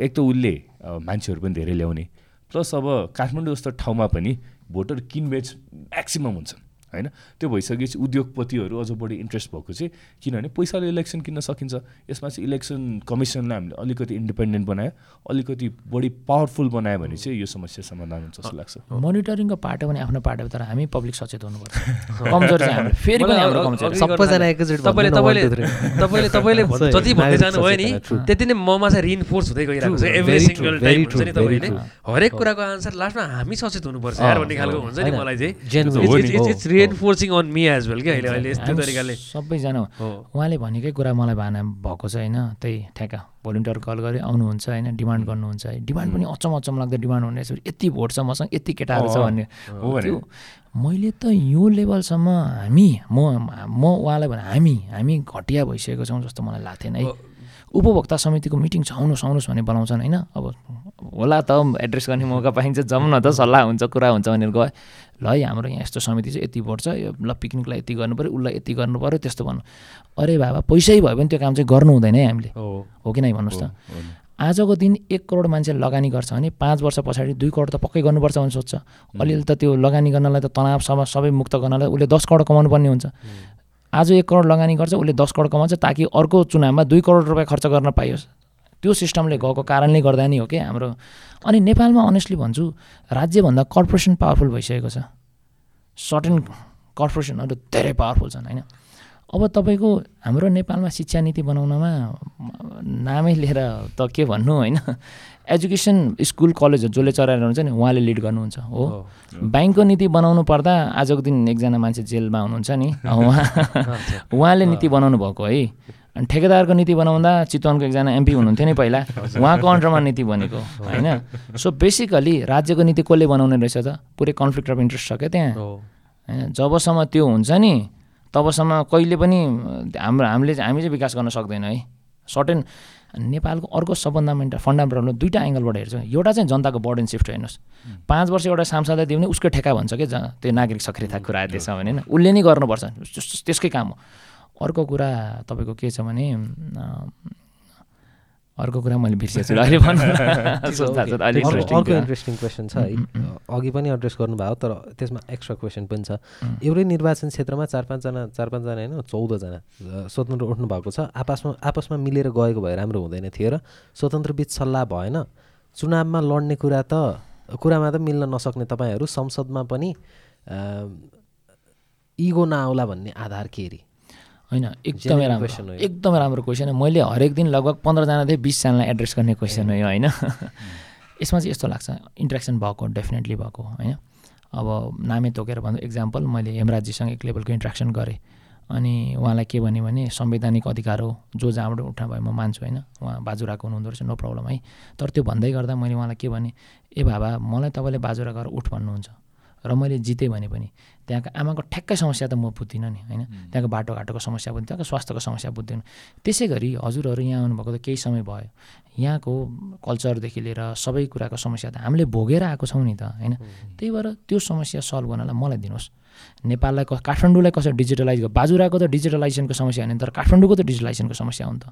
एक त उसले मान्छेहरू पनि धेरै ल्याउने। प्लस अब काठमाडौँ जस्तो ठाउँमा पनि भोटर किनबेच म्याक्सिमम् हुन्छ होइन? त्यो भइसकेपछि उद्योगपतिहरू अझ बढी इन्ट्रेस्ट भएको चाहिँ किनभने पैसाले इलेक्सन किन्न सकिन्छ। यसमा चाहिँ इलेक्सन कमिसनलाई हामीले अलिकति इन्डिपेन्डेन्ट बनायो अलिकति बढी पावरफुल बनायो भने चाहिँ यो समस्या समाधान हुन्छ जस्तो लाग्छ। मोनिटरिङको पाटो पनि आफ्नो पाटो तर हामी पब्लिक सचेत हुनुपर्छ। कमजोर चाहिँ हाम्रो। फेरि पनि हाम्रो कमजोर। सबैजना एकैचोटि तपाईँले तपाईँले. तपाईँले तपाईँले भन्- जति भन्दै जानुभयो नि. त्यति नै ममा चाहिँ रिइन्फोर्स हुँदै गइरहेको छ। एभ्री सिङ्गल टाइम हुन्छ नि तपाईँले. हरेक कुराको आन्सर लास्टमा हामी सचेत हुनुपर्छ। यार भन्ने खालको हुन्छ नि मलाई चाहिँ। Reinforcing on me as well क्या? अहिले अहिले यस्तो तरिकाले। सबैजना उहाँले भनेकै कुरा मलाई भाना भएको छ होइन। त्यही ठ्याक्क भोलिन्टियर कल गरे आउनुहुन्छ होइन डिमान्ड गर्नुहुन्छ है। डिमान्ड पनि अचम अचम लाग्दो डिमान्ड हुने यति भोट छ मसँग यति केटाहरू छ भन्ने। हो मैले त यो लेभलसम्म हामी म म उहाँलाई भने हामी हामी घटिया भइसकेको छौँ जस्तो मलाई लाग्थेन है। उपभोक्ता समितिको मिटिङ छ आउनुहोस् आउनुहोस् भने बोलाउँछन् होइन? अब होला त एड्रेस गर्ने मौका पाइन्छ जाउँ न त सल्लाह हुन्छ कुरा हुन्छ भनेर गयो। ल है हाम्रो यहाँ यस्तो समिति चाहिँ यति भोट छ यो ल पिकनिकलाई यति गर्नु पऱ्यो उसलाई यति गर्नु पऱ्यो त्यस्तो भन्नु। अरे बाबा पैसै भयो भने त्यो काम चाहिँ गर्नु हुँदैन है हामीले। हो। हो कि नै भन्नुहोस् त। आजको दिन एक करोड मान्छे लगानी गर्छ भने पाँच वर्ष पछाडि दुई करोड त पक्कै गर्नुपर्छ भने सोध्छ अलिअलि त त्यो लगानी गर्नलाई त तनाव सबै मुक्त गर्नलाई उसले दस करोड कमाउनु पर्ने हुन्छ आज एक करोड लगानी गर्छ उसले दस करोड कमाउँछ ताकि अर्को चुनावमा दुई करोड रुपियाँ खर्च गर्न पाइयोस् त्यो सिस्टमले गएको कारणले गर्दा नि हो कि हाम्रो। अनि नेपालमा अनेस्टली भन्छु राज्यभन्दा कर्पोरेसन पावरफुल भइसकेको छ। सर्टेन कर्पोरेसनहरू धेरै पावरफुल छन् होइन? अब तपाईँको हाम्रो नेपालमा शिक्षा नीति बनाउनमा नामै लिएर त के भन्नु होइन? एजुकेसन स्कुल कलेजहरू जसले चलाएर हुन्छ नि उहाँले लिड गर्नुहुन्छ हो। ब्याङ्कको नीति बनाउनु पर्दा आजको दिन एकजना मान्छे जेलमा हुनुहुन्छ नि। उहाँ उहाँले नीति बनाउनु भएको है। अनि ठेकेदारको नीति बनाउँदा चितवनको एकजना एमपी हुनुहुन्थ्यो नि पहिला। उहाँको अन्डरमा नीति बनेको होइन। सो बेसिकली राज्यको नीति कसले बनाउने रहेछ त? पुरै कन्फ्लिक्ट अफ इन्ट्रेस्ट छ क्या त्यहाँ। होइन जबसम्म त्यो हुन्छ नि तबसम्म कहिले पनि हाम्रो हामीले हामी चाहिँ विकास गर्न सक्दैन है। सर्टेन नेपालको अर्को सबभन्दा मेन्ट फन्डामेन्टल दुईवटा एङ्गलबाट हेर्छ। एउटा चाहिँ जनताको बर्डन सिफ्ट हेर्नुहोस्। पाँच वर्ष एउटा सांसदलाई दियो भने उसकै ठेका भन्छ कि त्यो नागरिक सक्रियता कुरा त्यसमा भने होइन। उसले नै गर्नुपर्छ। त्यस- त्यसकै काम हो। अर्को कुरा तपाईँको के छ भने अर्को कुरा मैले बिर्सेको छु। अहिले अर्को। इन्ट्रेस्टिङ क्वेसन छ। है अघि पनि एड्रेस गर्नुभयो तर त्यसमा एक्स्ट्रा क्वेसन पनि छ। एउटै निर्वाचन क्षेत्रमा चार पाँचजना चार पाँचजना होइन चौधजना स्वतन्त्र उठ्नु भएको छ। आपसमा आपसमा मिलेर गएको भए राम्रो हुँदैन थियो र स्वतन्त्र बिच सल्लाह भएन। चुनावमा लड्ने कुरा त कुरामा त मिल्न नसक्ने तपाईँहरू संसदमा पनि इगो नआउला भन्ने आधार के अरे? होइन एकदमै राम्रो। एकदमै राम्रो क्वेसन हो। मैले हरेक दिन लगभग पन्ध्रजना थिएँ बिसजनालाई एड्रेस गर्ने क्वेसन हो यो होइन? यसमा चाहिँ यस्तो लाग्छ इन्ट्रेक्सन भएको डेफिनेटली भएको होइन? अब नामै तोकेर भन्दा इक्जाम्पल मैले हेमराजीसँग एक लेभलको इन्ट्रेक्सन गरेँ। अनि उहाँलाई के भने भने संवैधानिक अधिकार हो जो जहाँबाट उठ्न भयो म मान्छु होइन? उहाँ बाजुराको हुनुहुँदो रहेछ नो प्रब्लम है? तर त्यो भन्दै गर्दा मैले उहाँलाई के भने ए बाबा मलाई तपाईँले बाजुरा गएर उठ भन्नुहुन्छ। र मैले जितेँ भने पनि त्यहाँको आमाको ठ्याक्कै समस्या त म बुझ्दिनँ नि होइन? त्यहाँको बाटोघाटोको समस्या बुझ्दिनँ त्यहाँको स्वास्थ्यको समस्या बुझ्दिनँ। त्यसै गरी हजुरहरू यहाँ आउनुभएको त केही समय भयो। यहाँको कल्चरदेखि लिएर सबै कुराको समस्या त हामीले भोगेर आएको छौँ नि त होइन? त्यही भएर त्यो समस्या सल्भ गर्नलाई मलाई दिनुहोस्। नेपाललाई क- काठमाडौँलाई कसरी डिजिटलाइज गर बाजुराको त डिजिटलाइजेसनको समस्या होइन तर काठमाडौँको त डिजिटलाइजेसनको समस्या हो नि त।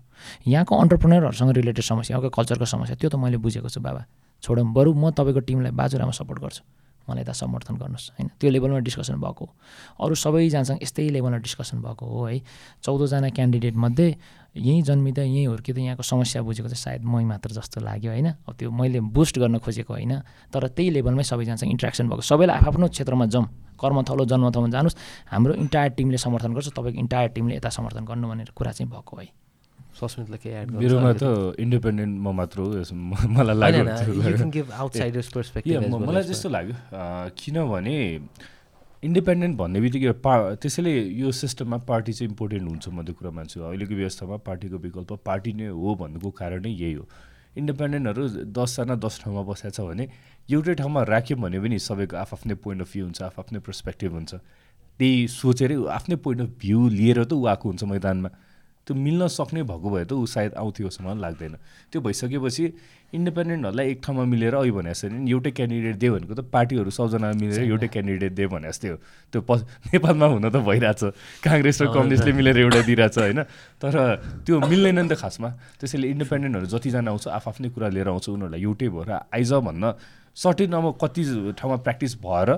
यहाँको अन्टरप्रेनरहरूसँग रिलेटेड समस्या यहाँको कल्चरको समस्या? त्यो त मैले बुझेको छु बाबा। छोडौँ बरु म तपाईँको टिमलाई बाजुरामा सपोर्ट गर्छु। मलाई यता समर्थन गर्नुहोस् होइन? त्यो लेभलमा डिस्कसन भएको अरू सबैजनासँग यस्तै लेभलमा डिस्कसन भएको हो है? चौधजना क्यान्डिडेटमध्ये यहीँ जन्मिँदा यहीँ हुर्किँदा यहाँको समस्या बुझेको चाहिँ सायद मै मात्र जस्तो लाग्यो होइन? अब त्यो मैले बुस्ट गर्न खोजेको होइन? तर त्यही लेभलमै सबैजनासँग इन्ट्रेक्सन भएको। सबैलाई आफ्नो क्षेत्रमा जाउँ कर्मथलो जन्मथलोमा जानुहोस्। हाम्रो इन्टायर टिमले समर्थन गर्छ तपाईँको इन्टायर टिमले यता समर्थन गर्नु भनेर कुरा चाहिँ भएको है? सस्मितलाई केही एड मेरोमा त इन्डिपेन्डेन्ट म मात्र हो मलाई लाग्यो मलाई जस्तो लाग्यो। किनभने इन्डिपेन्डेन्ट भन्ने बित्तिकै पा त्यसैले यो सिस्टममा पार्टी चाहिँ इम्पोर्टेन्ट हुन्छ म त्यो कुरा मान्छु अहिलेको व्यवस्थामा पार्टीको विकल्प पार्टी नै हो भन्नुको कारण नै यही हो। इन्डिपेन्डेन्टहरू दसजना दस ठाउँमा बसेको छ भने एउटै ठाउँमा राख्यो भने पनि सबैको आफ्नै पोइन्ट अफ भ्यू हुन्छ आफ्नै पर्सपेक्टिभ हुन्छ। त्यही सोचेरै आफ्नै पोइन्ट अफ भ्यू लिएर त ऊ आएको हुन्छ मैदानमा। त्यो मिल्न सक्ने भएको भए त ऊ सायद आउँथ्यो जस्तो लाग्दैन। त्यो भइसकेपछि इन्डिपेन्डेन्टहरूलाई एक ठाउँमा मिलेर अघि भने जस्तो एउटै क्यान्डिडेट दियो भनेको त पार्टीहरू सबजना मिलेर एउटै क्यान्डिडेट दियो भने जस्तै हो। त्यो प नेपालमा हुन त भइरहेछ। काङ्ग्रेस र कम्युनिस्टले मिलेर एउटा दिइरहेछ होइन। तर त्यो मिल्दैन नि त खासमा। त्यसैले इन्डिपेन्डेन्टहरू जतिजना आउँछ आफ्नै कुरा लिएर आउँछ उनीहरूलाई एउटै भएर आइज भन्न सर्टेन अब कति ठाउँमा प्र्याक्टिस भएर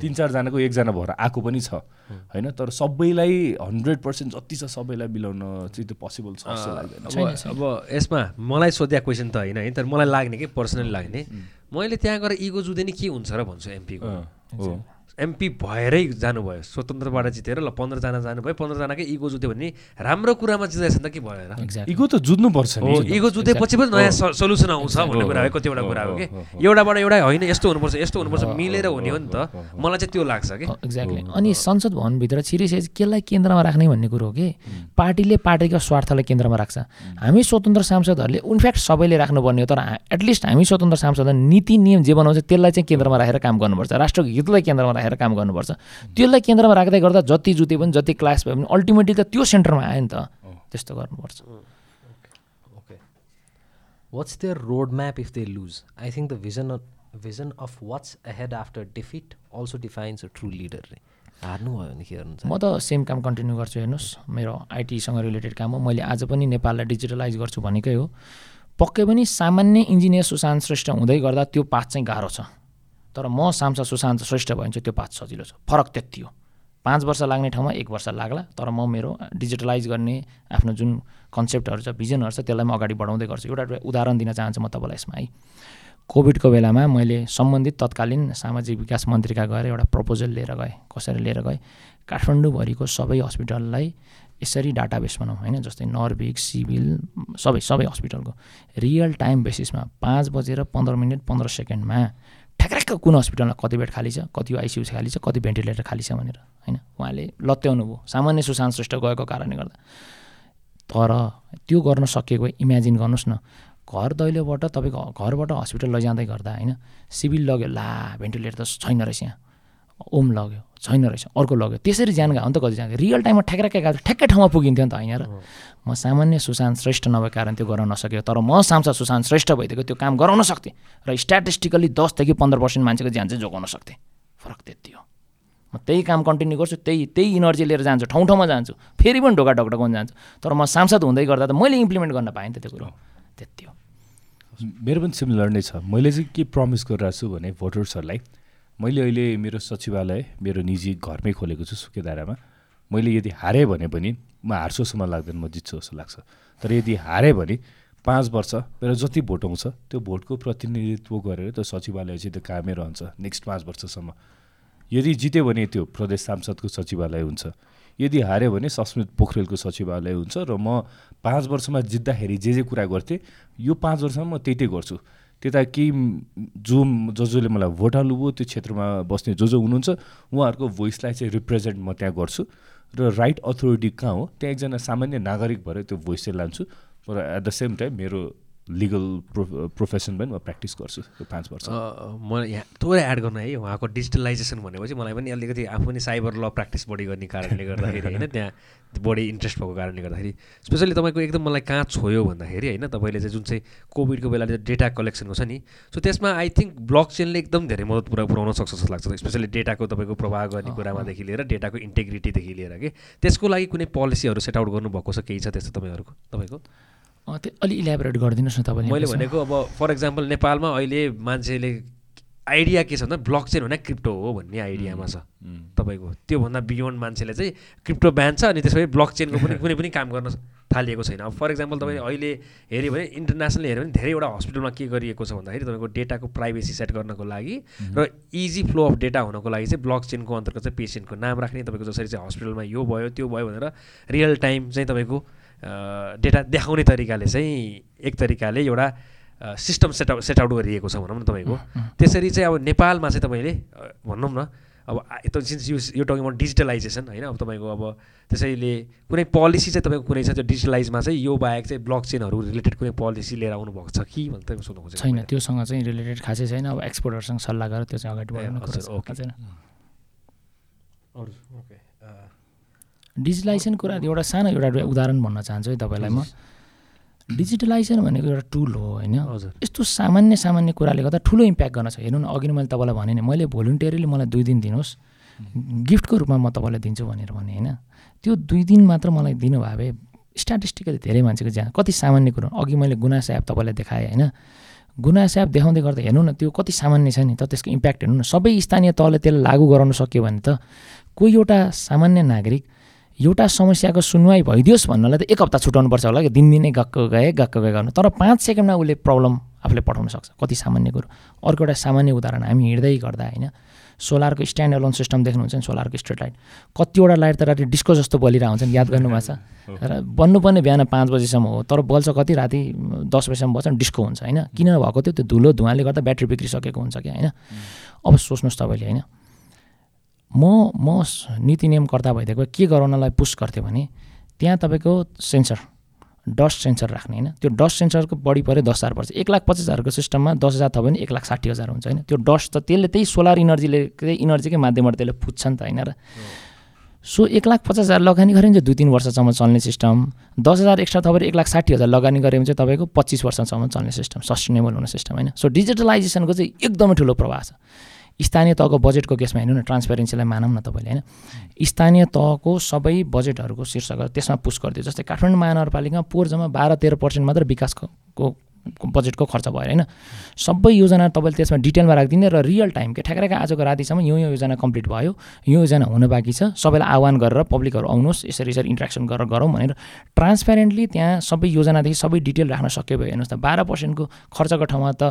तिन चारजनाको एकजना भएर आएको पनि छ। होइन तर सबैलाई हन्ड्रेड पर्सेन्ट जति छ सबैलाई मिलाउन चाहिँ त्यो पोसिबल छ जस्तो लाग्दैन। अब अब यसमा मलाई सोध्या क्वेसन त होइन है तर मलाई लाग्ने कि? पर्सनली लाग्ने। मैले त्यहाँ गएर इगो जुधे नि के हुन्छ र भन्छु एमपीको हो। एमपी भएरै जानुभयो स्वतन्त्रबाट जितेर ल पन्ध्रजना जानुभयो पन्ध्रजनाकै इगो जुत्यो भने राम्रो कुरामा जित्दैछ नि त के भएर एक्ज्याक्ट इगो त नि इगो जुतेपछि पनि नयाँ सल्युसन आउँछ भन्ने कुरा हो कतिवटा कुरा हो कि? एउटाबाट एउटा होइन यस्तो हुनुपर्छ यस्तो हुनुपर्छ मिलेर हुने हो नि त। मलाई चाहिँ त्यो लाग्छ कि। एक्ज्याक्टली अनि संसद भवनभित्र छिरिसकेपछि केलाई केन्द्रमा राख्ने भन्ने कुरो हो कि? पार्टीले पार्टीको स्वार्थलाई केन्द्रमा राख्छ। हामी स्वतन्त्र सांसदहरूले इनफ्याक्ट सबैले राख्नुपर्ने हो तर एटलिस्ट हामी स्वतन्त्र सांसद नीति नियम जे बनाउँछ त्यसलाई चाहिँ केन्द्रमा राखेर काम गर्नुपर्छ। राष्ट्रको हितलाई केन्द्रमा राखेर काम गर्नुपर्छ। त्यसलाई केन्द्रमा राख्दै गर्दा जति जुते पनि जति क्लास भए पनि अल्टिमेटली त त्यो सेन्टरमा आयो नि त। त्यस्तो गर्नुपर्छ। Okay. What's their roadmap if they lose? I think the vision of, vision of what's ahead after defeat also defines a true leader. रे हार्नु भयो भने के गर्नुहुन्छ? म त सेम काम कन्टिन्यू गर्छु हेर्नुहोस्। मेरो आइटीसँग रिलेटेड काम हो। मैले आज पनि नेपाललाई डिजिटलाइज गर्छु भनेकै हो। पक्कै पनि सामान्य इन्जिनियर सुशान्त श्रेष्ठ हुँदै गर्दा त्यो पाथ चाहिँ गाह्रो छ। तर म सांसद सुशान्त श्रेष्ठ चाहिँ त्यो पाथ सजिलो छ। फरक त्यति हो। पाँच वर्ष लाग्ने ठाउँमा एक वर्ष लाग्ला तर म मेरो डिजिटलाइज गर्ने आफ्नो जुन कन्सेप्टहरू छ भिजनहरू छ त्यसलाई म अगाडि बढाउँदै गर्छु। एउटा उदाहरण दिन चाहन्छु म तपाईँलाई यसमा है। कोभिडको बेलामा मैले सम्बन्धित तत्कालीन सामाजिक विकास मन्त्रीका गएर एउटा प्रपोजल लिएर गएँ कसरी लिएर गएँ? काठमाडौँभरिको सबै हस्पिटललाई यसरी डाटाबेस बनाऊ होइन जस्तै नर्भिक सिभिल सबै सबै हस्पिटलको रियल टाइम बेसिसमा पाँच बजेर पन्ध्र मिनट पन्ध्र सेकेन्डमा ठ्याक्राक्क कुन हस्पिटलमा कति बेड खाली छ कति आइसियु खाली छ कति भेन्टिलेटर खाली छ भनेर होइन? उहाँले लत्याउनु भयो। सामान्य सुशान्त श्रेष्ठ गएको कारणले गर्दा। तर त्यो गर्न सकिएको इमेजिन गर्नुहोस् न। घर दैलोबाट तपाईँको घरबाट हस्पिटल लैजाँदै गर्दा होइन? सिभिल लग्यो ला भेन्टिलेटर त छैन रहेछ यहाँ। ओम लग्यो छैन रहेछ अर्को लग्यो। त्यसरी ज्यान गयो त कति जान्छ रियल टाइममा ठ्याक्राक्कै गएको ठ्याक्कै ठाउँमा पुगिन्थ्यो नि त होइन र म सामान्य सुशान्त श्रेष्ठ नभएको कारण त्यो गराउन नसक्यो तर म सांसद सुशान्त श्रेष्ठ भइदिएको त्यो काम गराउन सक्थेँ र स्ट्याटिस्टिकली दसदेखि पन्ध्र पर्सेन्ट मान्छेको ज्यान चाहिँ जोगाउन सक्थेँ फरक त्यति हो म त्यही काम कन्टिन्यू गर्छु त्यही त्यही इनर्जी लिएर जान्छु ठाउँ ठाउँमा जान्छु फेरि पनि ढोका ढोका जान्छु तर म सांसद हुँदै गर्दा त मैले इम्प्लिमेन्ट गर्न पाएँ नि त त्यो कुरो त्यति हो मेरो पनि सिमिलर नै छ मैले चाहिँ के प्रमिस गरिरहेको छु भने भोटर्सहरूलाई मैले अहिले मेरो सचिवालय मेरो निजी घरमै खोलेको छु सुकेदारामा। मैले यदि हारेँ भने पनि म हार्छु जस्तो मलाई लाग्दैन म जित्छु जस्तो लाग्छ। तर यदि हारेँ भने पाँच वर्ष मेरो जति भोट आउँछ त्यो भोटको प्रतिनिधित्व गरेर त्यो सचिवालय चाहिँ त्यो कामै रहन्छ नेक्स्ट पाँच वर्षसम्म। यदि जित्यो भने त्यो प्रदेश सांसदको सचिवालय हुन्छ। यदि हाऱ्यो भने सस्मित पोखरेलको सचिवालय हुन्छ र म पाँच वर्षमा जित्दाखेरि जे जे कुरा गर्थेँ यो पाँच वर्षमा म त्यही त्यही गर्छु। त्यता केही जो जो जसले मलाई भोट हाल्नुभयो त्यो क्षेत्रमा बस्ने जो जो हुनुहुन्छ उहाँहरूको भोइसलाई चाहिँ रिप्रेजेन्ट म त्यहाँ गर्छु। र राइट अथोरिटी कहाँ हो? त्यहाँ एकजना सामान्य नागरिक भएर त्यो भोइस चाहिँ लान्छु। र एट द सेम टाइम मेरो लिगल प्रो प्रोफेसन पनि म प्र्याक्टिस गर्छु त्यो पाँच वर्ष। म यहाँ थोरै एड गर्नु है उहाँको डिजिटलाइजेसन भनेपछि मलाई पनि अलिकति आफू पनि साइबर ल प्र्याक्टिस बढी गर्ने कारणले गर्दाखेरि होइन त्यहाँ बढी इन्ट्रेस्ट भएको कारणले गर्दाखेरि स्पेसली तपाईँको एकदम मलाई कहाँ छोयो भन्दाखेरि होइन तपाईँले चाहिँ जुन चाहिँ कोभिडको बेला डेटा कलेक्सनको छ नि सो त्यसमा आई थिङ्क ब्लक चेनले एकदम धेरै मद्दत पुरा पुऱ्याउन सक्छ जस्तो लाग्छ स्पेसली डेटाको तपाईँको प्रवाह गर्ने कुरामादेखि लिएर डेटाको इन्टेग्रिटीदेखि लिएर कि त्यसको लागि कुनै पोलिसीहरू सेट आउट गर्नुभएको छ केही छ त्यस्तो तपाईँहरूको तपाईँको? त्यो अलि इलेबोरेट गरिदिनुहोस् न तपाईँले मैले। भनेको अब फर इक्जाम्पल नेपालमा अहिले मान्छेले आइडिया के छ भन्दा ब्लक चेन भने क्रिप्टो हो भन्ने आइडियामा छ तपाईँको। त्योभन्दा बियोन्ड मान्छेले चाहिँ क्रिप्टो ब्यान छ अनि त्यसपछि ब्लक चेनको पनि कुनै पनि काम गर्न थालिएको छैन। अब फर इक्जाम्पल तपाईँ अहिले हेऱ्यो भने इन्टरनेसनल हेऱ्यो भने धेरैवटा हस्पिटलमा के गरिएको छ भन्दाखेरि तपाईँको डेटाको प्राइभेसी सेट गर्नको लागि र इजी फ्लो अफ डेटा हुनको लागि चाहिँ ब्लक चेनको अन्तर्गत चाहिँ पेसेन्टको नाम राख्ने तपाईँको जसरी चाहिँ हस्पिटलमा यो भयो त्यो भयो भनेर रियल टाइम चाहिँ तपाईँको डेटा देखाउने तरिकाले चाहिँ एक तरिकाले एउटा सिस्टम सेटआउट सेटआउट गरिएको छ भनौँ न तपाईँको। त्यसरी चाहिँ अब नेपालमा चाहिँ तपाईँले भनौँ न अब यता since you you're talking about digitalization होइन? अब तपाईँको अब त्यसैले कुनै पोलिसी चाहिँ तपाईँको कुनै छ त्यो डिजिटलाइजमा चाहिँ यो बाहेक चाहिँ ब्लक चेनहरू रिलेटेड कुनै पोलिसी लिएर आउनुभएको छ कि भनेर तपाईँ सोध्नु खोजेको छैन। त्योसँग चाहिँ रिलेटेड खासै छैन। अब एक्सपोर्टहरूसँग सल्लाह गरेर त्यो चाहिँ अगाडि बढाउने। ओके। डिजिटलाइजेसन कुरा एउटा सानो एउटा उदाहरण भन्न चाहन्छु है तपाईँलाई म। डिजिटलाइजेसन भनेको एउटा टुल हो होइन। हजुर। यस्तो सामान्य सामान्य कुराले गर्दा ठुलो इम्प्याक्ट गर्न छ। हेर्नु न अघि नै मैले तपाईँलाई भने नि मैले भोलिन्टियरली मलाई दुई दिन दिनुहोस्। गिफ्टको रूपमा म तपाईँलाई दिन्छु भनेर भने होइन। त्यो दुई दिन मात्र मलाई दिनुभयो भए स्ट्याटिस्टिकली धेरै मान्छेको ज्यान कति सामान्य कुरो। अघि मैले गुनासा एप तपाईँलाई देखाएँ होइन। गुनासा एप देखाउँदै गर्दा हेर्नु न त्यो कति सामान्य छ नि त त्यसको इम्प्याक्ट हेर्नु न। सबै स्थानीय तहले त्यसलाई लागू गराउन सक्यो भने त कोही एउटा सामान्य नागरिक एउटा समस्याको सुनवाई भइदियोस् भन्नलाई त एक हप्ता छुट्याउनुपर्छ होला कि? दिनदिनै गएको गए गएको गए गर्नु। तर पाँच सेकेन्डमा उसले प्रब्लम आफूले पठाउन सक्छ। कति सामान्य कुरो। अर्को एउटा सामान्य उदाहरण हामी हिँड्दै गर्दा होइन? सोलरको स्ट्यान्ड एलोन सिस्टम देख्नुहुन्छ नि सोलरको स्ट्रिट लाइट। कतिवटा लाइट त राति डिस्को जस्तो बलिरहेको हुन्छ नि याद गर्नुभएको छ? र बन्नुपर्ने बिहान पाँच बजीसम्म हो तर बल्छ कति? राति दस बजीसम्म बल्छ डिस्को हुन्छ होइन? किन भएको थियो त्यो धुलो धुवाले गर्दा ब्याट्री बिग्रिसकेको हुन्छ कि होइन? अब सोच्नुहोस् तपाईँले होइन? म म नीति नियमकर्ता भइदिएको के गराउनलाई पुस गर्थ्यो भने त्यहाँ तपाईँको सेन्सर डस्ट सेन्सर राख्ने होइन। त्यो डस्ट सेन्सरको बढी पऱ्यो दस हजार पर्छ। एक लाख पचास हजारको सिस्टममा दस हजार थप्यो भने एक लाख साठी हजार हुन्छ होइन। त्यो डस्ट त त्यसले त्यही सोलर इनर्जीले त्यही इनर्जीकै माध्यमबाट त्यसले फुट्छ नि त होइन र। सो एक लाख पचास हजार लगानी गऱ्यो भने चाहिँ दुई तिन वर्षसम्म चल्ने सिस्टम। दस हजार एक्स्ट्रा थपेर एक लाख साठी हजार लगानी गऱ्यो भने चाहिँ तपाईँको पच्चिस वर्षसम्म चल्ने सिस्टम सस्टेनेबल हुने सिस्टम होइन। सो डिजिटलाइजेसनको चाहिँ एकदमै ठुलो प्रभाव छ। स्थानीय तहको बजेटको केसमा हेर्नु न ट्रान्सपेरेन्सीलाई मानौँ न तपाईँले होइन? स्थानीय तहको सबै बजेटहरूको शीर्षक त्यसमा पुस गरिदियो जस्तै काठमाडौँ महानगरपालिकामा पोहोर जम्मा बाह्र तेह्र पर्सेन्ट मात्र विकासको बजेटको खर्च भएर होइन? सबै योजना तपाईँले त्यसमा डिटेलमा राखिदिने र रियल टाइम के? ठ्याक्राका आजको रातिसम्म यो यो योजना कम्प्लिट भयो यो योजना हुन बाँकी छ। सबैलाई आह्वान गरेर पब्लिकहरू आउनुहोस् यसरी यसरी इन्ट्रेक्सन गरेर गरौँ भनेर ट्रान्सप्यारेन्टली त्यहाँ सबै योजनादेखि सबै डिटेल राख्न सक्यो भयो हेर्नुहोस् त बाह्र पर्सेन्टको खर्चको ठाउँमा त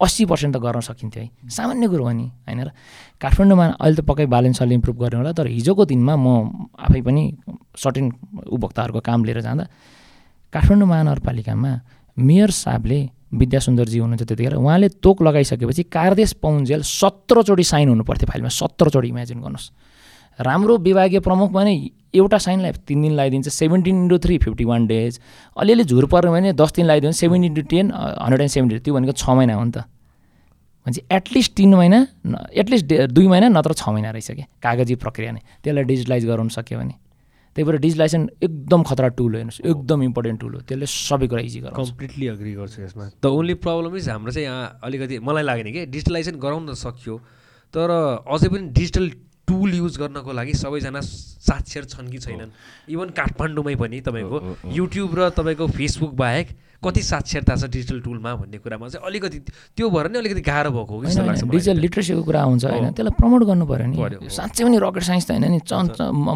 अस्सी पर्सेन्ट त गर्न सकिन्थ्यो है। सामान्य कुरो हो नि होइन र? काठमाडौँमा अहिले त पक्कै ब्यालेन्सले इम्प्रुभ गर्ने होला तर हिजोको दिनमा म आफै पनि सर्टेन उपभोक्ताहरूको काम लिएर जाँदा काठमाडौँ महानगरपालिकामा मेयर साहबले विद्यासुन्दरजी हुनुहुन्छ त्यतिखेर उहाँले तोक लगाइसकेपछि कारदेश पाउन्जेल सत्रचोटि साइन हुनु पर्थ्यो फाइलमा सत्रचोटि इमेजिन गर्नुहोस्। राम्रो विभागीय प्रमुख भने एउटा साइनलाई तिन दिन लगाइदिन्छ seventeen into three fifty one days. अलिअलि झुर पर्यो भने दस दिन लगाइदिन्छ seven into ten hundred and seventy त्यो भनेको छ महिना हो नि त। भनेपछि एटलिस्ट तिन महिना एटलिस्ट दुई महिना नत्र छ महिना रहेछ कि कागजी प्रक्रिया नै। त्यसलाई डिजिटलाइज गराउन सक्यो भने। त्यही भएर डिजिटलाइजेसन एकदम खतरा टुल हो हेर्नुहोस्। एकदम इम्पोर्टेन्ट टुल हो। त्यसले सबै कुरा इजी गराउँछ। कम्प्लिटली अग्री गर्छु यसमा। द ओन्ली प्रब्लम इज हाम्रो चाहिँ यहाँ अलिकति मलाई लागेन कि डिजिटलाइजेसन गराउन त सक्यो तर अझै पनि डिजिटल टुल युज गर्नको लागि सबैजना साक्षर छन् कि छैनन्। इभन काठमाडौँमै पनि तपाईँको युट्युब र तपाईँको फेसबुक बाहेक कति साक्षरता छ डिजिटल टुलमा भन्ने कुरामा चाहिँ अलिकति त्यो भएर नै अलिकति गाह्रो भएको हो जस्तो लाग्छ डिजिटल लिट्रेसीको कुरा हुन्छ होइन त्यसलाई प्रमोट गर्नु पऱ्यो नि। साँच्चै पनि रकेट साइन्स त होइन नि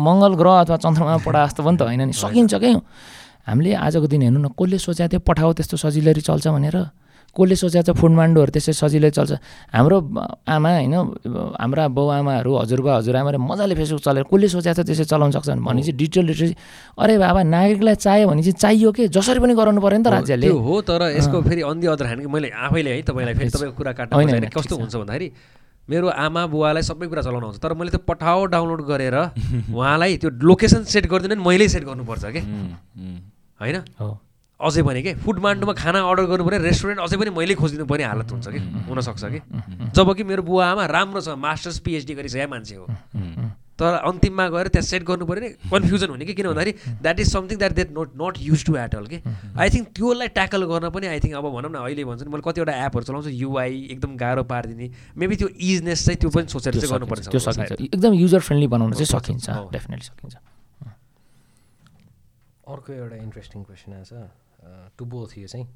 मङ्गल ग्रह अथवा चन्द्रमा पढा जस्तो पनि त होइन नि सकिन्छ क्या हामीले आजको दिन हेर्नु न कसले सोचेको थियो पठाओ त्यस्तो सजिलै चल्छ भनेर। कसले सोचेको छ फुडमान्डोहरू त्यसै सजिलै चल्छ। हाम्रो आमा होइन हाम्रा बाउ आमाहरू हजुरबा हजुरआमाले मजाले फेसबुक चलेर कसले सोचेको छ त्यसै चलाउन सक्छ भने चाहिँ डिजिटल लिटरेसी। अरे बाबा नागरिकलाई चाहियो भने चाहिँ चाहियो कि? जसरी पनि गराउनु पऱ्यो नि त राज्यले। हो तर यसको फेरि अन्य अदर ह्यान्ड मैले आफैले है तपाईँलाई फेरि तपाईँको कुरा काट्नु कस्तो हुन्छ भन्दाखेरि मेरो आमा बुवालाई सबै कुरा चलाउनु आउँछ तर मैले त्यो पठाओ डाउनलोड गरेर उहाँलाई त्यो लोकेसन सेट गरिदिनु मैले सेट गर्नुपर्छ कि? होइन? अझै पनि के फुड मान्डोमा खाना अर्डर गर्नु पऱ्यो रेस्टुरेन्ट अझै पनि मैले खोजिदिनु पर्ने हालत हुन्छ कि? हुनसक्छ कि? जब कि मेरो बुवा आमा राम्रो छ मास्टर्स पिएचडी गरिसकेको मान्छे हो। तर अन्तिममा गएर त्यहाँ सेट गर्नु पऱ्यो नि कन्फ्युजन हुने कि? किन भन्दाखेरि that is something that that not not use to at all कि? आई थिङ्क त्योलाई ट्याकल गर्न पनि आई थिङ्क अब भनौँ न अहिले भन्छ नि मैले कतिवटा एपहरू चलाउँछु युआई एकदम गाह्रो पारिदिने। मेबी त्यो इजनेस चाहिँ त्यो पनि सोचेर चाहिँ गर्नुपर्छ त्यो सकिन्छ। एकदम युजर फ्रेन्डली बनाउन चाहिँ सकिन्छ डेफिनेटली सकिन्छ। अर्को एउटा इन्ट्रेस्टिङ क्वेसन आएछ टु बोथ यो चाहिँ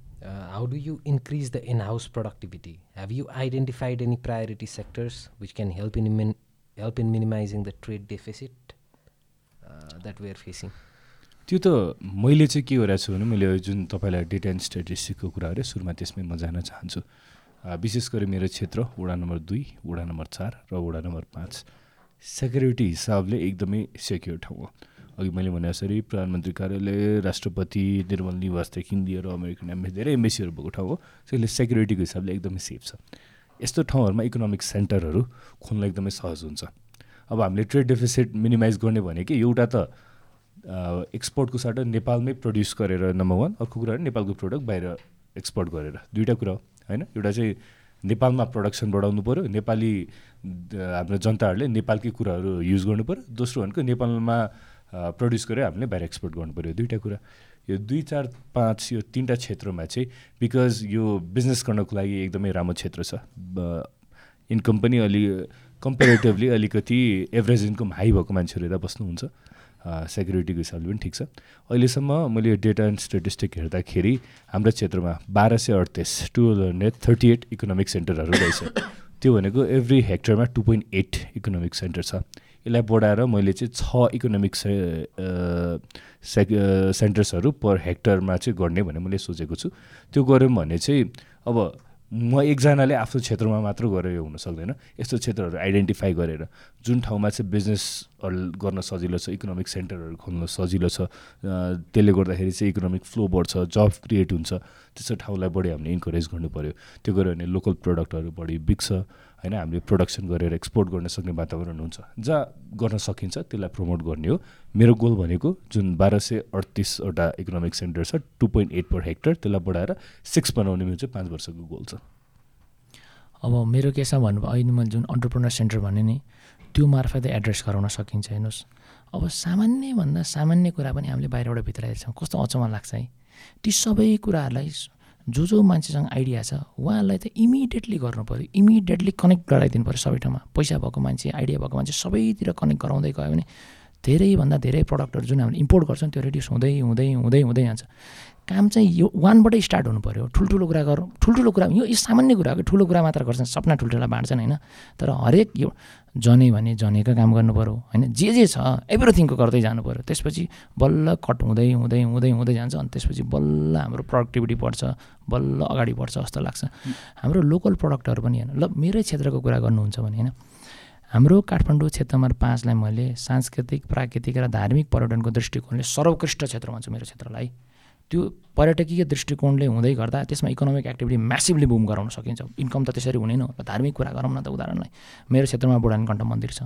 how do you increase the in house productivity have you identified any priority sectors which can help in min help in minimizing the trade deficit that we're facing त्यो त मैले चाहिँ के गरेको छु भने मैले जुन तपाईँलाई डेटा एन्ड स्ट्याटिस्टिकको कुरा गरेँ सुरुमा त्यसमै म जान चाहन्छु। विशेष गरी मेरो क्षेत्र वडा नम्बर दुई वडा नम्बर चार र वडा नम्बर पाँच। सेक्युरिटी हिसाबले एकदमै सेक्योर ठाउँ हो। अघि मैले भने जसरी प्रधानमन्त्री कार्यालय राष्ट्रपति निर्मल निवासदेखि लिएर अमेरिकन एम्बेसी धेरै एम्बेसीहरू भएको ठाउँ हो। त्यसले सेक्युरिटीको हिसाबले एकदमै सेफ छ। यस्तो ठाउँहरूमा इकोनोमिक सेन्टरहरू खोल्न एकदमै सहज हुन्छ। अब हामीले ट्रेड डेफिसिट मिनिमाइज गर्ने भनेको एउटा त एक्सपोर्टको साटो नेपालमै प्रड्युस गरेर नम्बर वान अर्को कुरा नेपालको प्रडक्ट बाहिर एक्सपोर्ट गरेर। दुइटा कुरा हो होइन? एउटा चाहिँ नेपालमा प्रडक्सन बढाउनु पऱ्यो नेपाली हाम्रो जनताहरूले नेपालकै कुराहरू युज गर्नु पऱ्यो दोस्रो भनेको नेपालमा प्रड्युस गरेर हामीले बाहिर एक्सपोर्ट पऱ्यो दुइटा कुरा। यो दुई चार पाँच यो तिनवटा क्षेत्रमा चाहिँ बिकज यो बिजनेस गर्नको लागि एकदमै राम्रो क्षेत्र छ। इन्कम पनि अलि कम्पेरिटिभली अलिकति एभरेज इन्कम हाई भएको मान्छेहरू यता बस्नुहुन्छ। सेक्युरिटीको हिसाबले पनि ठिक छ। अहिलेसम्म मैले डेटा एन्ड स्टेटिस्टिक हेर्दाखेरि हाम्रो क्षेत्रमा बाह्र सय अडतिस two hundred thirty eight economic सेन्टरहरू रहेछ। त्यो भनेको every हेक्टरमा two point eight economic center छ। यसलाई बढाएर मैले चाहिँ छ इकोनोमिक से सेक सेन्टर्सहरू पर हेक्टरमा चाहिँ गर्ने भनेर मैले सोचेको छु। त्यो गऱ्यौँ भने चाहिँ अब म एकजनाले आफ्नो क्षेत्रमा मात्र गरेर हुन सक्दैन। यस्तो क्षेत्रहरू आइडेन्टिफाई गरेर जुन ठाउँमा चाहिँ बिजनेसहरू गर्न सजिलो छ इकोनोमिक सेन्टरहरू खोल्न सजिलो छ त्यसले गर्दाखेरि चाहिँ इकोनोमिक फ्लो बढ्छ जब क्रिएट हुन्छ त्यस्तो ठाउँलाई बढी हामीले इन्करेज गर्नु पऱ्यो त्यो गऱ्यो भने लोकल प्रडक्टहरू बढी बिग्छ होइन हामीले प्रोडक्सन गरेर एक्सपोर्ट गर्न सक्ने वातावरण हुन्छ। जहाँ गर्न सकिन्छ त्यसलाई प्रमोट गर्ने हो। मेरो गोल भनेको जुन बाह्र सय अडतिसवटा इकोनोमिक सेन्टर छ two point eight per hectare त्यसलाई बढाएर सिक्स बनाउने मेरो चाहिँ पाँच वर्षको गोल छ। अब मेरो केसमा भन्नुभयो अहिले मैले जुन अन्टरप्रोनर सेन्टर भने नि त्यो मार्फत एड्रेस गराउन सकिन्छ हेर्नुहोस्। अब सामान्यभन्दा सामान्य कुरा पनि हामीले बाहिरबाट भित्र हेर्छौँ। कस्तो अचम्म लाग्छ है? ती सबै कुराहरूलाई जो जो मान्छेसँग आइडिया छ उहाँलाई चाहिँ इमिडिएटली गर्नु पऱ्यो। इमिडिएटली कनेक्ट गराइदिनु पऱ्यो सबै ठाउँमा। पैसा भएको मान्छे आइडिया भएको मान्छे सबैतिर कनेक्ट गराउँदै गयो भने धेरैभन्दा धेरै प्रडक्टहरू जुन हामीले इम्पोर्ट गर्छौँ त्यो रेड्युस हुँदै हुँदै हुँदै हुँदै जान्छ। काम चाहिँ यो वानबाटै स्टार्ट हुनु पऱ्यो ठुल्ठुलो कुरा गरौँ ठुल्ठुलो कुरा यो सामान्य कुरा हो ठुलो कुरा मात्र गर्छन् सपना ठुल्ठुला बाँड्छन् होइन। तर हरेक यो जने भने जनेको काम गर्नु पऱ्यो होइन। जे जे छ एभ्रिथिङको गर्दै जानु पऱ्यो त्यसपछि बल्ल कट हुँदै हुँदै हुँदै हुँदै जान्छ अनि त्यसपछि बल्ल हाम्रो प्रडक्टिभिटी बढ्छ बल्ल अगाडि बढ्छ जस्तो लाग्छ। हाम्रो लोकल प्रडक्टहरू पनि होइन ल मेरै क्षेत्रको कुरा गर्नुहुन्छ भने होइन। हाम्रो काठमाडौँ क्षेत्र नम्बर पाँचलाई मैले सांस्कृतिक प्राकृतिक र धार्मिक पर्यटनको दृष्टिकोणले सर्वोत्कृष्ट क्षेत्र भन्छु मेरो क्षेत्रलाई। त्यो पर्यटकीय दृष्टिकोणले हुँदै गर्दा त्यसमा इकोनोमिक एक्टिभिटी म्यासिभली बुम गराउन सकिन्छ। इन्कम त त्यसरी हुने न धार्मिक कुरा गरौँ न त उदाहरणलाई। मेरो क्षेत्रमा बुढानीकण्ठ मन्दिर छ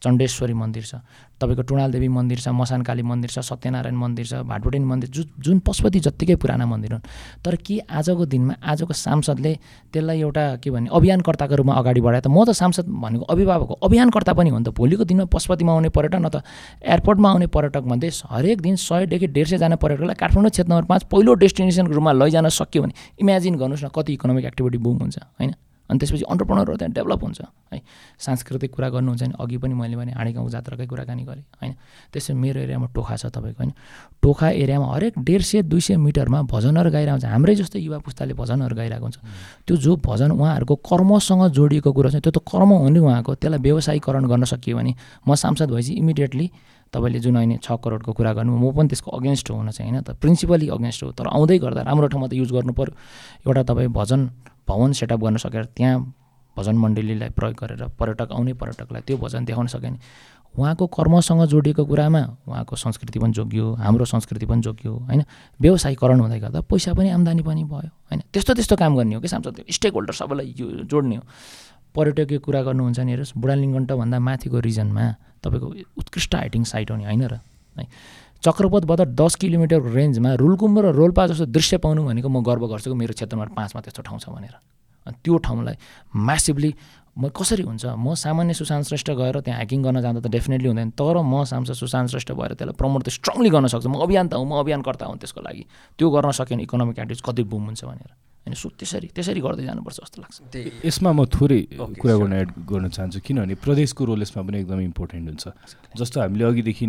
चण्डेश्वरी मन्दिर छ तपाईँको टुणालदेवी मन्दिर छ मसानकाली मन्दिर छ सत्यनारायण मन्दिर छ भाटभुटेन मन्दिर जु जुन पशुपति जत्तिकै पुराना मन्दिर हुन् तर के आजको दिनमा आजको सांसदले त्यसलाई एउटा के भन्ने अभियानकर्ताको रूपमा अगाडि बढायो त म त सांसद भनेको अभिभावक अभियानकर्ता पनि हो नि त भोलिको दिनमा पशुपतिमा आउने पर्यटक न त एयरपोर्टमा आउने पर्यटक पर्यटकमध्ये हरेक दिन सयदेखि डेढ सयजना पर्यटकलाई काठमाडौँ क्षेत्र नम्बर पाँच पहिलो डेस्टिनेसनको रूपमा लैजान सक्यो भने इमेजिन गर्नुहोस् न कति इकोनोमिक एक्टिभिटी बुम हुन्छ होइन? अनि त्यसपछि अन्टरप्रोनरहरू त्यहाँ डेभलप हुन्छ है? सांस्कृतिक कुरा गर्नुहुन्छ भने अघि पनि मैले भने हाँडी गाउँ जात्राकै कुराकानी गरेँ होइन? त्यसै मेरो एरियामा टोखा छ तपाईँको होइन? टोखा एरियामा हरेक डेढ सय दुई सय मिटरमा भजनहरू गाइरहेको हुन्छ। हाम्रै जस्तो युवा पुस्ताले भजनहरू गाइरहेको हुन्छ। त्यो जो भजन उहाँहरूको कर्मसँग जोडिएको कुरा छ त्यो त कर्म हो नि उहाँको त्यसलाई व्यवसायीकरण गर्न सकियो भने म सांसद भएपछि इमिडिएटली तपाईँले जुन अहिले छ करोडको कुरा गर्नु म पनि त्यसको अगेन्स्ट हुन चाहिँ होइन त प्रिन्सिपली अगेन्स्ट हो तर आउँदै गर्दा राम्रो ठाउँमा त युज गर्नु पऱ्यो एउटा तपाईँ भजन भवन सेटअप गर्न सकेर त्यहाँ भजन मण्डलीलाई प्रयोग गरेर पर्यटक आउने पर्यटकलाई त्यो भजन देखाउन सक्यो भने उहाँको कर्मसँग जोडिएको कुरामा उहाँको संस्कृति पनि जोगियो हाम्रो संस्कृति पनि जोगियो होइन? व्यवसायीकरण हुँदै गर्दा पैसा पनि आम्दानी पनि भयो होइन? त्यस्तो त्यस्तो काम गर्ने हो कि सांसद स्टेक होल्डर सबैलाई जोड्ने हो। पर्यटकीय कुरा गर्नुहुन्छ नि हेर्नुहोस् बुढालिङ्गन्टभन्दा माथिको रिजनमा तपाईँको उत्कृष्ट हाइटिङ साइट हो नि होइन र? है? चक्रपथबाट दस किलोमिटरको रेन्जमा रुलकुम्ब र रोल्पा जस्तो दृश्य पाउनु भनेको म गर्व गर्छु मेरो क्षेत्रमा पाँचमा त्यस्तो ठाउँ छ भनेर। अनि त्यो ठाउँलाई म्यासिभली म कसरी हुन्छ? म सामान्य सुशान्त श्रेष्ठ गएर त्यहाँ हाइकिङ गर्न जाँदा त डेफिनेटली हुँदैन तर म सांसद सुशान्त श्रेष्ठ भएर त्यसलाई प्रमोट त स्ट्रङली गर्न सक्छु। म अभियान त हुँ म अभियानकर्ता हुँ त्यसको लागि। त्यो गर्न सक्यो भने इकोनोमिक एक्टिभिटी कति बुम हुन्छ भनेर। होइन सो त्यसरी त्यसरी गर्दै जानुपर्छ जस्तो लाग्छ। यसमा म थोरै कुरा गर्न एड गर्न चाहन्छु किनभने प्रदेशको रोल यसमा पनि एकदमै इम्पोर्टेन्ट हुन्छ। जस्तो हामीले अघिदेखि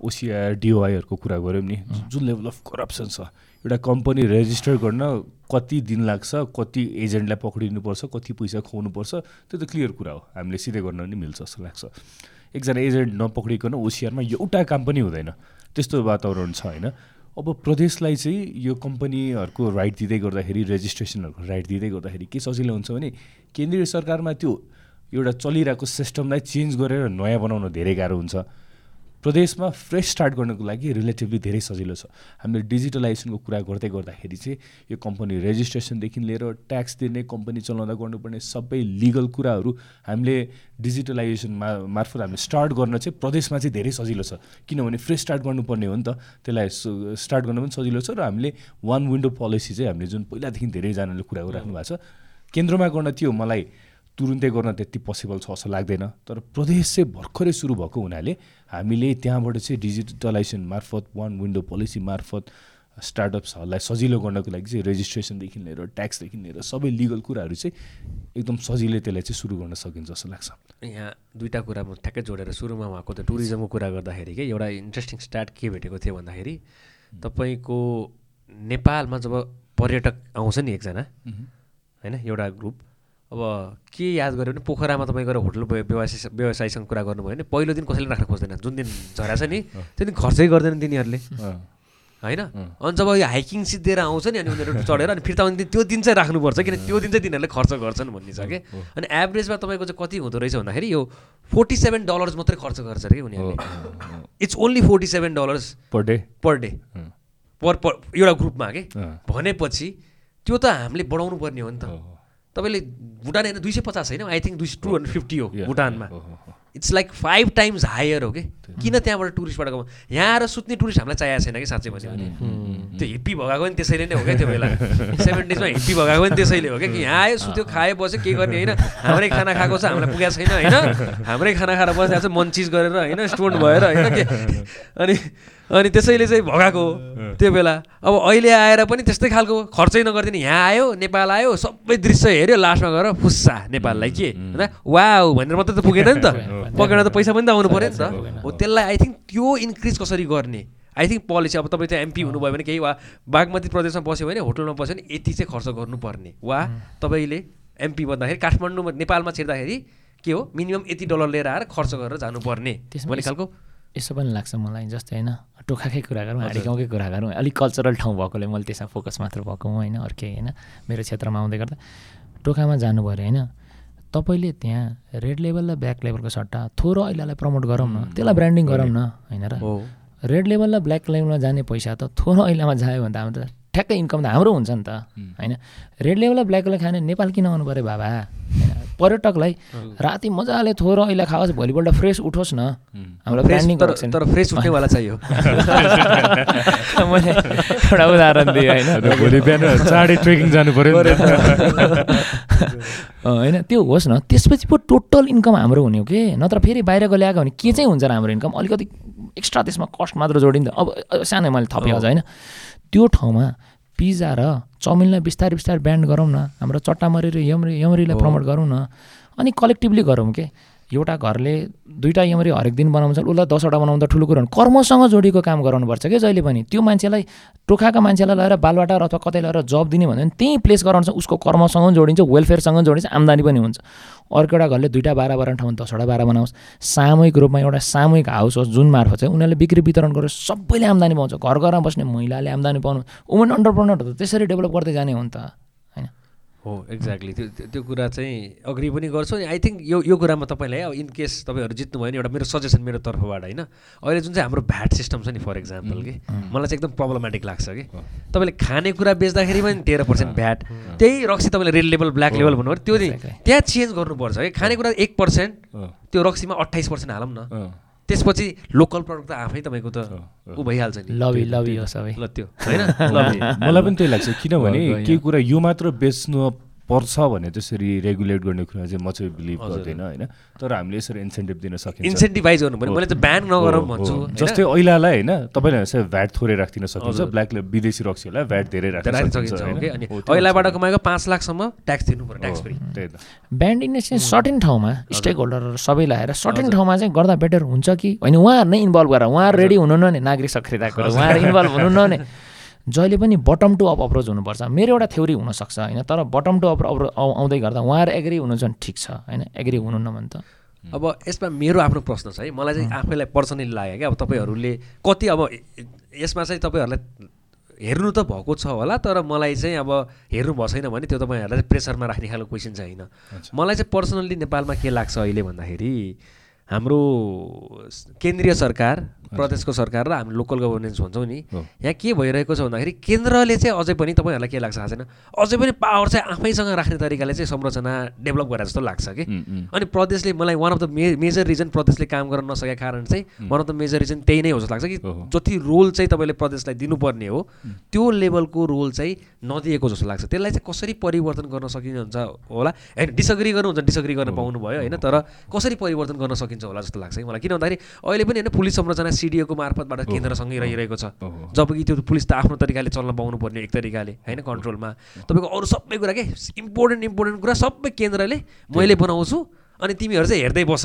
ओसिआर डिओआईहरूको कुरा गऱ्यौँ नि जुन लेभल अफ करप्सन छ एउटा कम्पनी रेजिस्टर गर्न कति दिन लाग्छ कति एजेन्टलाई पक्रिनुपर्छ कति पैसा खुवाउनुपर्छ त्यो त क्लियर कुरा हो। हामीले सिधै गर्न पनि मिल्छ जस्तो लाग्छ। एकजना एजेन्ट नपक्रिकन ओसिआरमा एउटा काम पनि हुँदैन। त्यस्तो वातावरण छ होइन? अब प्रदेशलाई चाहिँ यो कम्पनीहरूको राइट दिँदै गर्दाखेरि रेजिस्ट्रेसनहरूको राइट दिँदै गर्दाखेरि के सजिलो हुन्छ भने केन्द्रीय सरकारमा त्यो एउटा चलिरहेको सिस्टमलाई चेन्ज गरेर नयाँ बनाउन धेरै गाह्रो हुन्छ। प्रदेशमा फ्रेस स्टार्ट गर्नको लागि रिलेटिभली धेरै सजिलो छ। हामीले डिजिटलाइजेसनको कुरा गर्दै गर्दाखेरि चाहिँ यो कम्पनी रेजिस्ट्रेसनदेखि लिएर ट्याक्स दिने कम्पनी चलाउँदा गर्नुपर्ने सबै लिगल कुराहरू हामीले डिजिटलाइजेसन मा मार्फत हामीले स्टार्ट गर्न चाहिँ प्रदेशमा चाहिँ धेरै सजिलो छ। किनभने फ्रेस स्टार्ट गर्नुपर्ने हो नि त। त्यसलाई स्टार्ट गर्न पनि सजिलो छ र हामीले वान विन्डो पोलिसी चाहिँ हामीले जुन पहिलादेखि धेरैजनाले कुरा गरिराख्नु भएको छ केन्द्रमा गर्न त्यो मलाई तुरुन्तै गर्न त्यति पोसिबल छ जस्तो लाग्दैन। तर प्रदेश चाहिँ भर्खरै सुरु भएको हुनाले हामीले त्यहाँबाट चाहिँ डिजिटलाइजेसन मार्फत वान विन्डो पोलिसी मार्फत स्टार्टअप्सहरूलाई सजिलो गर्नको लागि चाहिँ रेजिस्ट्रेसनदेखि लिएर ट्याक्सदेखि लिएर सबै लिगल कुराहरू चाहिँ एकदम सजिलै त्यसलाई चाहिँ सुरु गर्न सकिन्छ जस्तो लाग्छ। यहाँ दुईवटा कुरा म ठ्याक्कै जोडेर सुरुमा उहाँको त्यो टुरिज्मको कुरा गर्दाखेरि के एउटा इन्ट्रेस्टिङ स्टार्ट के भेटेको थियो भन्दाखेरि तपाईँको नेपालमा जब पर्यटक आउँछ नि एकजना होइन एउटा ग्रुप अब के याद गऱ्यो भने पोखरामा तपाईँ गएर होटल व्य- व्यवसाय व्यवसायीसँग कुरा गर्नुभयो भने पहिलो दिन कसैले राख्न खोज्दैन। जुन दिन झरा छ नि त्यो दिन खर्चै गर्दैन तिनीहरूले। होइन? अनि जब यो हाइकिङ सिद्धिएर आउँछ नि अनि उनीहरू चढेर अनि फिर्ता आउने दिन त्यो दिन चाहिँ राख्नुपर्छ किन त्यो दिन चाहिँ तिनीहरूले खर्च गर्छन् भन्ने छ कि? अनि एभरेजमा तपाईँको चाहिँ कति हुँदो रहेछ भन्दाखेरि यो फोर्टी सेभेन डलर्स मात्रै खर्च गर्छ अरे उनीहरूले? It's only forty seven dollars per day per day per per एउटा ग्रुपमा के? भनेपछि त्यो त हामीले बढाउनु पर्ने हो नि त। तपाईँले भुटान होइन दुई सय पचास होइन? आई थिङ्क दुई टू हन्ड्रेड फिफ्टी हो. भुटानमा। It's like five times higher हो कि किन त्यहाँबाट टुरिस्टबाट गयो यहाँ आएर सुत्ने टुरिस्ट हामीलाई चाहिएको छैन कि साँच्चै भन्यो भने त्यो हिप्पी भगाएको नि त्यसैले नै हो क्या त्यो बेला। सेभेन्टिजमा हिप्पी भगाएको नि त्यसैले हो क्या कि यहाँ आयो सुत्यो खायो बस्यो के गर्ने होइन? हाम्रै खाना खाएको छ हामीलाई पुगेको छैन होइन? हाम्रै खाना खाएर बसिरहेको छ मनचिज गरेर होइन? स्टोन भएर होइन? के? अनि अनि त्यसैले चाहिँ भगाएको हो त्यो बेला। अब अहिले आएर पनि त्यस्तै खालको खर्चै नगरिदिने। यहाँ आयो नेपाल आयो सबै दृश्य हेऱ्यो लास्टमा गएर फुस्सा नेपाललाई के? होइन? वा भनेर मात्रै त पुगेन नि त। पकेर त पैसा पनि त आउनु पऱ्यो नि त। हो त्यसलाई आई थिङ्क त्यो इन्क्रिज कसरी गर्ने? आई थिङ्क पोलिसी अब तपाईँ चाहिँ एमपी हुनुभयो भने केही वा बागमती प्रदेशमा बस्यो भने होटलमा बस्यो भने यति चाहिँ खर्च गर्नुपर्ने। वा तपाईँले एमपी भन्दाखेरि काठमाडौँमा नेपालमा छिर्दाखेरि के हो? मिनिमम यति डलर लिएर आएर खर्च गरेर जानुपर्ने भन्ने खालको यसो पनि लाग्छ मलाई जस्तै होइन टोखाकै कुरा गरौँ हाडी गाउँकै कुरा गरौँ। अलिक कल्चरल ठाउँ भएकोले मैले त्यसमा फोकस मात्र भएको हुँ होइन अर्कै होइन मेरो क्षेत्रमा आउँदै गर्दा। टोखामा जानु पऱ्यो होइन। तपाईँले त्यहाँ रेड लेभल र ब्ल्याक लेभलको सट्टा थोरो ऐलालाई प्रमोट गरौँ न। त्यसलाई ब्रान्डिङ गरौँ न होइन र। रेड लेभल र ब्ल्याक लेभलमा जाने पैसा त थोरो ऐलामा जायो भने त हाम्रो त ठ्याक्कै इन्कम त हाम्रो हुन्छ नि त होइन। रेड लेभल र ब्ल्याक लेभल खाने नेपाल किन आउनु पऱ्यो बाबा? होइन पर्यटकलाई राति मजाले थोरो ऐला खाओस् भोलिपल्ट फ्रेस उठोस् न। हामीलाई ब्रान्डिङ तर फ्रेस उठ्नेवाला चाहियो। मैले एउटा उदाहरण दिएँ होइन। भोलि बिहान चाँडै ट्रेकिङ जानु पऱ्यो होइन त्यो होस् न त्यसपछि पो टोटल इन्कम हाम्रो हुने हो कि? नत्र फेरि बाहिरको ल्याएको भने के चाहिँ हुन्छ र हाम्रो इन्कम? अलिकति एक्स्ट्रा त्यसमा कस्ट मात्र जोडिन्छ अब अब सानै मैले थपेँ अझ होइन। त्यो ठाउँमा पिज्जा र चाउमिनलाई बिस्तारै बिस्तारै ब्यान्ड गरौँ न। हाम्रो चट्टामरी र यमरी यमरीलाई प्रमोट गरौँ न। अनि कलेक्टिभली गरौँ के? एउटा घरले दुईवटा यमरी हरेक दिन बनाउँछ उसलाई दसवटा बनाउँदा ठुलो कुरो। कर्मसँग जोडिएको काम गराउनुपर्छ क्या जहिले पनि। त्यो मान्छेलाई टोखाका मान्छेलाई लगेर बालवाटार अथवा कतै लगेर जब दिने भन्यो भने त्यहीँ प्लेस गराउँछ उसको कर्मसँग जोडिन्छ वेलफेयरसँग जोडिन्छ आम्दानी पनि हुन्छ। अर्को एउटा घरले दुईवटा बाह्र बाह्र ठाउँमा दसवटा बाह्र बनाओस्। सामूहिक रूपमा एउटा सामूहिक हाउस होस् जुन मार्फत चाहिँ उनीहरूले बिक्री वितरण गरोस् सबैले आम्दानी पाउँछ। घर घरमा बस्ने महिलाले आम्दानी पाउनु। वुमेन अन्टरप्रेनर त त्यसरी डेभलप गर्दै जाने हो नि त। हो एक्ज्याक्टली त्यो त्यो- कुरा चाहिँ अग्री पनि गर्छु अनि आई थिङ्क यो यो कुरामा तपाईँलाई अब इन केस तपाईँहरू जित्नुभयो भने एउटा मेरो सजेसन मेरो तर्फबाट होइन? अहिले जुन चाहिँ हाम्रो भ्याट सिस्टम छ नि फर इक्जाम्पल कि? मलाई चाहिँ एकदम प्रब्लमेटिक लाग्छ कि? तपाईँले खानेकुरा बेच्दाखेरि पनि तेह्र पर्सेन्ट भ्याट त्यही रक्सी तपाईँले रेड लेभल ब्ल्याक लेभल भन्नुभयो त्यो Exactly. त्यहाँ चेन्ज गर्नुपर्छ कि खानेकुरा एक पर्सेन्ट त्यो रक्सीमा अट्ठाइस पर्सेन्ट हालौँ न। त्यसपछि लोकल प्रडक्ट त आफै तपाईँको त ऊ भइहाल्छ नि। लभी लभी हो सबै। ल त्यो। होइन? मलाई पनि त्यही लाग्छ किनभने केही कुरा यो मात्र बेच्नु पर्छ भने त्यसरी रेगुलेट गर्ने कुरा चाहिँ म चाहिँ बिलिभ गर्दैन होइन। तर हामीले यसरी इन्सेन्टिभ दिन सकिन्छ। इन्सेन्टिभाइज गर्नु पऱ्यो। मैले त ब्यान नगरौँ हो, भन्छु? जस्तै ऐलालाई होइन तपाईँले चाहिँ भ्याट थोरै राखिदिन सकिन्छ ब्ल्याकले विदेशी रक्सीहरूलाई भ्याट धेरै राख्न राख्न सकिन्छ अनि ऐलाबाट। कमाएको पाँच लाखसम्म ट्याक्स दिनु पऱ्यो ट्याक्स हो, फ्री त्यही त। ब्यान्ड इन्डस्ट्री सर्टेन ठाउँमा स्टेक होल्डरहरू सबै लगाएर सर्टेन ठाउँमा चाहिँ गर्दा बेटर हुन्छ कि? होइन उहाँहरू नै इन्भल्भ गरेर उहाँहरू रेडी हुनु न नागरिक सक्रियताको उहाँहरू इन्भल्भ हुनु न। जहिले पनि बटम टु अप अप्रोच हुनुपर्छ। मेरो एउटा थ्योरी हुनसक्छ होइन? तर बटम टु अप अप्रो आउ- आउँदै गर्दा उहाँहरू एग्री हुनुहुन्छ भने ठिक छ होइन? एग्री हुनुहुन्न भने त। अब यसमा मेरो आफ्नो प्रश्न छ है। मलाई चाहिँ आफैलाई पर्सनली लाग्यो क्या। अब तपाईँहरूले कति अब यसमा चाहिँ तपाईँहरूलाई हेर्नु त भएको छ होला तर मलाई चाहिँ अब हेर्नु भएको छैन भने त्यो तपाईँहरूलाई चाहिँ प्रेसरमा राख्ने खालको क्वेसन चाहिँ होइन। मलाई चाहिँ पर्सनल्ली नेपालमा के लाग्छ अहिले भन्दाखेरि हाम्रो केन्द्रीय सरकार प्रदेशको सरकार र हामी लोकल गभर्नेन्स भन्छौँ नि। यहाँ के भइरहेको छ भन्दाखेरि केन्द्रले चाहिँ अझै पनि तपाईँहरूलाई के लाग्छ थाहा छैन? अझै पनि पावर चाहिँ आफैसँग राख्ने तरिकाले चाहिँ संरचना डेभलप गरेर जस्तो लाग्छ कि। अनि प्रदेशले मलाई one of the may major reason प्रदेशले काम गर्न नसकेको कारण चाहिँ one of the major reason त्यही नै हो जस्तो लाग्छ कि। जति रोल चाहिँ तपाईँले प्रदेशलाई दिनुपर्ने हो त्यो लेभलको रोल चाहिँ नदिएको जस्तो लाग्छ। त्यसलाई चाहिँ कसरी परिवर्तन गर्न सकिन्छ होला? होइन डिसअग्री गर्नुहुन्छ डिसअग्री गर्न पाउनु भयो होइन? तर कसरी परिवर्तन गर्न सकिन्छ होला जस्तो लाग्छ कि मलाई? किन भन्दाखेरि अहिले पनि होइन पुलिस संरचना सिडिओको मार्फतबाट केन्द्रसँगै रहिरहेको छ। जबकि त्यो पुलिस त आफ्नो तरिकाले चल्न पाउनु पर्ने एक तरिकाले होइन कन्ट्रोलमा। तपाईँको अरू सबै कुरा के? इम्पोर्टेन्ट इम्पोर्टेन्ट कुरा सबै केन्द्रले मैले बनाउँछु अनि तिमीहरू चाहिँ हेर्दै बस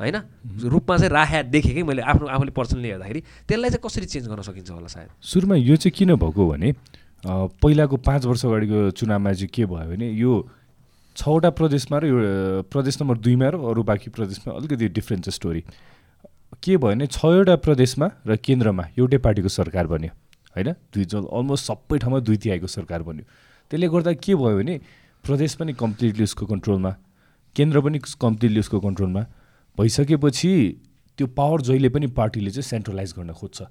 होइन? रूपमा चाहिँ राख्या देखेँ कि मैले आफ्नो आफूले पर्सनली हेर्दाखेरि। त्यसलाई चाहिँ कसरी चेन्ज गर्न सकिन्छ होला सायद? सुरुमा यो चाहिँ किन भएको भने पहिलाको पाँच वर्ष अगाडिको चुनावमा चाहिँ के भयो भने यो छवटा प्रदेशमा र यो प्रदेश नम्बर दुईमा र अरू बाँकी प्रदेशमा अलिकति डिफ्रेन्ट छ स्टोरी के भयो भने छवटा प्रदेशमा र केन्द्रमा एउटै पार्टीको सरकार बन्यो होइन? दुई जल अलमोस्ट सबै ठाउँमा दुई तिहाईको सरकार बन्यो। त्यसले गर्दा के भयो भने प्रदेश पनि कम्प्लिटली उसको कन्ट्रोलमा केन्द्र पनि कम्प्लिटली उसको कन्ट्रोलमा भइसकेपछि त्यो पावर जहिले पनि पार्टीले चाहिँ सेन्ट्रलाइज गर्न खोज्छ।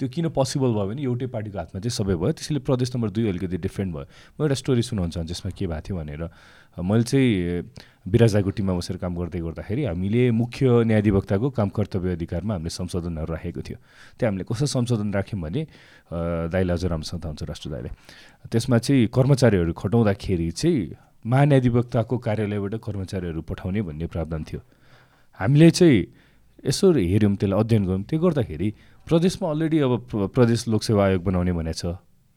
त्यो किन पोसिबल भयो भने एउटै पार्टीको हातमा चाहिँ सबै भयो। त्यसैले प्रदेश नम्बर दुई अलिकति डिफ्रेन्ट भयो। म एउटा स्टोरी सुनाउँछ जसमा के भएको थियो भनेर। मैले चाहिँ बिराजाको टिममा बसेर काम गर्दै गर्दाखेरि हामीले मुख्य न्यायाधिवक्ताको काम कर्तव्य अधिकारमा हामीले संशोधनहरू राखेको थियो। त्यो हामीले कसो संशोधन राख्यौँ भने दाइले अझ राम्रोसँग थाहा हुन्छ राष्ट्र दाइले त्यसमा चाहिँ कर्मचारीहरू खटाउँदाखेरि चाहिँ महान्यायाधिवक्ताको कार्यालयबाट कर्मचारीहरू पठाउने भन्ने प्रावधान थियो। हामीले चाहिँ यसो हेऱ्यौँ त्यसलाई अध्ययन गऱ्यौँ। त्यो गर्दाखेरि प्रदेशमा अलरेडी अब प्र- प्रदेश लोकसेवा आयोग बनाउने भनेको छ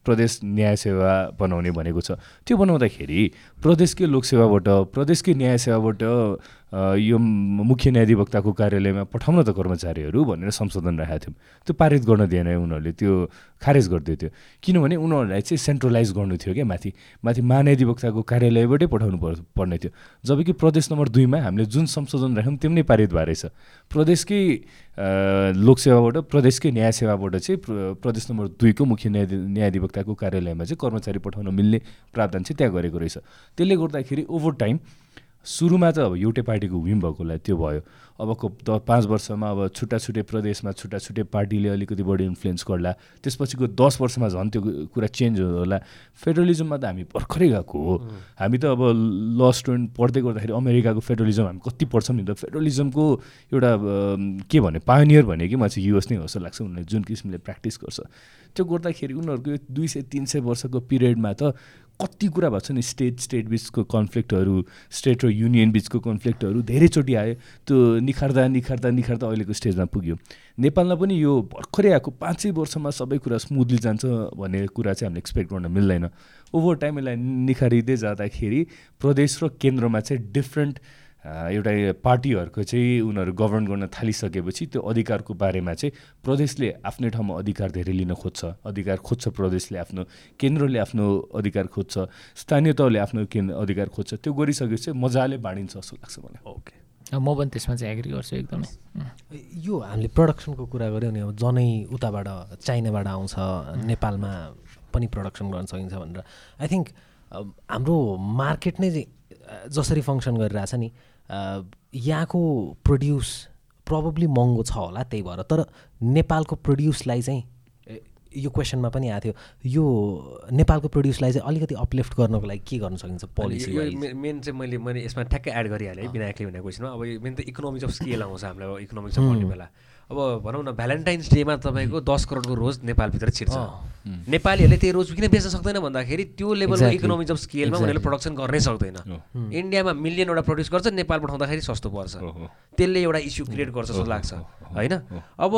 प्रदेश न्याय सेवा बनाउने भनेको छ। त्यो बनाउँदाखेरि प्रदेशकै लोकसेवाबाट प्रदेशकै न्याय सेवाबाट यो मुख्य न्यायाधिवक्ताको कार्यालयमा पठाउन त कर्मचारीहरू भनेर संशोधन राखेको थियौँ। त्यो पारित गर्न दिएन उनीहरूले त्यो खारेज गरिदियो थियो किनभने उनीहरूलाई चाहिँ सेन्ट्रलाइज गर्नु थियो क्या माथि माथि महान्यायाधिवक्ताको कार्यालयबाटै पठाउनु पर् पर्ने थियो। जबकि प्रदेश नम्बर दुईमा हामीले जुन संशोधन राख्यौँ त्यो नै पारित भएर रहेछ प्रदेशकै लोकसेवाबाट प्रदेशकै न्याय सेवाबाट चाहिँ प्र- प्रदेश नम्बर दुईको मुख्य न्यायाधि न्यायाधिवक्ताको कार्यालयमा चाहिँ कर्मचारी पठाउन मिल्ने प्रावधान चाहिँ त्यहाँ गरेको रहेछ। त्यसले गर्दाखेरि ओभर टाइम सुरुमा त अब एउटै पार्टीको विम भएकोलाई त्यो भयो। अबको द पाँच वर्षमा अब छुट्टा छुट्टै प्रदेशमा छुट्टा छुट्टै पार्टीले अलिकति बढी इन्फ्लुएन्स गर्ला। त्यसपछिको दस वर्षमा झन् त्यो कुरा चेन्ज होला। फेडरलिजममा त हामी भर्खरै गएको हो। हामी त अब ल स्टुडेन्ट पढ्दै गर्दाखेरि अमेरिकाको फेडरलिजम हामी कति पढ्छौँ नि त। फेडरलिजमको एउटा के भने पायोनियर भने कि मलाई चाहिँ युएस नै हो जस्तो लाग्छ उनीहरूले जुन किसिमले प्र्याक्टिस गर्छ। त्यो गर्दाखेरि उनीहरूको दुई सय तिन सय वर्षको पिरियडमा त कति कुरा भएको छ नि स्टेट स्टेट बिचको कन्फ्लिक्टहरू स्टेट र युनियन बिचको कन्फ्लिक्टहरू धेरैचोटि आयो। त्यो निखार्दा निखार्दा निखार्दा अहिलेको स्टेजमा पुग्यो। नेपालमा पनि यो भर्खरै आएको पाँचै वर्षमा सबै कुरा स्मुथली जान्छ भन्ने कुरा चाहिँ हामीले एक्सपेक्ट गर्न मिल्दैन। ओभर टाइम यसलाई निखारिँदै जाँदाखेरि प्रदेश र केन्द्रमा चाहिँ डिफ्रेन्ट एउटा पार्टीहरूको चाहिँ उनीहरू गभर्न गर्न थालिसकेपछि त्यो अधिकारको बारेमा चाहिँ प्रदेशले आफ्नै ठाउँमा अधिकार धेरै लिन खोज्छ। अधिकार खोज्छ प्रदेशले आफ्नो केन्द्रले आफ्नो अधिकार खोज्छ स्थानीय तहले आफ्नो केन्द्र अधिकार खोज्छ। त्यो गरिसकेपछि मजाले बाँडिन्छ जस्तो लाग्छ मलाई। ओके म पनि त्यसमा चाहिँ एग्री गर्छु एकदमै. यो हामीले प्रडक्सनको कुरा गऱ्यौँ नि अब जनै उताबाट चाइनाबाट आउँछ नेपालमा पनि प्रडक्सन गर्न सकिन्छ भनेर। आई थिङ्क हाम्रो मार्केट नै जसरी फङ्सन गरिरहेछ नि यहाँको प्रड्युस प्रब्लली महँगो छ होला त्यही भएर। तर नेपालको प्रड्युसलाई चाहिँ यो क्वेसनमा पनि आएको थियो। यो नेपालको प्रड्युसलाई चाहिँ अलिकति अपलिफ्ट गर्नको लागि के गर्न सकिन्छ पोलिसी मेन चाहिँ मैले मैले यसमा ठ्याक्कै एड गरिहालेँ है विनायकले भनेको क्वेसनमा अब मेन त इकोनोमिक्स अफ स्केल आउँछ हामीलाई इकोनोमिक्स अफ अब भनौँ न भ्यालेन्टाइन्स डेमा तपाईँको दस करोडको रोज नेपालभित्र छिर्छ। नेपालीहरूले त्यो रोज किन बेच्न सक्दैन भन्दाखेरि त्यो लेभलको. इकोनोमिक्स अफ स्केलमा उनीहरूले प्रडक्सन गर्नै सक्दैन। इन्डियामा मिलियनवटा प्रड्युस गर्छ नेपाल पठाउँदाखेरि सस्तो पर्छ। त्यसले एउटा इस्यु क्रिएट गर्छ जस्तो लाग्छ। होइन? अब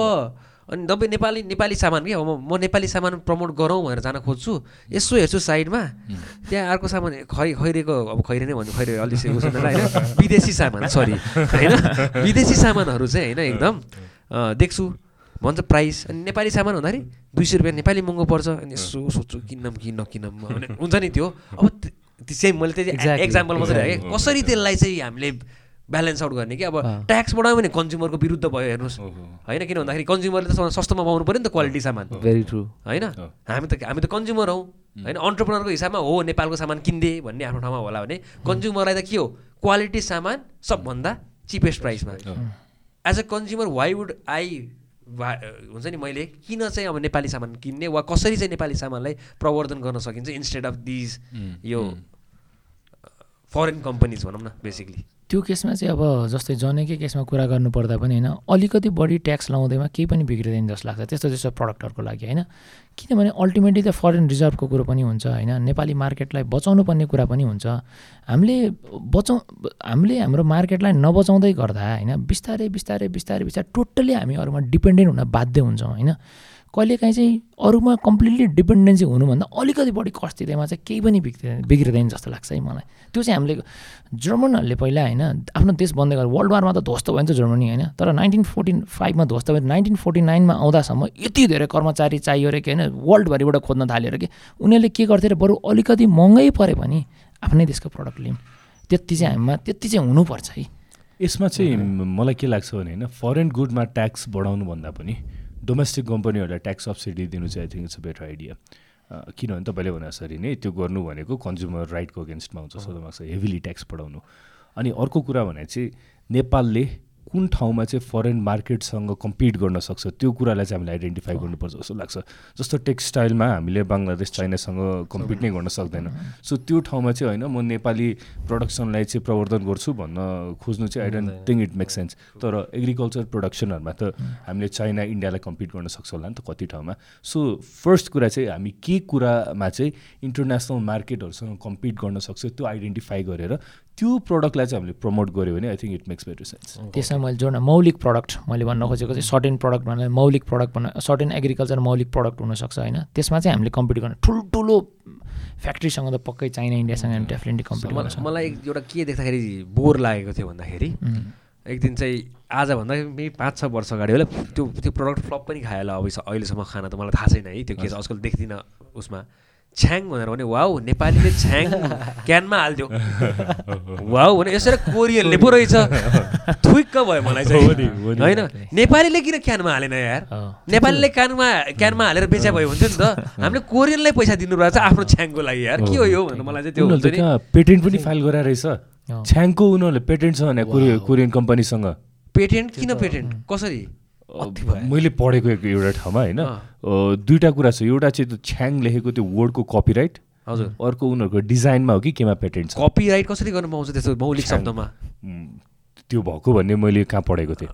अनि तपाईँ नेपाली नेपाली सामान के? अब म नेपाली सामान प्रमोट गरौँ भनेर जान खोज्छु। यसो हेर्छु साइडमा। त्यहाँ अर्को सामान खै खैरेको अब खैरे नै भन्नु खैरे अलिक से उस होइन? विदेशी सामान सरी होइन? विदेशी सामानहरू चाहिँ होइन एकदम। देख्छु। भन्छ प्राइस अनि नेपाली सामान भन्दाखेरि दुई सय रुपियाँ नेपाली महँगो पर्छ। अनि यसो सोध्छु किन्नम कि नकिन्नम भने हुन्छ नि त्यो। अब सेम मैले त्यही. एक्जाम्पल मात्रै राखेँ। कसरी त्यसलाई चाहिँ हामीले ब्यालेन्स आउट गर्ने कि? अब ट्याक्स बढायो भने कन्ज्युमरको विरुद्ध भयो हेर्नुहोस्। होइन किन भन्दाखेरि कन्ज्युमरले त सस्तोमा पाउनु पऱ्यो नि त क्वालिटी सामान। भेरी ट्रु होइन? हामी त हामी त कन्ज्युमर हौँ। होइन? अन्टरप्रोनरको हिसाबमा हो नेपालको सामान किन्दे भन्ने आफ्नो ठाउँमा होला भने कन्ज्युमरलाई त के हो? क्वालिटी सामान सबभन्दा चिपेस्ट प्राइसमा as a consumer why would I हुन्छ नि मैले किन चाहिँ अब नेपाली सामान किन्ने वा कसरी चाहिँ नेपाली सामानलाई प्रवर्धन गर्न सकिन्छ इन्स्टेड अफ दिज यो फरेन कम्पनीज भनौँ न बेसिकली त्यो केसमा चाहिँ अब जस्तै जनेकै केसमा कुरा गर्नुपर्दा पनि होइन अलिकति बढी ट्याक्स लाउँदैमा केही पनि बिग्रिँदैन जस्तो लाग्छ त्यस्तो त्यस्तो प्रडक्टहरूको लागि होइन। किनभने अल्टिमेटली त फरेन रिजर्भको कुरो पनि हुन्छ होइन नेपाली मार्केटलाई बचाउनु पर्ने कुरा पनि हुन्छ। हामीले बचाउ हामीले हाम्रो मार्केटलाई नबचाउँदै गर्दा होइन बिस्तारै बिस्तारै बिस्तारै बिस्तारै टोटल्ली हामी अरूमा डिपेन्डेन्ट हुन बाध्य हुन्छौँ होइन। कहिलेकाहीँ चाहिँ अरूमा कम्प्लिटली डिपेन्डेन्सी हुनुभन्दा अलिकति बढी कस्ट दिँदैमा चाहिँ केही पनि बिग्रिँदैन बिग्रिँदैन जस्तो लाग्छ है मलाई। त्यो चाहिँ हामीले जर्मनहरूले पहिला होइन आफ्नो देश बन्दै गरेर वर्ल्ड वारमा त ध्वस्त भयो नि त जर्मनी होइन तर नाइन्टिन फोर्टिन फाइभमा ध्वस्त भयो नाइन्टिन फोर्टी नाइनमा आउँदासम्म यति धेरै कर्मचारी चाहियो अरे कि होइन वर्ल्डभरिबाट खोज्न थाल्यो अरे कि उनीहरूले के गर्थ्यो अरे बरु अलिकति महँगै पऱ्यो भने आफ्नै देशको प्रडक्ट लिउँ त्यति चाहिँ हामीमा त्यति चाहिँ हुनुपर्छ है। यसमा चाहिँ मलाई के लाग्छ भने होइन फरेन गुडमा ट्याक्स बढाउनुभन्दा पनि डोमेस्टिक कम्पनीहरूलाई ट्याक्स सब्सिडी दिनु चाहिँ I think it's a better idea किनभने तपाईँले भने जसरी नै त्यो गर्नु भनेको कन्ज्युमर राइटको अगेन्स्टमा हुन्छ लाग्छ हेभिली ट्याक्स बढाउनु अनि अर्को कुरा भने चाहिँ नेपालले कुन ठाउँमा चाहिँ फरेन मार्केटसँग कम्पिट गर्न सक्छ? त्यो कुरालाई चाहिँ हामीले आइडेन्टिफाई गर्नुपर्छ जस्तो लाग्छ। जस्तो टेक्सटाइलमा हामीले बङ्गलादेश चाइनासँग कम्पिट नै गर्न सक्दैन। सो त्यो ठाउँमा चाहिँ होइन म नेपाली प्रडक्सनलाई चाहिँ प्रवर्धन गर्छु भन्न खोज्नु चाहिँ I don't think it make sense तर एग्रिकल्चर प्रडक्सनहरूमा त हामीले चाइना इन्डियालाई कम्पिट गर्न सक्छ होला नि त कति ठाउँमा। सो फर्स्ट कुरा चाहिँ हामी के कुरामा चाहिँ इन्टरनेसनल मार्केटहरूसँग कम्पिट गर्न सक्छ त्यो आइडेन्टिफाई गरेर त्यो प्रडक्टलाई चाहिँ हामीले प्रमोट गऱ्यो भने I think it makes better sense त्यसमा मैले जोड्न मौलिक प्रडक्ट मैले भन्न खोजेको चाहिँ सर्टेन प्रडक्ट भन्नाले मौलिक प्रडक्ट भन्न सर्टेन एग्रिकल्चर मौलिक प्रडक्ट हुनसक्छ होइन। त्यसमा चाहिँ हामीले कम्पिट गर्न ठुल्ठुलो फ्याक्ट्रीसँग त पक्कै चाइना इन्डियासँग हामी डेफिनेटली कम्पिट गर्न सक्छौँ मलाई एउटा के देख्दाखेरि बोर लागेको थियो भन्दाखेरि एक दिन चाहिँ आजभन्दा मे पाँच छ वर्ष अगाडि होला त्यो त्यो प्रडक्ट फ्लप पनि खायो होला अब अहिलेसम्म खाना त मलाई थाहा छैन है त्यो के छ आजकल देख्दिनँ उसमा। छ्याङ भनेर भने वाउ नेपालीले छ्याङ क्यानमा हालिदियो। वाउ भने यसरी कोरियनले पो रहेछ। थुइक्क भयो मलाई चाहिँ। होइन? नेपालीले किन क्यानमा हालेन यार। नेपालीले क्यानमा क्यानमा हालेर बेच्या भयो हुन्थ्यो नि त। हामीले कोरियनलाई पैसा दिनु रहेछ आफ्नो छ्याङको लागि यार। के हो यो भनेर मलाई चाहिँ त्यो हुन्छ नि। पेटेन्ट पनि फाइल गराएर रहेछ। छ्याङको उनीहरूले पेटेन्ट छ भने कोरियन कोरियन कम्पनीसँग। पेटेन्ट? किन पेटेन्ट? कसरी? मैले पढेको एक एउटा ठाउँमा होइन दुईवटा कुरा छ। एउटा चाहिँ त्यो छ्याङ लेखेको त्यो वर्डको कपिराइट हजुर। अर्को उनीहरूको डिजाइनमा हो कि केमा पेटेन्ट छ। कपिराइट कसरी गर्न पाउँछ त्यस्तो मौलिक। शब्दमा? त्यो भएको भन्ने मैले कहाँ पढेको थिएँ।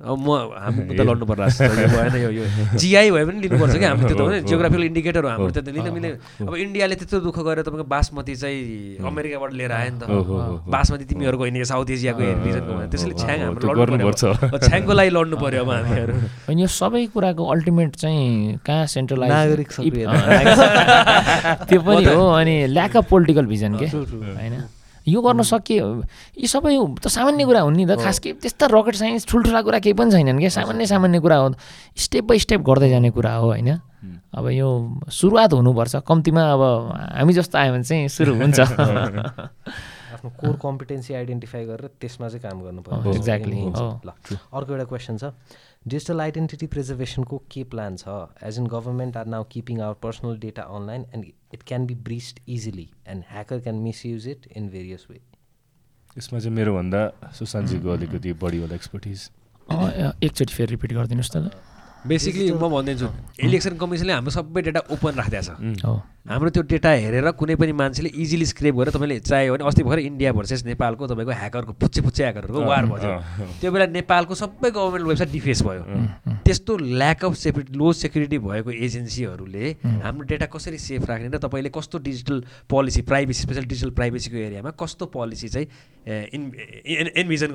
अब म हामी मुद्दा लड्नु पर्ला भएन यो यो। जिआई भए पनि लिनुपर्छ कि हामी त्यो त होइन जियोग्राफिकल इन्डिकेटर हो हाम्रो त्यो त लिन मिल्ने अब इन्डियाले त्यत्रो दुःख गरेर तपाईँको बासमती चाहिँ अमेरिकाबाट लिएर आयो नि त। बासमती तिमीहरूको होइन साउथ एसियाको रिजनको त्यसैले छ्याङ हो, हाम्रो लड्नु अब छ्याङको लागि लड्नु पर्यो अब हामीहरू। अनि यो सबै कुराको अल्टिमेट चाहिँ कहाँ सेन्ट्रलाइज नागरिक। त्यो पनि हो अनि ल्याक अफ पोलिटिकल भिजन के? होइन? यो गर्न सकियो। यी सबै त सामान्य कुरा हुन् नि त। खास के त्यस्ता रकेट साइन्स ठुल्ठुला कुरा केही पनि छैनन् क्या। सामान्य सामान्य कुरा हो। स्टेप बाई स्टेप गर्दै जाने कुरा हो होइन? अब यो सुरुवात हुनुपर्छ। कम्तीमा अब हामी जस्तो आयो भने चाहिँ सुरु हुन्छ। आफ्नो कोर कम्पिटेन्सी आइडेन्टिफाई गरेर त्यसमा चाहिँ काम गर्नु हो, पर्यो exactly, हुन्छ। हो। ल अर्को एउटा क्वेसन छ। डिजिटल आइडेन्टिटी प्रिजर्भेसनको के प्लान छ? As in government are now keeping our personal data online and it can be breached easily and hacker can misuse it in various way यसमा चाहिँ मेरोभन्दा सुशान्तजीको अलिकति बढी होला एक्सपर्टिज अँ, एकचोटि फेरि रिपिट गरिदिनुहोस् त बेसिकली म भनिदिन्छु इलेक्सन कमिसनले हाम्रो सबै डेटा ओपन राखिदिएको छ। हो। हाम्रो त्यो डेटा हेरेर कुनै पनि मान्छेले इजिली स्क्रेप गरेर तपाईँले चाह्यो भने अस्ति भर्खर इन्डिया भर्सेस नेपालको तपाईँको ह्याकरको पुच्चे पुच्चे ह्याकरहरूको वार भयो। त्यो बेला नेपालको सबै गभर्मेन्ट वेबसाइट डिफेस भयो। त्यस्तो lack of security low security भएको एजेन्सीहरूले हाम्रो डेटा कसरी सेफ राख्ने र तपाईँले कस्तो digital policy privacy special digital प्राइभेसीको एरियामा कस्तो पोलिसी चाहिँ इन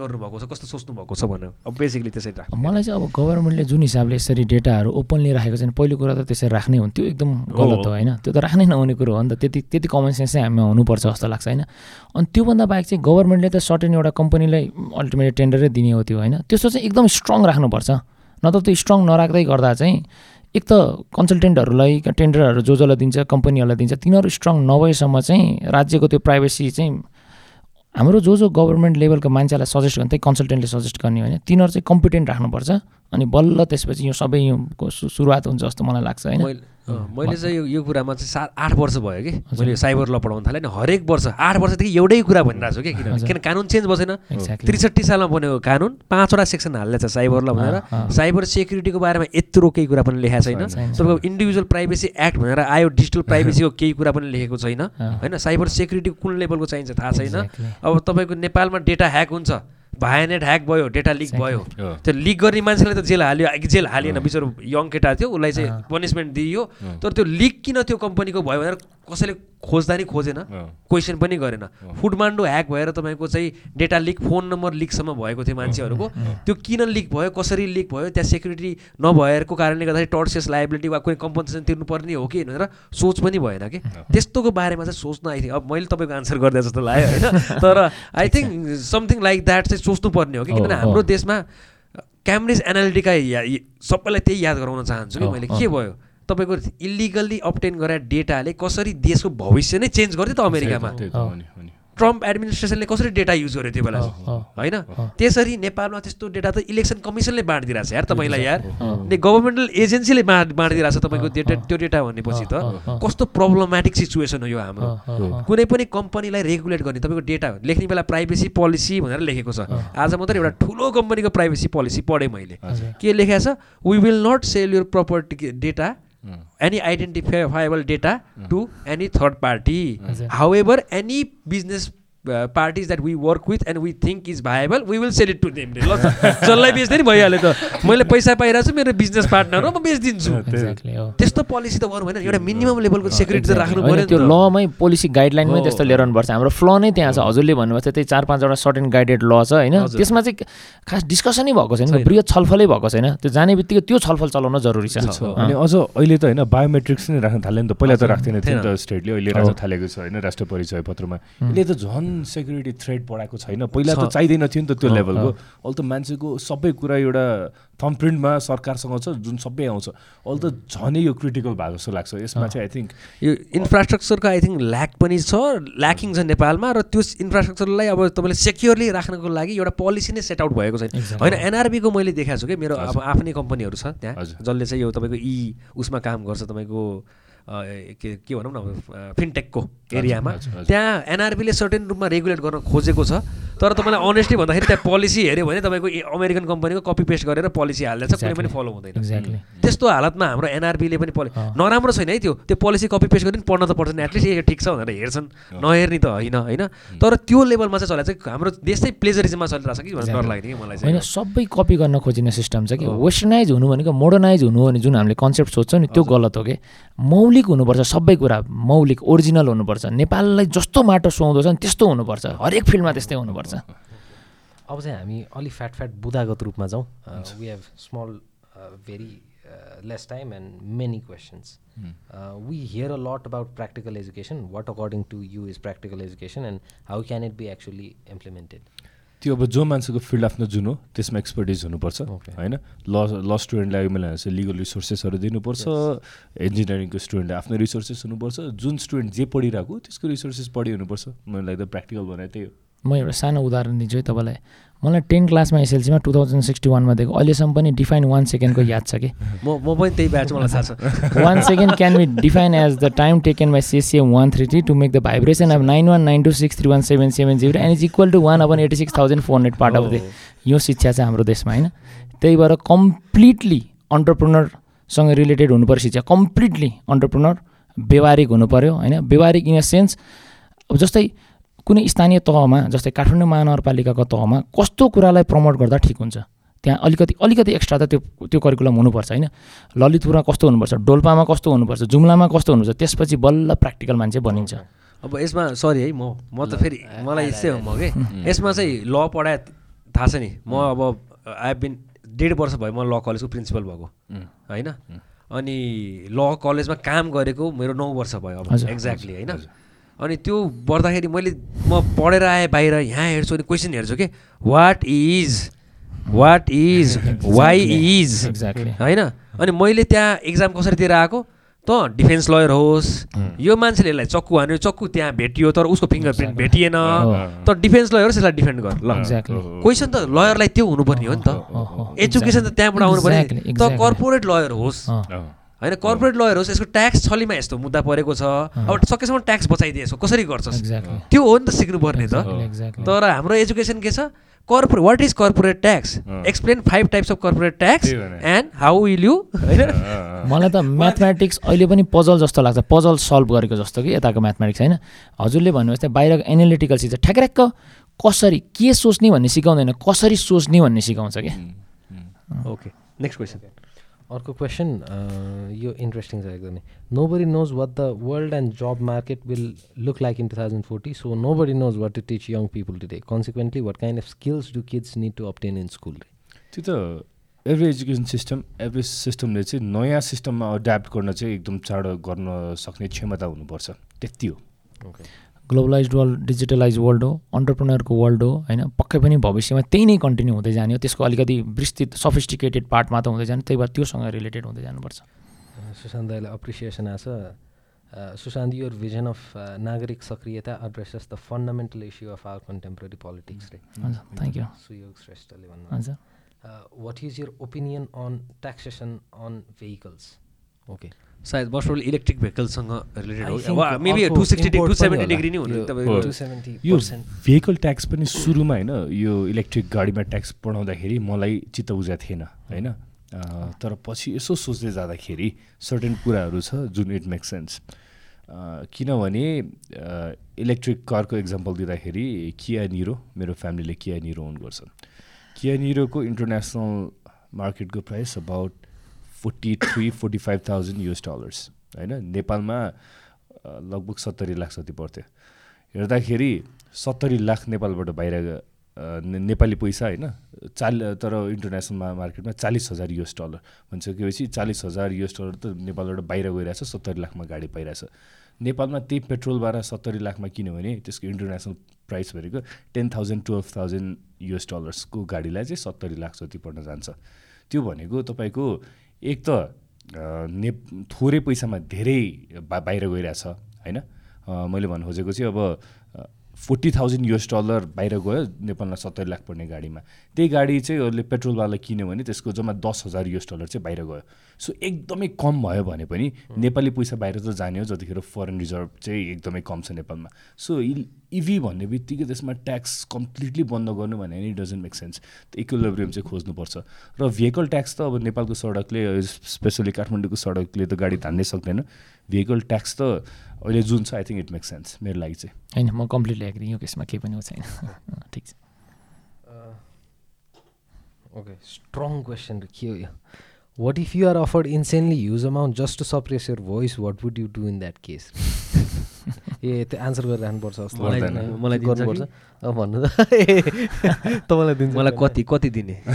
गर्नुभएको छ कस्तो सोच्नु भएको छ भनेर? अब बेसिकली त्यसरी राख्नु। मलाई चाहिँ अब गभर्मेन्टले जुन हिसाबले यसरी डेटाहरू ओपनली राखेको छ पहिलो कुरा त त्यसरी राख्नै हो त्यो एकदम गलत हो होइन? त्यो त राख्नै नहुने कुरो हो नि त। त्यति त्यति कमन सेन्स चाहिँ हामीमा हुनुपर्छ जस्तो लाग्छ होइन? अनि त्योभन्दा बाहेक चाहिँ गभर्मेन्टले त सर्टेन एउटा कम्पनीलाई अल्टिमेटली टेन्डरै दिने हो त्यो होइन? त्यस्तो चाहिँ एकदम स्ट्रङ राख्नुपर्छ। नत्र त्यो स्ट्रङ नराख्दै गर्दा चाहिँ एक त कन्सल्टेन्टहरूलाई टेन्डरहरू जो जसलाई दिन्छ कम्पनीहरूलाई दिन्छ तिनीहरू स्ट्रङ नभएसम्म चाहिँ राज्यको त्यो प्राइभेसी चाहिँ हाम्रो जो जो गभर्मेन्ट लेभलको मान्छेलाई सजेस्ट गर्ने त्यही कन्सल्टेन्टले सजेस्ट गर्ने होइन? तिनीहरू चाहिँ कम्पिटेन्ट राख्नुपर्छ। अनि बल्ल त्यसपछि यो सबै यो सुरुवात हुन्छ जस्तो मलाई लाग्छ होइन? मैले चाहिँ यो यो कुरामा चाहिँ सात आठ वर्ष भयो कि। मैले साइबर ल पढाउनु थालेँ। नि हरेक वर्ष आठ वर्षदेखि एउटै कुरा भनिरहेको छु कि किनभने किन कानुन चेन्ज बसेन. त्रिसठी सालमा बनेको कानुन पाँचवटा सेक्सन हाल्दैछ साइबर ल भनेर। साइबर सेक्युरिटीको बारेमा यत्रो केही कुरा पनि लेखेको छैन। तपाईँको इन्डिभिजुअल प्राइभेसी एक्ट भनेर आयो डिजिटल प्राइभेसीको केही कुरा पनि लेखेको छैन। होइन साइबर सेक्युरिटी कुन लेभलको चाहिन्छ थाहा छैन. अब तपाईँको नेपालमा डेटा ह्याक हुन्छ। भायानेट ह्याक भयो डेटा लिक भयो। त्यो लिक गर्ने मान्छेलाई त जेल हाल्यो जेल हालिएन बिचरो यङ केटा थियो उसलाई चाहिँ। पनिसमेन्ट दिइयो तर त्यो लिक किन त्यो कम्पनीको भयो भनेर कसैले खोज्दा नि खोजेन। क्वेसन पनि गरेन। फुडमान्डो ह्याक भएर तपाईँको चाहिँ डेटा लिक फोन नम्बर लिकसम्म भएको थियो मान्छेहरूको। त्यो किन लिक भयो कसरी लिक भयो त्यहाँ सेक्युरिटी नभएको कारणले गर्दाखेरि टर्सेस लाइबिलिटी वा कुनै कम्पनसेसन तिर्नुपर्ने हो कि भनेर सोच पनि भएन कि। त्यस्तोको बारेमा चाहिँ सोच्न आई थिङ्क अब मैले तपाईँको आन्सर गर्दा जस्तो लाग्यो होइन। तर I think something like that चाहिँ सोच्नुपर्ने हो कि। किनभने हाम्रो। देशमा क्याम्ब्रिज एनालिटिका सबैलाई त्यही याद गराउन चाहन्छु कि मैले। के भयो? तपाईँको इलिगल्ली अप्टेन गरे डेटाले कसरी देशको भविष्य नै चेन्ज गर्थ्यो त अमेरिकामा। ट्रम्प एडमिनिस्ट्रेसनले कसरी डेटा युज गर्यो त्यो बेला। होइन? त्यसरी नेपालमा त्यस्तो डेटा त इलेक्सन कमिसनले बाँडिदिरहेको छ यार तपाईँलाई यार। गभर्मेन्टल एजेन्सीले बाँड बाँडिदिरहेको छ तपाईँको डेटा त्यो डेटा भनेपछि त। कस्तो प्रब्लमेटिक सिचुएसन हो यो हाम्रो। कुनै पनि कम्पनीलाई रेगुलेट गर्ने तपाईँको डेटा लेख्ने बेला प्राइभेसी पोलिसी भनेर लेखेको छ। आज मात्रै एउटा ठुलो कम्पनीको प्राइभेसी पोलिसी पढेँ मैले। के लेखेको छ? We will not sell your property data any identifiable data to any third party. However, any business parties that we work with and we think is viable, we will sell it to them. ल जसलाई बेच्दै नि भइहाल्यो त। मैले पैसा पाइरहेको छु मेरो बिजनेस पार्टनर हो म बेचिदिन्छु। त्यस्तो पोलिसी त गर्नु भएन एउटा मिनिमम लेभलको सेक्युरिटी त राख्नु होइन, पऱ्यो त्यो लमै पोलिसी गाइडलाइनमै त्यस्तो लिएर आउनुपर्छ। हाम्रो फ्ल नै त्यहाँ छ। हजुरले भन्नुभएको थियो त्यही चार पाँचवटा सर्ट एन्ड गाइडेड ल छ होइन। त्यसमा चाहिँ खास डिस्कसनै भएको छैन। बृहत छलफलै भएको छैन। त्यो जाने बित्तिकै त्यो छलफल चलाउन जरुरी छ। छ। अनि अझ अहिले त होइन बायोमेट्रिक्स नै राख्न थाल्यो नि त। पहिला त राख्दैन थियो नि त स्टेटले अहिले राख्न थालेको छ होइन राष्ट्रिय परिचय पत्रमा यसले त झन् सेक्युरिटी थ्रेड बढाएको छैन। पहिला त। चाहिँदैन थियो नि त त्यो लेभलको अहिले त मान्छेको सबै कुरा एउटा थम प्रिन्टमा सरकारसँग छ जुन सबै आउँछ। अहिले त झनै यो क्रिटिकल भएको जस्तो लाग्छ। यसमा चाहिँ आई थिङ्क यो इन्फ्रास्ट्रक्चरको आई थिङ्क ल्याक पनि छ ल्याकिङ छ नेपालमा र त्यो इन्फ्रास्ट्रक्चरलाई अब तपाईँले सेक्योरली राख्नको लागि एउटा पोलिसी नै सेट आउट भएको छैन. होइन एनआरबीको मैले देखाएको छु कि मेरो अब आफ्नै कम्पनीहरू छ त्यहाँ। जसले चाहिँ यो तपाईँको ई उसमा काम गर्छ तपाईँको के के भनौँ न फिनटेकको एरियामा। त्यहाँ एनआरबीले सर्टेन रूपमा रेगुलेट गर्न खोजेको छ। तर तपाईँलाई अनेस्टली भन्दाखेरि त्यहाँ पोलिसी हेऱ्यो भने तपाईँको अमेरिकन कम्पनीको कपी पेस्ट गरेर पोलिसी हालिदिन्छ कुनै पनि फलो हुँदैन। त्यस्तो हालतमा हाम्रो एनआरबीले पनि पलि। नराम्रो छैन है त्यो। त्यो पोलिसी कपी पेस्ट गरी पनि पढ्न त पर्दैन। एटलिस्ट यो ठिक छ भनेर हेर्छन्। नहेर्ने त होइन होइन। तर त्यो लेभलमा चाहिँ चलाएको चाहिँ हाम्रो देश चाहिँ प्लेजरिजममा चलिरहेको छ कि भनेर डर लाग्ने कि मलाई होइन सबै कपी गर्न खोजिने सिस्टम छ कि। वेस्टर्नाइज हुनु भनेको मोडर्नाइज हुनु भने जुन हामीले कन्सेप्ट सोध्छौँ नि त्यो गलत हो कि? मौलिक हुनुपर्छ सबै कुरा मौलिक ओरिजिनल हुनुपर्छ। नेपाललाई जस्तो माटो सुहाउँदो छ नि त्यस्तो हुनुपर्छ। हरेक फिल्डमा त्यस्तै हुनुपर्छ। अब चाहिँ हामी अलिक फ्याट फ्याट बुदागत रूपमा जाउँ। We have small very less time and many questions we hear a lot about practical education what according to you is practical education and how can it be actually implemented त्यो अब जो मान्छेको field आफ्नो जुन हो त्यसमा expertise हुनुपर्छ होइन? ल ल स्टुडेन्टलाई मैले लिगल रिसोर्सेसहरू दिनुपर्छ इन्जिनियरिङको स्टुडेन्टले आफ्नो रिसोर्सेस हुनुपर्छ जुन स्टुडेन्ट जे पढिरहेको मैले रिसोर्सेस पढि हुनुपर्छ मैले लाग्दा प्र्याक्टिकल भने त्यही हो। म एउटा सानो उदाहरण दिन्छु है तपाईँलाई। मलाई टेन क्लासमा एसएलसीमा टु थाउजन्ड सिक्सटी वानमा दिएको। अहिलेसम्म पनि डिफाइन वान सेकेन्डको याद छ कि? म म पनि त्यही ब्याच मलाई थाहा छ। One second can be define as the time taken by caesium one three three to make the vibration of nine one nine two six three one seven seven zero and is equal to one upon eighty six thousand four hundred part of the यो शिक्षा चाहिँ हाम्रो देशमा होइन। त्यही भएर completely अन्टरप्रिनरसँग related हुनु पऱ्यो शिक्षा। कम्प्लिटली अन्टरप्रिनर व्यवहारिक हुनु पऱ्यो होइन। व्यवहारिक इन अ सेन्स अब जस्तै कुनै स्थानीय तहमा जस्तै काठमाडौँ महानगरपालिकाको तहमा कस्तो कुरालाई प्रमोट गर्दा ठिक हुन्छ? त्यहाँ अलिकति अलिकति एक्स्ट्रा त त्यो त्यो करिकुलम हुनुपर्छ होइन? ललितपुरमा कस्तो हुनुपर्छ? डोल्पामा कस्तो हुनुपर्छ? जुम्लामा कस्तो हुनुपर्छ? त्यसपछि बल्ल प्र्याक्टिकल मान्छे बनिन्छ। अब यसमा सरी है म म त फेरि मलाई यस्तै हो म कि यसमा चाहिँ ल पढाए थाहा छ नि? म अब आई बिन डेढ वर्ष भयो म ल कलेजको प्रिन्सिपल भएको होइन? अनि ल कलेजमा काम गरेको मेरो नौ वर्ष भयो अब। एक्ज्याक्टली होइन? अनि त्यो पर्दाखेरि मैले म पढेर आएँ बाहिर यहाँ हेर्छु अनि क्वेसन हेर्छु कि? What is what is why is होइन? अनि मैले त्यहाँ एक्जाम कसरी दिएर आएको? त डिफेन्स लयर होस् यो मान्छेले यसलाई चक्कु हान्यो चक्कु त्यहाँ भेटियो तर उसको फिङ्गर प्रिन्ट भेटिएन। त डिफेन्स लयर होस् यसलाई डिफेन्ड गर ल। एक्ज्याक्टली क्वेसन त लयरलाई त्यो हुनुपर्ने हो नि त। एजुकेसन त त्यहाँबाट आउनु पर्ने त. कर्पोरेट लयर होस्। होइन कर्पोरेट लयर होस् यसको ट्याक्स छलीमा यस्तो मुद्दा परेको छ। अब सकेसम्म ट्याक्स बचाइदिए यसको कसरी गर्छस्. त्यो हो नि त सिक्नुपर्ने त. तर हाम्रो एजुकेसन के छ? Corporate what is corporate tax explain five types of corporate tax. And how will you होइन मलाई त म्याथमेटिक्स अहिले पनि पजल जस्तो लाग्छ। पजल सल्भ गरेको जस्तो कि यताको म्याथमेटिक्स होइन? हजुरले भन्नुभयो जस्तै बाहिरको एनालिटिकल चिज ठ्याक्र्याक्क कसरी के सोच्ने भन्ने सिकाउँदैन। कसरी सोच्ने भन्ने सिकाउँछ क्या? ओके नेक्स्ट क्वेसन अर्को क्वेसन यो इन्ट्रेस्टिङ छ एकदमै। Nobody knows what the world and job market will look like in two thousand forty so nobody knows what to teach young people today consequently what kind of skills do kids need to obtain in school त्यो त every education system every सिस्टमले चाहिँ नयाँ सिस्टममा adapt गर्न चाहिँ एकदम चाँडो गर्न सक्ने क्षमता हुनुपर्छ। त्यति हो। Okay globalize world digitalize world हो अन्टरप्रिनरको वर्ल्ड हो होइन पक्कै पनि भविष्यमा त्यही नै कन्टिन्यू हुँदै जाने हो। त्यसको अलिकति विस्तृत सफिस्टिकेटेड पार्टमा त हुँदै जाने त्यही भएर त्योसँग रिलेटेड हुँदै जानुपर्छ। सुशान्त दाईलाई अप्रिसिएसन आछ सुशान्त युर भिजन अफ नागरिक सक्रियता addresses the fundamental issue of our contemporary politics रे। थ्याङ्क यू सुयोग श्रेष्ठले भन्नु हजुर what is your opinion on taxation on vehicles okay सायद मोस्ट इलेक्ट्रिक भेहिकलसँग रिलेटेड हो। Maybe two sixty two seventy. Degree नै हुनु यो तपाईँको 270 यो. भेहिकल ट्याक्स पनि सुरुमा होइन यो इलेक्ट्रिक गाडीमा ट्याक्स बढाउँदाखेरि मलाई चित्त बुझाएको थिएन होइन? तर पछि यसो सोच्दै जाँदाखेरि सर्टेन कुराहरू छ जुन इट मेक सेन्स किनभने इलेक्ट्रिक कारको इक्जाम्पल दिँदाखेरि किया निरो मेरो फ्यामिलीले किया निरो ओन गर्छ किया निरोको international मार्केटको price about forty three forty five thousand US dollars होइन? नेपालमा लगभग सत्तरी लाख जति पर्थ्यो। हेर्दाखेरि सत्तरी लाख नेपालबाट बाहिर नेपाली पैसा होइन? चाल तर इन्टरनेसनल मार्केटमा चालिस हजार युएस डलर भनिसकेपछि चालिस हजार युएस डलर त नेपालबाट बाहिर गइरहेछ सत्तरी लाखमा गाडी पाइरहेछ। नेपालमा त्यही पेट्रोलबाट सत्तरी लाखमा किन्यो भने त्यसको इन्टरनेसनल प्राइस भनेको ten thousand twelve thousand US डलर्सको गाडीलाई चाहिँ सत्तरी लाख जति पर्न जान्छ। त्यो भनेको तपाईँको एक त ने थोरै पैसामा धेरै बाहिर गइरहेछ होइन? मैले भन्नु खोजेको चाहिँ अब फोर्टी थाउजन्ड युएस डलर बाहिर गयो नेपालमा सत्तरी लाख पर्ने गाडीमा। त्यही गाडी चाहिँ अरूले पेट्रोलवाला किन्यो भने त्यसको जम्मा दस हजार युएस डलर चाहिँ बाहिर गयो। सो एकदमै कम भयो भने पनि नेपाली पैसा बाहिर त जाने हो जतिखेर फरेन रिजर्भ चाहिँ एकदमै कम छ नेपालमा। सो इभी भन्ने बित्तिकै त्यसमा ट्याक्स कम्प्लिटली बन्द गर्नु भने नि डजन्ट मेक सेन्स इक्विलिब्रियम चाहिँ खोज्नुपर्छ। र भेहिकल ट्याक्स त अब नेपालको सडकले स्पेसली काठमाडौँको सडकले त गाडी तान्नै सक्दैन। भेहिकल ट्याक्स त अहिले जुन छ I think it make sense मेरो लागि चाहिँ। होइन म कम्प्लिटली एग्री यो केसमा केही पनि हो छैन। ठिक छ। ओके स्ट्रङ क्वेसन के हो यो? What if you are offered insanely huge amount just to suppress your voice what would you do in that case ए त्यो आन्सर गरिराख्नुपर्छ जस्तो मलाई- लाग्दैन। मलाई दिन्छ गर्नुपर्छ। अब भन्नु त। ए तपाईँलाई दिन्छ मलाई कति कति दिने?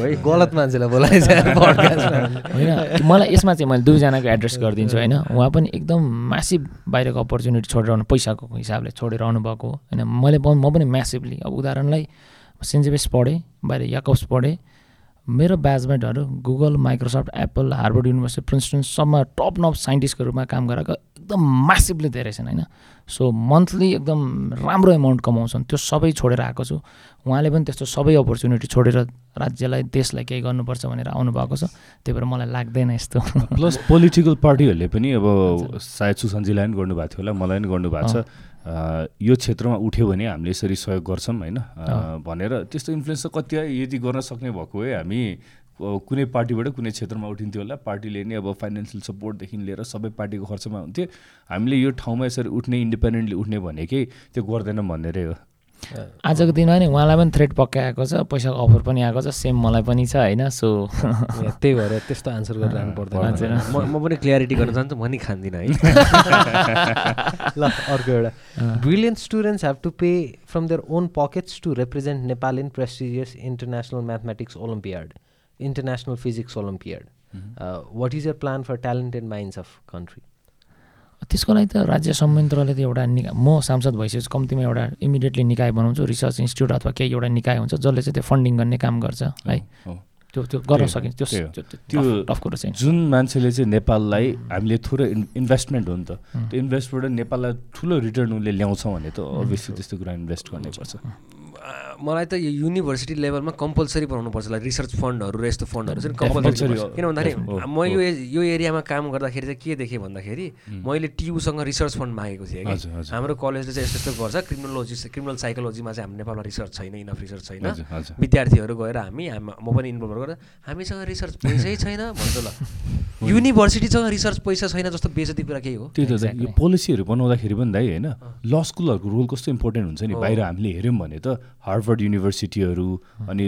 है। गलत मान्छेलाई बोलाएछ podcast-मा। होइन मलाई यसमा चाहिँ मैले दुईजनाको एड्रेस गरिदिन्छु होइन। उहाँ पनि एकदम म्यासिभ बाहिरको अपर्च्युनिटी छोडेर आउनु पैसाको हिसाबले छोडेर आउनुभएको हो। होइन मैले म पनि म्यासिभली अब उदाहरणलाई सेन्ट पढेँ बाहिर याकब्स पढेँ मेरो ब्याचमेटहरू Google Microsoft Apple Harvard university Princeton सबमा टप नप साइन्टिस्टको रूपमा काम गरेको एकदम म्यासिभली धेरै छन् होइन? सो मन्थली एकदम राम्रो एमाउन्ट कमाउँछन्। त्यो सबै छोडेर आएको छु। उहाँले पनि त्यस्तो सबै अपर्च्युनिटी छोडेर राज्यलाई देशलाई केही गर्नुपर्छ भनेर आउनुभएको छ। त्यही भएर मलाई लाग्दैन यस्तो। प्लस पोलिटिकल पार्टीहरूले पनि अब सायद सुशान्तजीलाई पनि गर्नुभएको थियो होला मलाई पनि गर्नुभएको छ। यो क्षेत्रमा उठ्यो भने हामीले यसरी सहयोग गर्छौँ होइन? भनेर त्यस्तो इन्फ्लुएन्स त कति यदि गर्न सक्ने भएको भए हामी? कुनै पार्टीबाट कुनै क्षेत्रमा उठिन्थ्यो होला। पार्टीले नै अब फाइनेन्सियल सपोर्टदेखि लिएर सबै पार्टीको खर्चमा हुन्थ्यो। हामीले यो ठाउँमा यसरी उठ्ने इन्डिपेन्डेन्टली उठ्ने भनेकै त्यो गर्दैनौँ भनेरै हो आजको दिनमा नि उहाँलाई पनि थ्रेड पक्कै आएको छ पैसाको अफर पनि आएको छ सेम मलाई पनि छ होइन? सो त्यही भएर त्यस्तो आन्सर गरिरहनु पर्दैन। म म पनि क्ल्यारिटी गर्न चाहन्छु म नि खान्दिनँ है? ल अर्को एउटा। Brilliant students have to pay from their own pockets to represent Nepal in prestigious international mathematics olympiad international physics olympiad what is your plan for talented minds of country त्यसको लागि त राज्य संयन्त्रले त एउटा निकाय म सांसद भइसकेपछि कम्तीमा एउटा इमिडिएटली निकाय बनाउँछु रिसर्च इन्स्टिट्युट अथवा केही एउटा निकाय हुन्छ जसले चाहिँ त्यो फन्डिङ गर्ने काम गर्छ है। त्यो त्यो गर्न सकिन्छ त्यो। त्यो- कुरो चाहिँ। जुन मान्छेले चाहिँ नेपाललाई हामीले थोरै इन इन्भेस्टमेन्ट हो नि त। त्यो इन्भेस्टबाट नेपाललाई ठुलो रिटर्न उसले ल्याउँछ भने त अभियसली त्यस्तो कुरा इन्भेस्ट गर्नै पर्छ। मलाई त यो युनिभर्सिटी लेभलमा कम्पलसरी बनाउनुपर्छ लाइक रिसर्च फन्डहरू र यस्तो फन्डहरू चाहिँ कम्पलसरी हो। किन भन्दाखेरि म यो यो एरियामा काम गर्दाखेरि चाहिँ के देखेँ भन्दाखेरि मैले टियुसँग रिसर्च फन्ड मागेको थिएँ कि। हाम्रो कलेजले चाहिँ यस्तो यस्तो गर्छ क्रिमिनोलोजी क्रिमिनल साइकोलोजीमा चाहिँ हाम्रो नेपालमा रिसर्च छैन इनफ रिसर्च छैन। विद्यार्थीहरू गएर हामी म पनि इन्भल्भ गरेर हामीसँग रिसर्च पैसै छैन भन्छ ल। युनिभर्सिटीसँग रिसर्च पैसा छैन जस्तो बेजती कुरा केही हो? त्यही त यो पोलिसीहरू बनाउँदाखेरि पनि दाइ होइन? ल स्कुलहरूको रोल कस्तो इम्पोर्टेन्ट हुन्छ नि? बाहिर हामीले हेऱ्यौँ भने त हार्वर्ड युनिभर्सिटीहरू अनि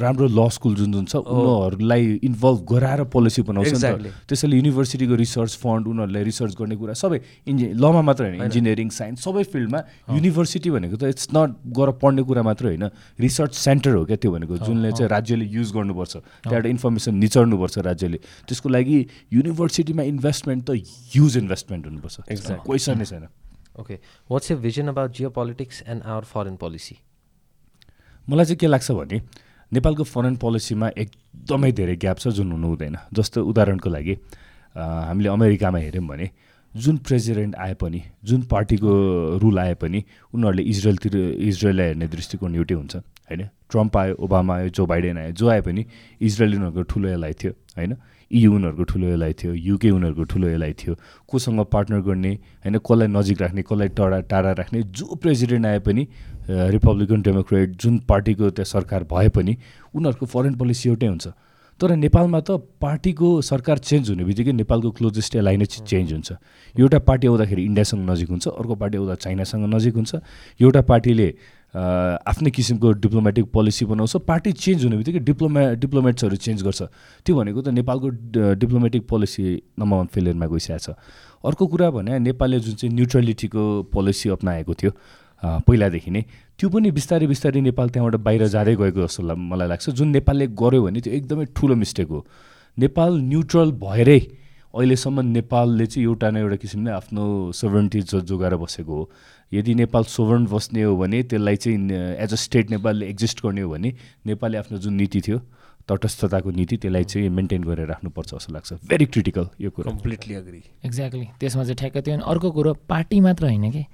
राम्रो ल स्कुल जुन जुन छ उनीहरूलाई इन्भल्भ गराएर पोलिसी बनाउँछ नि त्यसैले युनिभर्सिटीको रिसर्च फन्ड उनीहरूलाई रिसर्च गर्ने कुरा सबै इन्जि लमा मात्र होइन इन्जिनियरिङ साइन्स सबै फिल्डमा युनिभर्सिटी भनेको त इट्स नट गएर पढ्ने कुरा मात्र होइन रिसर्च सेन्टर हो क्या त्यो भनेको जुनले चाहिँ राज्यले युज गर्नुपर्छ। त्यहाँबाट इन्फर्मेसन निचर्नुपर्छ राज्यले। त्यसको लागि युनिभर्सिटीमा इन्भेस्टमेन्ट त ह्युज इन्भेस्टमेन्ट हुनुपर्छ. क्वेसनै छैन। Okay what's a vision about geopolitics and our foreign policy मलाई चाहिँ के लाग्छ भने नेपालको फरेन पोलिसीमा एकदमै धेरै ग्याप छ जुन हुनु हुँदैन जस्तो उदाहरणको लागि हामीले अमेरिकामा हेऱ्यौँ भने जुन प्रेसिडेन्ट आए पनि जुन पार्टीको रुल आए पनि उनीहरूले इजरायलतिर इजरायललाई हेर्ने दृष्टिकोण एउटै हुन्छ होइन? ट्रम्प आयो ओबामा आयो जो बाइडेन आयो जो आए पनि इजरायल उनीहरूको ठुलो एलाइ थियो होइन? इयु उनीहरूको ठुलो एलाइ थियो युके उनीहरूको ठुलो एलाइ थियो कोसँग पार्टनर गर्ने होइन? कसलाई नजिक राख्ने कसलाई टाढा टाढा राख्ने जो प्रेसिडेन्ट आए पनि रिपब्लिकन डेमोक्रेट जुन पार्टीको त्यहाँ सरकार भए पनि उनीहरूको फरेन पोलिसी एउटै हुन्छ। तर नेपालमा त पार्टीको सरकार चेन्ज हुने बित्तिकै नेपालको क्लोजेस्ट एलाइ नै चेन्ज हुन्छ। एउटा पार्टी आउँदाखेरि इन्डियासँग नजिक हुन्छ अर्को पार्टी आउँदा चाइनासँग नजिक हुन्छ। एउटा पार्टीले आफ्नै किसिमको डिप्लोमेटिक पोलिसी बनाउँछ पार्टी चेन्ज हुने बित्तिकै डिप्लोमे डिप्लोमेट्सहरू चेन्ज गर्छ। त्यो भनेको त नेपालको डिप्लोमेटिक पोलिसी नम्बर वान फेलियरमा गइसकेको छ। अर्को कुरा भने नेपालले जुन चाहिँ न्युट्रलिटीको पोलिसी अप्नाएको थियो पहिलादेखि नै। त्यो पनि बिस्तारै बिस्तारै नेपाल त्यहाँबाट बाहिर जाँदै गएको जस्तो मलाई लाग्छ। जुन नेपालले गर्यो भने त्यो एकदमै ठुलो मिस्टेक हो। नेपाल न्युट्रल भएरै अहिलेसम्म नेपालले चाहिँ एउटा न एउटा किसिमले आफ्नो सोभरेन्टी जो जोगाएर बसेको हो। यदि नेपाल सोभरेन्ट बस्ने हो भने त्यसलाई चाहिँ एज अ स्टेट नेपालले एक्जिस्ट गर्ने हो भने नेपालले आफ्नो जुन नीति थियो तटस्थताको नीति त्यसलाई चाहिँ मेन्टेन गरेर राख्नुपर्छ जस्तो लाग्छ। भेरी क्रिटिकल यो कुरा। कम्प्लिटली अग्री एक्ज्याक्टली त्यसमा चाहिँ ठ्याक्कै त्यो अनि अर्को कुरो पार्टी मात्र होइन कि?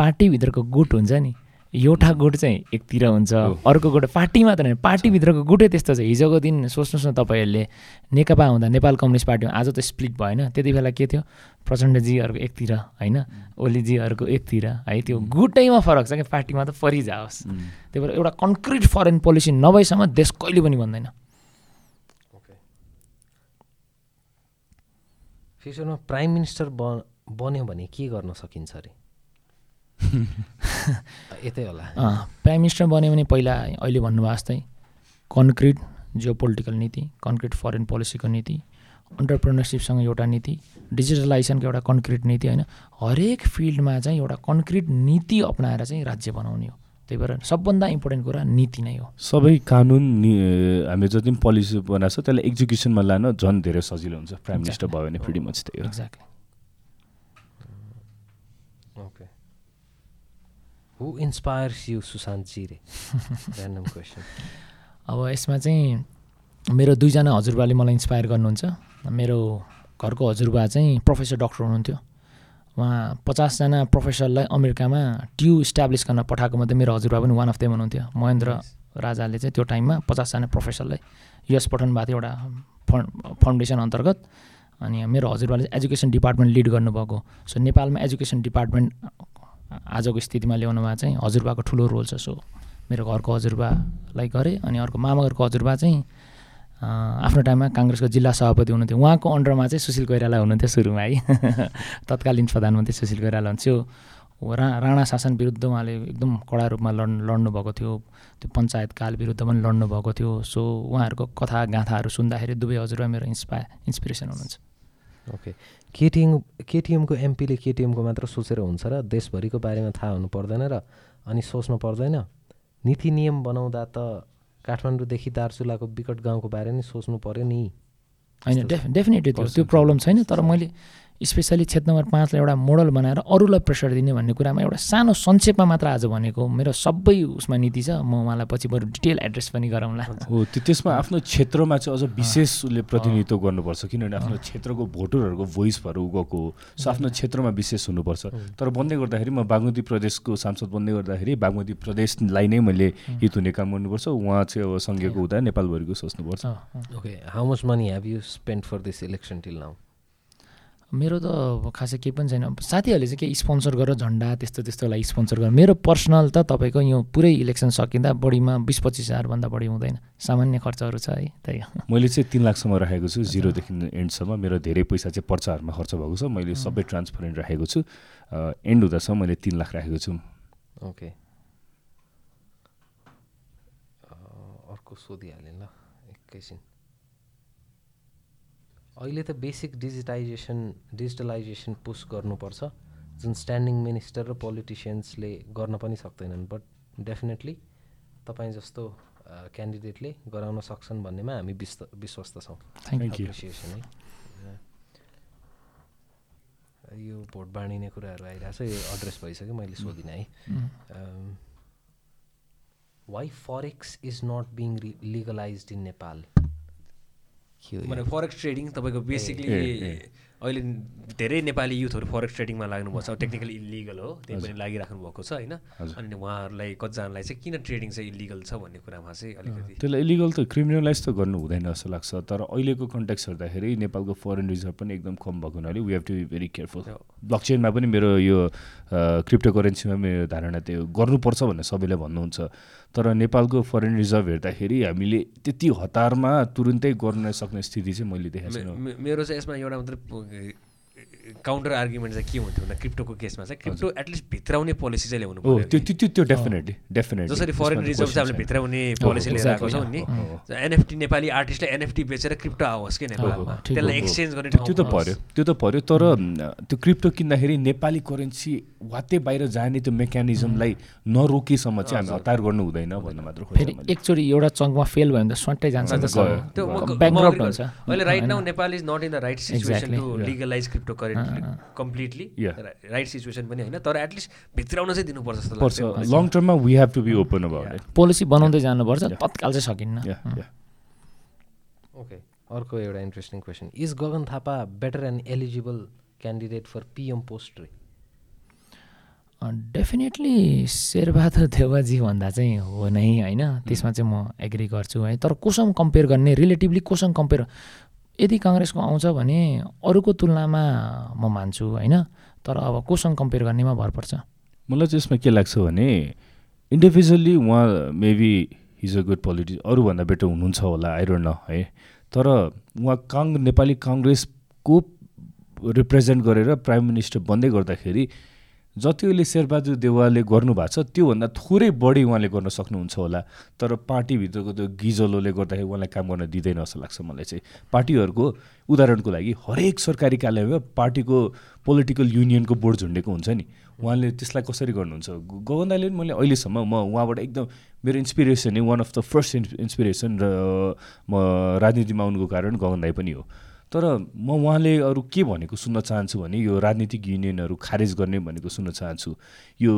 पार्टीभित्रको गुट हुन्छ नि। एउटा गुट चाहिँ एकतिर हुन्छ अर्को गुट पार्टी मात्र होइन पार्टीभित्रको गुटै त्यस्तो छ। हिजोको दिन सोच्नुहोस् न तपाईँहरूले नेकपा हुँदा नेपाल कम्युनिस्ट पार्टीमा आज त स्प्लिट भएन। त्यति बेला के थियो? प्रचण्डजीहरूको एकतिर होइन? ओलीजीहरूको एकतिर है? त्यो गुटैमा फरक छ क्या पार्टीमा त परिजाओस् त्यही भएर एउटा कन्क्रिट फरेन पोलिसी नभएसम्म देश कहिले पनि भन्दैन फ्युचरमा प्राइम मिनिस्टर ब बन्यो भने के गर्न सकिन्छ अरे? यतै होला। प्राइम मिनिस्टर बन्यो भने पहिला अहिले भन्नुभएको जस्तै कन्क्रिट जियो पोलिटिकल नीति कन्क्रिट फरेन पोलिसीको नीति अन्टरप्रेनरसिपसँग एउटा नीति डिजिटलाइजेसनको एउटा कन्क्रिट नीति होइन? हरेक फिल्डमा चाहिँ एउटा कन्क्रिट नीति अप्नाएर चाहिँ राज्य बनाउने हो। त्यही भएर सबभन्दा इम्पोर्टेन्ट कुरा नीति नै हो। सबै कानुन नि हामीले जति पनि पोलिसी बनाएको छ त्यसलाई एक्जिक्युसनमा लान झन् धेरै सजिलो हुन्छ। प्राइम मिनिस्टर भयो भने प्रिटी मच त्यही हो। Exactly okay who inspires you Sushant Jire random question अब यसमा चाहिँ मेरो दुईजना हजुरबाले मलाई इन्सपायर गर्नुहुन्छ। मेरो घरको हजुरबा चाहिँ प्रोफेसर डक्टर हुनुहुन्थ्यो। उहाँ पचासजना प्रोफेसरलाई अमेरिकामा ट्यु इस्टाब्लिस गर्न पठाएको मध्ये मेरो हजुरबा पनि वान अफ देम हुनुहुन्थ्यो। महेन्द्र राजाले चाहिँ त्यो टाइममा पचासजना प्रोफेसरलाई युएस पठाउनु भएको थियो एउटा फन्ड फाउन्डेसन अन्तर्गत अनि मेरो हजुरबाले एजुकेसन डिपार्टमेन्ट लिड गर्नुभएको। सो नेपालमा एजुकेसन डिपार्टमेन्ट आजको स्थितिमा ल्याउनुमा चाहिँ हजुरबाको ठुलो रोल छ सो मेरो घरको हजुरबालाई गरेँ अनि अर्को मामा घरको हजुरबा चाहिँ आफ्नो टाइममा काङ्ग्रेसको जिल्ला सभापति हुनुहुन्थ्यो। उहाँको अन्डरमा चाहिँ सुशील कोइराला हुनुहुन्थ्यो सुरुमा है। तत्कालीन प्रधानमन्त्री सुशील कोइराला हुन्थ्यो। रा राणा शासन विरुद्ध उहाँले एकदम कडा रूपमा लड लड्नु भएको थियो। त्यो पञ्चायत काल विरुद्ध पनि लड्नु भएको थियो। सो उहाँहरूको कथा गाथाहरू सुन्दाखेरि दुवै हजुरबा मेरो इन्सपायर इन्सपिरेसन हुनुहुन्छ। ओके। केटिएम केटिएमको एमपीले केटिएमको मात्र सोचेर हुन्छ र देशभरिको बारेमा थाहा हुनु पर्दैन र अनि सोच्नु पर्दैन। नीति नियम बनाउँदा त काठमाडौँदेखि दार्चुलाको विकट गाउँको बारे नै सोच्नु पऱ्यो नि। होइन डेफ डेफिनेटली त्यो त्यो प्रब्लम छैन तर मैले स्पेसली क्षेत्र नम्बर पाँचलाई एउटा मोडल बनाएर अरूलाई प्रेसर दिने भन्ने कुरामा एउटा सानो संक्षेपमा मात्र आज भनेको मेरो सबै उसमा नीति छ। म उहाँलाई पछि बरु डिटेल एड्रेस पनि गरौँला। हो त्यो त्यसमा आफ्नो क्षेत्रमा चाहिँ अझ विशेष उसले प्रतिनिधित्व गर्नुपर्छ किनभने आफ्नो क्षेत्रको भोटरहरूको भोइस भएर गएको हो सो आफ्नो क्षेत्रमा विशेष हुनुपर्छ। तर बन्दै गर्दाखेरि म बागमती प्रदेशको सांसद बन्दै गर्दाखेरि बागमती प्रदेशलाई नै मैले हित हुने काम गर्नुपर्छ। उहाँ चाहिँ अब सङ्घीयको हुँदा नेपालभरिको सोच्नुपर्छ। Okay how much money have you spend for this election till now मेरो त अब खासै केही पनि छैन। साथीहरूले चाहिँ केही स्पोन्सर गरेर झन्डा त्यस्तो त्यस्तोलाई स्पोन्सर गरेर मेरो पर्सनल त तपाईँको यो पुरै इलेक्सन सकिँदा बढीमा बिस पच्चिस हजारभन्दा बढी हुँदैन। सामान्य खर्चहरू छ है त्यही हो। मैले चाहिँ तिन लाखसम्म राखेको छु जिरोदेखि एन्डसम्म। मेरो धेरै पैसा चाहिँ पर्चाहरूमा खर्च भएको छ। मैले सबै ट्रान्सपरेन्ट राखेको छु। एन्ड हुँदासम्म मैले तिन लाख राखेको छु। ओके। अर्को सोधिहालेँ ल एकैछिन। अहिले त बेसिक डिजिटाइजेसन डिजिटलाइजेसन पुस गर्नुपर्छ जुन स्ट्यान्डिङ मिनिस्टर र पोलिटिसियन्सले गर्न पनि सक्दैनन्. बट डेफिनेटली तपाईँ जस्तो क्यान्डिडेटले गराउन सक्छन् भन्नेमा हामी विश्व विश्वस्त छौँ. एप्रिसिएसन है यो भोट बाँडिने कुराहरू आइरहेको छ यो एड्रेस भइसक्यो मैले सोधिनँ है। Um, why forex is not being re- legalized भने फरेक्स ट्रेडिङ तपाईँको बेसिकली। अहिले धेरै नेपाली युथहरू फरेक्स ट्रेडिङमा लाग्नुभएको छ टेक्निकली इलिगल हो त्यही पनि लागिराख्नु भएको छ होइन। अनि उहाँहरूलाई कतिजनालाई चाहिँ किन ट्रेडिङ चाहिँ इलिगल छ भन्ने कुरामा चाहिँ अलिकति त्यसलाई इलिगल त क्रिमिनलाइज त गर्नु हुँदैन जस्तो लाग्छ तर अहिलेको कन्ट्याक्स हेर्दाखेरि नेपालको फरेन रिजर्भ पनि एकदम कम भएको हुनाले we have to be very careful हो। ब्लक चेनमा पनि मेरो यो क्रिप्टो करेन्सीमा मेरो धारणा त्यो गर्नुपर्छ भन्ने सबैले भन्नुहुन्छ। तर नेपालको फरेन रिजर्भ हेर्दाखेरि हामीले त्यति हतारमा तुरुन्तै गर्न सक्ने स्थिति चाहिँ मैले देखाएको छैन। मेरो चाहिँ यसमा एउटा मात्रै काउन्टर आर्ग्युमेन्ट चाहिँ के हुन्थ्यो भन्दा क्रिप्टोको केसमा चाहिँ क्रिप्टो एटलिस्ट भित्राउने पोलिसी चाहिँ ल्याउनु हो पऱ्यो त्यो। त्यो त्यो डेफिनेटली डेफिनेटली जसरी फरेन रिजर्भ चाहिँ हामीले भित्राउने पोलिसी लिएर आएको छौँ नि। एनएफटी नेपाली आर्टिस्टलाई एनएफटी बेचेर क्रिप्टो आओस् कि नेपालमा त्यसलाई। एक्सचेन्ज गर्ने त्यो त पर्यो त्यो त पर्यो तर म, त्यो क्रिप्टो किन्दाखेरि नेपाली करेन्सी वात्तै बाहिर जाने त्यो मेकानिजमलाई नरोकेसम्म चाहिँ हामी हतार गर्नु हुँदैन भन्न मात्र फेरि। एकचोटि एउटा चङ्कमा फेल भयो भने त स्वाट्टै जान्छ त। अहिले right now Nepal is not in the right situation. To legalize cryptocurrency completely. Right situation पनि होइन तर एटलिस्ट भित्राउन चाहिँ दिनुपर्छ जस्तो लाग्छ long टर्ममा we have to be open about it policy बनाउँदै जानुपर्छ तत्काल चाहिँ सकिन्न। ओके अर्को एउटा interesting question is Gagan Thapa better and eligible candidate for PM post रे डेफिनेटली शेरबहादुर देवाजी भन्दा चाहिँ हो नै होइन? त्यसमा चाहिँ म एग्री गर्छु है। तर कोसँग कम्पेयर गर्ने रिलेटिभली कोसँग कम्पेयर यदि काङ्ग्रेसको आउँछ भने अरूको तुलनामा म मान्छु होइन? तर अब कोसँग कम्पेयर गर्नेमा भर पर्छ। मलाई चाहिँ यसमा के लाग्छ भने इन्डिभिजुअल्ली उहाँ maybe is a good politics अरूभन्दा बेटर हुनुहुन्छ होला डोन्ट न है? तर उहाँ काङ नेपाली काङ्ग्रेसको रिप्रेजेन्ट गरेर प्राइम मिनिस्टर बन्दै गर्दाखेरि जति अहिले शेरबहादुर देवालले गर्नुभएको छ त्योभन्दा थोरै बढी उहाँले गर्न सक्नुहुन्छ होला। तर पार्टीभित्रको त्यो गिजलोले गर्दाखेरि उहाँलाई काम गर्न दिँदैन जस्तो लाग्छ मलाई चाहिँ। पार्टीहरूको उदाहरणको लागि हरेक सरकारी कार्यालयमा पार्टीको पोलिटिकल युनियनको बोर्ड झुन्डेको हुन्छ नि। उहाँले त्यसलाई कसरी गर्नुहुन्छ? ग- गगन दाइले पनि मैले अहिलेसम्म म उहाँबाट एकदम मेरो इन्सपिरेसन नै one of the first inspiration र म राजनीतिमा आउनुको कारण गगन दाई पनि हो। तर म उहाँले अरू के भनेको सुन्न चाहन्छु भने यो राजनीतिक युनियनहरू खारेज गर्ने भनेको सुन्न चाहन्छु। यो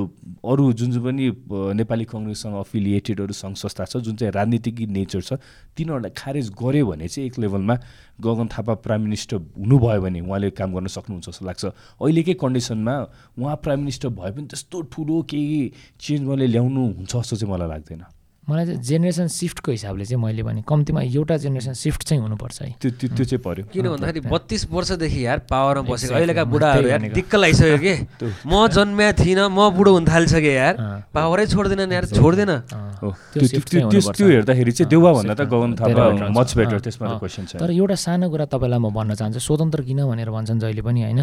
अरू जुन चाहिँ पनि नेपाली कङ्ग्रेससँग अफिलिएटेडहरू सङ्घ संस्था छ जुन चाहिँ राजनीतिक नेचर छ तिनीहरूलाई खारेज गऱ्यो भने चाहिँ एक लेभलमा गगन थापा प्राइम मिनिस्टर हुनुभयो भने उहाँले काम गर्न सक्नुहुन्छ जस्तो लाग्छ। अहिलेकै कन्डिसनमा उहाँ प्राइम मिनिस्टर भए पनि त्यस्तो ठुलो केही चेन्ज उहाँले ल्याउनु हुन्छ जस्तो चाहिँ मलाई लाग्दैन। मलाई चाहिँ जेनेरेसन सिफ्टको हिसाबले चाहिँ मैले भने कम्तीमा एउटा जेनेरेसन सिफ्ट चाहिँ हुनुपर्छ है। त्यो त्यो त्यो चाहिँ पर्यो। किन भन्दाखेरि बत्तिस वर्षदेखि यार पावरमा बसेको. अहिलेका बुढाहरू यार। दिक्क लागिसक्यो कि। म जन्म्या थिइनँ म बुढो हुन थालिसकेँ यार। पावरै छोड्दैन यार छोड्दैन। त्यो चाहिँ हेर्दाखेरि चाहिँ देउवाभन्दा त गगन थापा। मच बेटर अँ, त्यसमा त अँ। क्वेसन छ। तर एउटा सानो कुरा तपाईँलाई म भन्न चाहन्छु। स्वतन्त्र किन भनेर भन्छन् जहिले पनि होइन?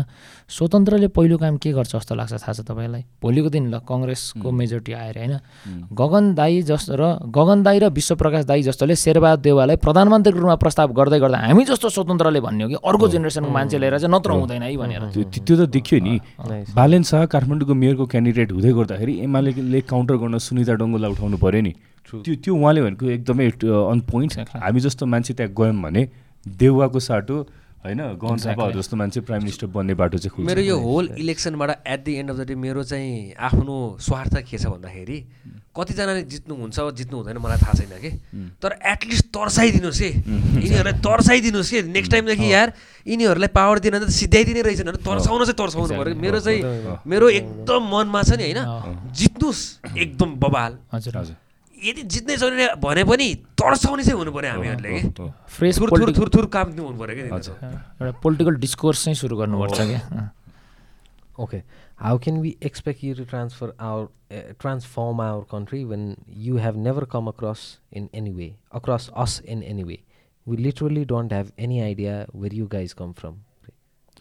स्वतन्त्रले पहिलो काम के गर्छ जस्तो लाग्छ थाहा छ तपाईँलाई? भोलिको दिन ल कङ्ग्रेसको मेजोरिटी आएर होइन? गगन दाई जस्तो र गगन दाई र विश्वप्रकाश दाई जस्तोले शेरबहादुर देवालाई प्रधानमन्त्रीको रूपमा प्रस्ताव गर्दै गर्दा हामी जस्तो स्वतन्त्रले भन्ने हो कि अर्को जेनेरेसनको मान्छे लिएर चाहिँ नत्र हुँदैन है भनेर। त्यो त देखियो नि। बालेन शाह काठमाडौँको मेयरको क्यान्डिडेट हुँदै गर्दाखेरि एमाले काउन्टर गर्न सुनिता डङ्गोलाई उठाउनु पऱ्यो नि। त्यो त्यो उहाँले भनेको एकदमै अन पोइन्ट हामी जस्तो मान्छे त्यहाँ गयौँ भने देउवाको साटो होइन गहन थापाहरू जस्तो मान्छे प्राइम मिनिस्टर बन्ने बाटो चाहिँ मेरो यो whole इलेक्सनबाट at the end of the day मेरो चाहिँ आफ्नो स्वार्थ के छ भन्दाखेरि कतिजनाले जित्नुहुन्छ जित्नु हुँदैन मलाई थाहा छैन कि। तर एटलिस्ट तर्साइदिनुहोस् है। यिनीहरूलाई तर्साइदिनुहोस् कि नेक्स्ट टाइमदेखि यार यिनीहरूलाई पावर दिन त सिध्याइदिने रहेछन् भने तर्साउन चाहिँ तर्साउनु पऱ्यो। मेरो चाहिँ मेरो एकदम मनमा छ नि होइन जित्नुहोस् एकदम बबाल हजुर। हजुर। यदि जित्नै छैन भने पनि तर्साउने चाहिँ हुनु पऱ्यो हामीहरूले कि। हो। फ्रेस थुर थुर थुर थुर काम दिनु हुनु पऱ्यो कि एउटा पोलिटिकल डिस्कोर्स चाहिँ सुरु गर्नुपर्छ क्या। Okay. how can we expect you to transfer our uh, transform our country when you have never come across in any way across us in any way? We literally don't have any idea where you guys come from.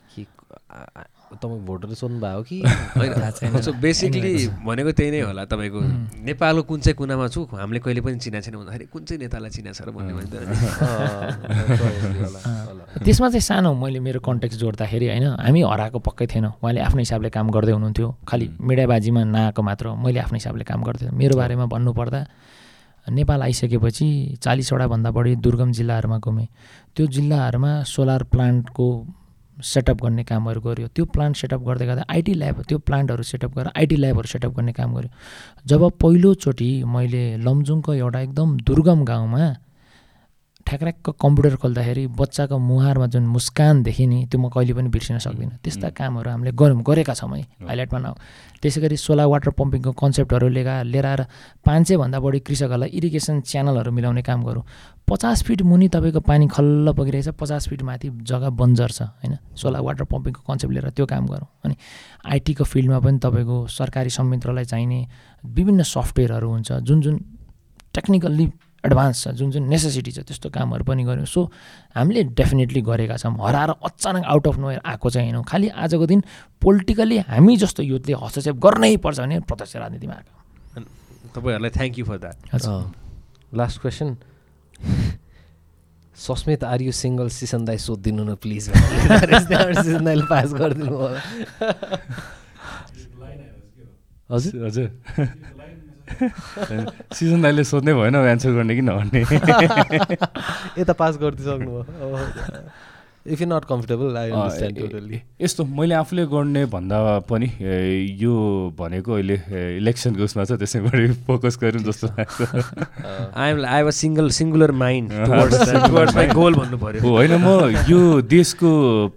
He, uh, uh तपाईँ voter सोध्नु भयो कि। होइन so basically भनेको त्यही नै होला तपाईँको नेपालको कुन चाहिँ कुनामा छु हामीले कहिले पनि चिना छैन भन्दाखेरि कुन चाहिँ नेतालाई चिना छ र भन्ने भनिदिएर। त्यसमा चाहिँ सानो मैले मेरो कन्टेक्स्ट जोड्दाखेरि होइन हामी हराएको पक्कै थिएन उहाँले आफ्नो हिसाबले काम गर्दै हुनुहुन्थ्यो खालि मिडियाबाजीमा नआएको मात्र मैले आफ्नो हिसाबले काम गर्थेँ मेरो बारेमा भन्नुपर्दा नेपाल आइसकेपछि चालिसवटा भन्दा बढी दुर्गम जिल्लाहरूमा घुमेँ त्यो जिल्लाहरूमा सोलर प्लान्टको सेटअप गर्ने कामहरू गऱ्यो त्यो प्लान्ट सेटअप गर्दै गर्दा आइटी ल्याब त्यो प्लान्टहरू सेटअप गरेर आइटी ल्याबहरू सेटअप गर्ने काम गऱ्यो जब पहिलोचोटि मैले लमजुङको एउटा एकदम दुर्गम गाउँमा ठ्याक्राक्क कम्प्युटर खोल्दाखेरि बच्चाको मुहारमा जुन मुस्कान देखेँ नि त्यो म कहिले पनि बिर्सिन सक्दिनँ। त्यस्ता कामहरू हामीले गऱ्यौँ गरेका छौँ है हाइलाइटमा नआऊ त्यसै गरी सोलर वाटर पम्पिङको कन्सेप्टहरू लिएर लिएर आएर पाँच सयभन्दा बढी कृषकहरूलाई इरिगेसन च्यानलहरू मिलाउने काम गरौँ। पचास फिट मुनि तपाईँको पानी खल्ल बगिरहेछ पचास फिट माथि जग्गा बन्जर छ होइन? सोलर वाटर पम्पिङको कन्सेप्ट लिएर त्यो काम गरौँ। अनि आइटीको फिल्डमा पनि तपाईँको सरकारी संयन्त्रलाई चाहिने विभिन्न सफ्टवेयरहरू हुन्छ जुन जुन टेक्निकल्ली एडभान्स छ जुन जुन नेसेसिटी छ त्यस्तो कामहरू पनि गऱ्यौँ सो हामीले डेफिनेटली गरेका छौँ। हराएर अचानक आउट अफ नोयर आएको चाहिँ होइनौँ खालि आजको दिन पोलिटिकल्ली हामी जस्तो युथले हस्तक्षेप गर्नै पर्छ भने प्रत्यक्ष राजनीतिमा आएको। तपाईँहरूलाई थ्याङ्क यू फर द्याट हजुर। Last question Sasmit are you single सिसन दाई सोधिदिनु न प्लिज सिसन दाईले पास गरिदिनु होला हजुर। हजुर। सिजन दाइले सोध्नै भएन एन्सर गर्ने कि नभन्ने? यता पास गरिदिइसक्नु भयो। If you not comfortable I understand totally यस्तो मैले आफूले गर्ने भन्दा पनि यो भनेको अहिले इलेक्सनको उसमा छ त्यसै बढी फोकस गरौँ जस्तो लाग्छ। I am I was single singular mind goal भन्नु पऱ्यो होइन म यो देशको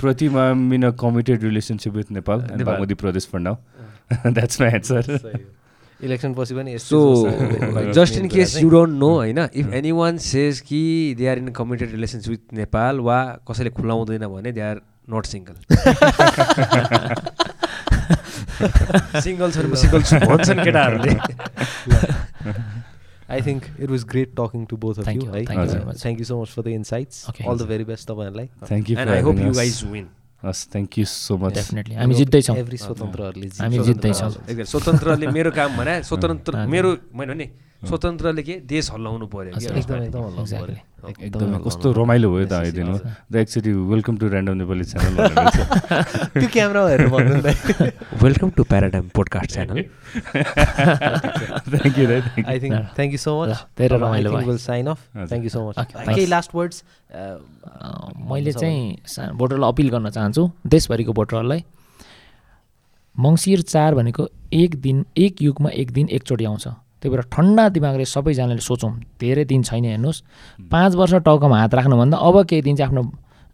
प्रतिमा mean committed relationship with Nepal. Bagmati प्रदेश for now that's my answer election पछि पनि so just in case you don't know होइन? इफ एनी वान सेज कि they are in committed relations with Nepal वा कसैले खुलाउँदैन भने they are not single single छन् सिङ्गल छु भन्छन् केटाहरूले। I think it was great talking to both of you you, है thank you very much. Thank you so much for the insights. All the very best तपाईँहरूलाई thank you and I hope you guys win हस् thank you so much definitely हामी जित्दैछौँ। Every स्वतन्त्रहरूले हामी। जित्दैछौँ। स्वतन्त्रले मेरो काम भने स्वतन्त्र। मेरो मैले भने स्वतन्त्रले के देश हल्लाउनु पर्यो एकदम यसपालि। एकदम हल्लाउनु Exactly. पर्यो। एकदमै हल्लाउनु कस्तो। रमाइलो भयो त आइदिनु। The actually welcome to random Nepali channel त्यो क्यामेरा हेरेर welcome to paradigm podcast channel thank you I think thank you so much धेरै रमाइलो भयो। Will sign off. Thank you so much केही. लास्ट वर्ड्स मैले चाहिँ भोटरलाई अपिल गर्न चाहन्छु देशभरिको भोटरहरूलाई मङ्सिर चार भनेको एक दिन एक युगमा एक दिन एकचोटि आउँछ त्यही भएर ठन्डा दिमागले सबैजनाले सोचौँ धेरै दिन छैन हेर्नुहोस्। पाँच वर्ष टाउकोमा हात राख्नुभन्दा अब केही दिन चाहिँ आफ्नो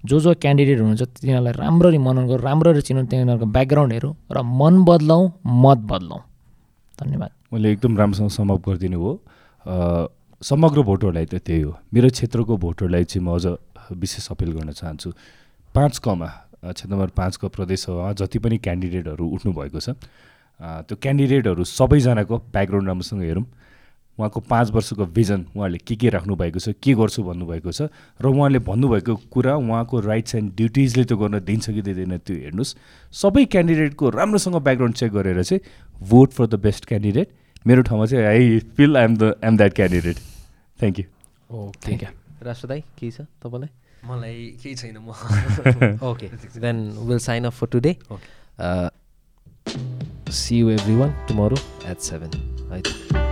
जो जो क्यान्डिडेट हुनुहुन्छ तिनीहरूलाई राम्ररी मनन गरौँ राम्ररी चिनौँ तिनीहरूको ब्याकग्राउन्डहरू र मन बदलाउँ मत बदलाउँ धन्यवाद। मैले एकदम राम्रोसँग समअप गरिदिनु हो। समग्र भोटरलाई त त्यही हो। मेरो क्षेत्रको भोटरलाई चाहिँ म अझ विशेष अपिल गर्न चाहन्छु। पाँच कमा क्षेत्र नम्बर पाँचको प्रदेशसभामा जति पनि क्यान्डिडेटहरू उठ्नु भएको छ त्यो क्यान्डिडेटहरू सबैजनाको ब्याकग्राउन्ड राम्रोसँग हेरौँ। उहाँको पाँच वर्षको भिजन उहाँले के के राख्नु भएको छ के गर्छु भन्नुभएको छ र उहाँले भन्नुभएको कुरा उहाँको राइट्स एन्ड ड्युटिजले त्यो गर्न दिन्छ कि दिँदैन त्यो हेर्नुहोस्। सबै क्यान्डिडेटको राम्रोसँग ब्याकग्राउन्ड चेक गरेर चाहिँ vote for the best candidate मेरो ठाउँमा चाहिँ I feel I'm the I'm that candidate thank you okay thank you राष्ट्र दाई केही छ तपाईँलाई? मलाई केही छैन म। Okay, then we'll sign off for today. See you everyone tomorrow at 7. Right.